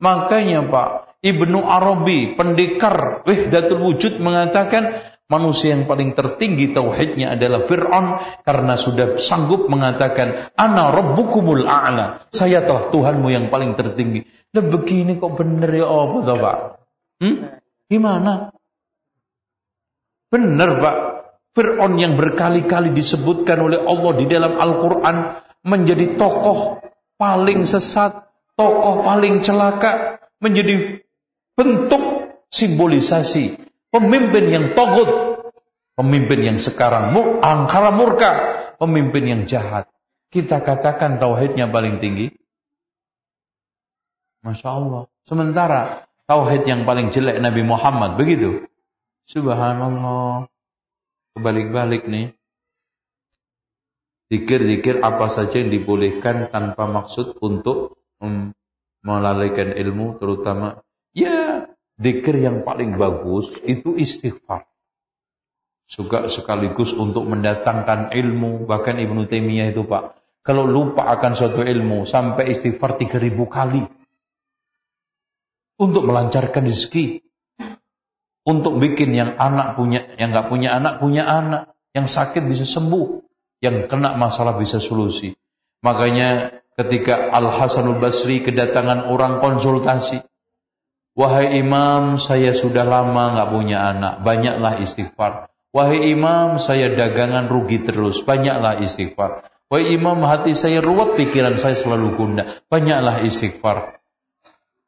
S1: Makanya Pak, Ibnu Arabi, pendekar Wahdatul Wujud mengatakan manusia yang paling tertinggi tauhidnya adalah Fir'aun karena sudah sanggup mengatakan ana rabbukumul a'la. Saya telah Tuhanmu yang paling tertinggi. Dan begini kok bener ya apa toh Pak? Hmm? Gimana? Bener Pak. Fir'aun yang berkali-kali disebutkan oleh Allah di dalam Al-Quran menjadi tokoh paling sesat, tokoh paling celaka, menjadi bentuk simbolisasi pemimpin yang togut, pemimpin yang sekarang angkara murka, pemimpin yang jahat. Kita katakan tauhidnya paling tinggi. Masya Allah. Sementara tauhid yang paling jelek Nabi Muhammad begitu. Subhanallah. Kebalik-balik nih. Dikir-dikir apa saja yang dibolehkan tanpa maksud untuk melalaikan ilmu terutama ya Dikir yang paling bagus itu istighfar. Juga sekaligus untuk mendatangkan ilmu. Bahkan Ibnu Taimiyah itu Pak. Kalau lupa akan suatu ilmu sampai istighfar 3000 kali. Untuk melancarkan rezeki. Untuk bikin yang anak punya, yang nggak punya anak punya anak. Yang sakit bisa sembuh. Yang kena masalah bisa solusi. Makanya ketika Al Hasanul Basri kedatangan orang konsultasi, Wahai imam, saya sudah lama nggak punya anak, banyaklah istighfar. Wahai imam, saya dagangan rugi terus, banyaklah istighfar. Wahai imam, hati saya ruwet, pikiran saya selalu gundah, banyaklah istighfar.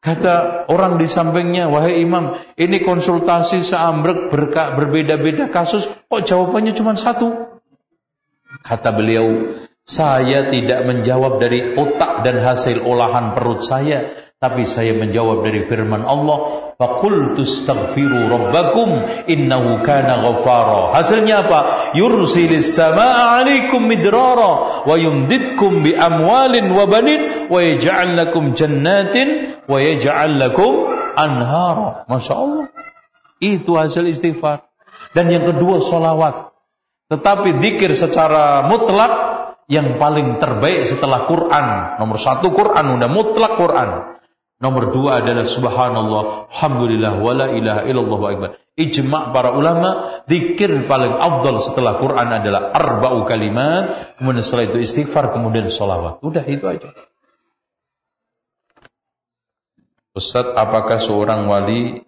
S1: Kata orang di sampingnya, wahai imam, ini konsultasi seambrek berbeda-beda kasus, kok jawabannya cuma satu? Kata beliau, saya tidak menjawab dari otak dan hasil olahan perut saya, tapi saya menjawab dari firman Allah, "Faqultu astaghfiru rabbakum innahu kana ghaffara." Hasilnya apa? Yursilis samaa 'alaikum midrara wa yumdidkum bi amwalin wa banin wa yaj'al lakum jannatin wa yaj'al lakum anhara. Masya Allah. Itu hasil istighfar. Dan yang kedua solawat. Tetapi zikir secara mutlak yang paling terbaik setelah Quran. Nomor satu Quran, udah mutlak Quran. Nomor dua adalah subhanallah, alhamdulillah, wala ilaha illallah wa akbar. Ijma' para ulama, zikir paling afdal setelah Quran adalah arba'u kalimat, kemudian setelah itu istighfar, kemudian sholawat. Udah itu aja. Ustaz, apakah seorang wali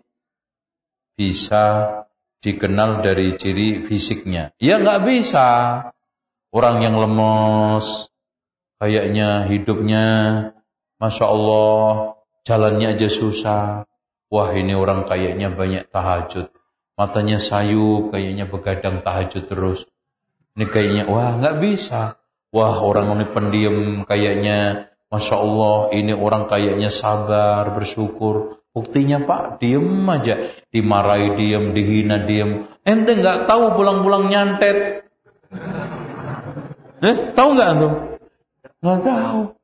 S1: bisa dikenal dari ciri fisiknya? Ya nggak bisa. Orang yang lemes, kayaknya hidupnya, masya Allah, Jalannya aja susah. Wah ini orang kayaknya banyak tahajud. Matanya sayu, kayaknya begadang tahajud terus. Ini kayaknya, wah nggak bisa. Wah orang ini pendiam kayaknya, Masya Allah ini orang kayaknya sabar, bersyukur. Buktinya Pak, diem aja. Dimarahi diem, dihina diem. Ente nggak tahu pulang-pulang nyantet. Eh, tahu nggak tuh? Nggak tahu.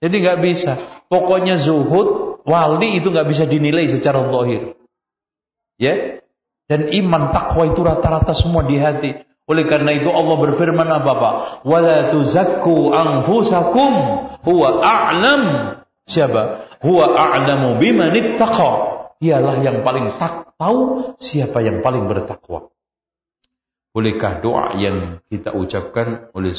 S1: Jadi nggak bisa. Pokoknya zuhud, wali itu nggak bisa dinilai secara zahir. Ya. Dan iman takwa itu rata-rata semua di hati. Oleh karena itu Allah berfirman apa Pak? Wala tuzakku anfusakum huwa a'lam. Siapa? Huwa a'lamu biman ittaqa. Ialah yang paling tak tahu siapa yang paling bertakwa. Bolehkah doa yang kita ucapkan oleh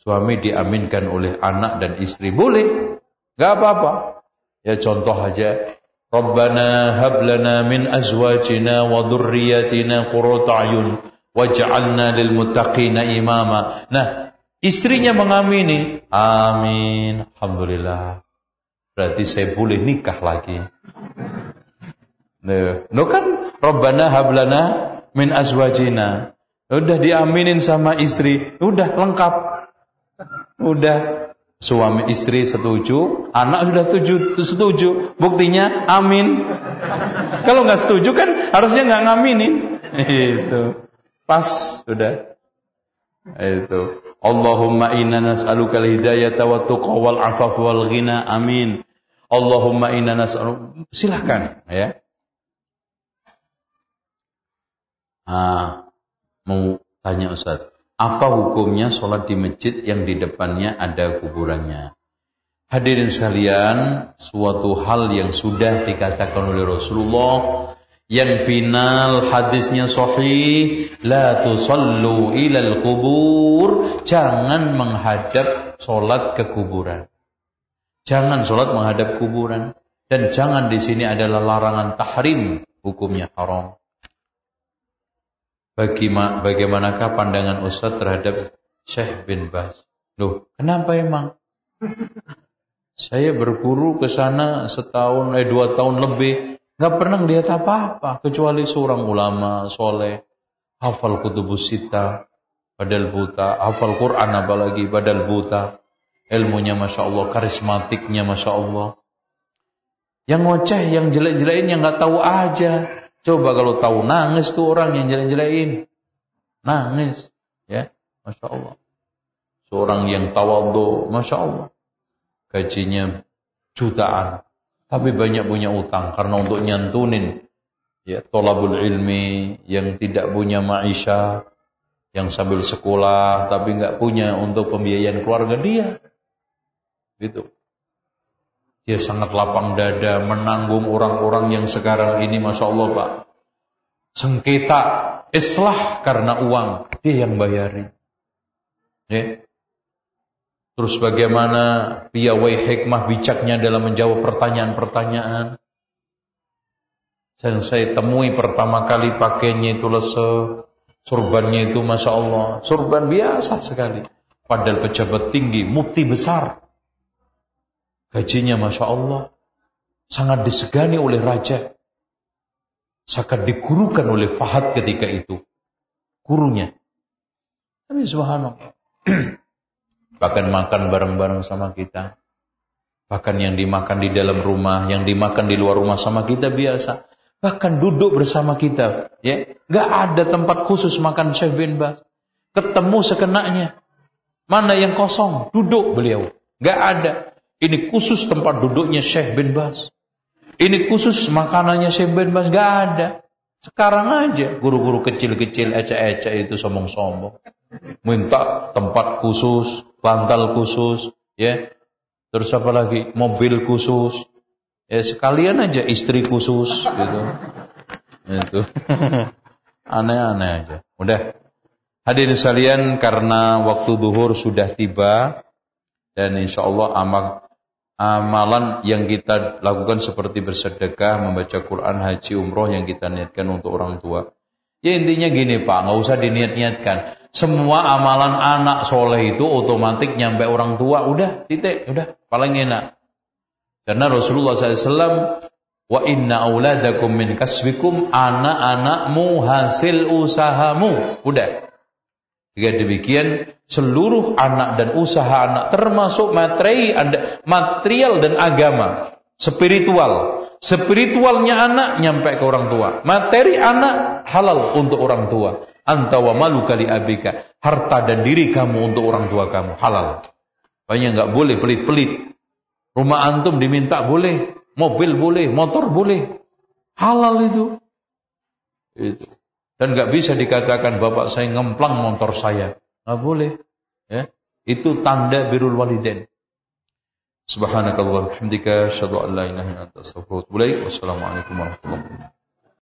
S1: Suami diaminkan oleh anak dan istri. Boleh. Gak apa-apa. Ya contoh aja. Rabbana hablana min azwajina wa dhurriyyatina qurrata ayun waj'alna lil muttaqina imama. Nah, istrinya mengamini. Amin. Alhamdulillah. Berarti saya boleh nikah lagi. Nah, no kan Rabbana hablana min azwajina. Udah diaminin sama istri, udah lengkap. Udah suami istri setuju, anak sudah tujuh, setuju. Buktinya amin. Kalau nggak setuju kan harusnya nggak ngaminin. Itu pas sudah. Itu. Allahumma inna nas'aluka al-hidayata wa tuqa wal afaf wal ghina. Amin. Allahumma inna nas'alu silahkan ya. Ah, mau tanya Ustaz, apa hukumnya sholat di masjid yang di depannya ada kuburannya? Hadirin sekalian, suatu hal yang sudah dikatakan oleh Rasulullah yang final hadisnya sahih la tusallu ilal kubur jangan menghadap sholat ke kuburan. Jangan sholat menghadap kuburan. Dan jangan di sini adalah larangan tahrim hukumnya haram bagaimanakah pandangan Ustaz terhadap Syekh bin Bas? Loh kenapa emang? Saya berburu ke sana setahun eh dua tahun lebih. Gak pernah lihat apa-apa kecuali seorang ulama soleh, hafal kutubus sita, padahal buta, hafal Quran apalagi padahal buta, ilmunya masya Allah, karismatiknya masya Allah. Yang ngoceh, yang jelek-jelekin, yang nggak tahu aja. Coba kalau tahu nangis tuh orang yang jelek-jelekin, nangis, ya, masya Allah. Seorang yang tawadhu, masya Allah, gajinya jutaan, tapi banyak punya utang karena untuk nyantunin ya tolabul ilmi yang tidak punya maisha yang sambil sekolah tapi nggak punya untuk pembiayaan keluarga dia. Gitu dia sangat lapang dada menanggung orang-orang yang sekarang ini masya Allah pak sengketa islah karena uang dia yang bayarin ya Terus bagaimana piawai hikmah bijaknya dalam menjawab pertanyaan-pertanyaan. Dan saya temui pertama kali pakainya itu lese, surbannya itu Masya Allah, surban biasa sekali. Padahal pejabat tinggi, mufti besar. Gajinya Masya Allah, sangat disegani oleh raja. Sangat digurukan oleh Fahad ketika itu. Gurunya. Tapi subhanallah. bahkan makan bareng-bareng sama kita. Bahkan yang dimakan di dalam rumah, yang dimakan di luar rumah sama kita biasa. Bahkan duduk bersama kita, ya, nggak ada tempat khusus makan Syekh bin Bas. Ketemu sekenanya. Mana yang kosong? Duduk beliau. Nggak ada. Ini khusus tempat duduknya Syekh bin Bas. Ini khusus makanannya Syekh bin Bas. Nggak ada. Sekarang aja guru-guru kecil-kecil ecek-ecek itu sombong-sombong. Minta tempat khusus, bantal khusus, ya. Terus apa lagi? Mobil khusus. Ya sekalian aja istri khusus gitu. Itu. Aneh-aneh aja. Udah. Hadirin sekalian karena waktu duhur sudah tiba dan insya Allah amal amalan yang kita lakukan seperti bersedekah, membaca Quran, haji, umroh yang kita niatkan untuk orang tua. Ya intinya gini Pak, nggak usah diniat-niatkan. Semua amalan anak soleh itu otomatis nyampe orang tua, udah titik, udah paling enak. Karena Rasulullah SAW Wa inna auladakum min kasbikum anak-anakmu hasil usahamu. Udah. Jika demikian, seluruh anak dan usaha anak termasuk materi, material dan agama, spiritual. Spiritualnya anak nyampe ke orang tua. Materi anak halal untuk orang tua. Anta wa malu kali abika. Harta dan diri kamu untuk orang tua kamu halal. Banyak nggak boleh pelit-pelit. Rumah antum diminta boleh, mobil boleh, motor boleh. Halal itu. Itu. Dan nggak bisa dikatakan bapak saya ngemplang motor saya. Nggak boleh. Ya. Itu tanda birul waliden. Subhanakallah hamdika asyhadu an la ilaha illa anta astaghfiruka wa warahmatullahi wabarakatuh.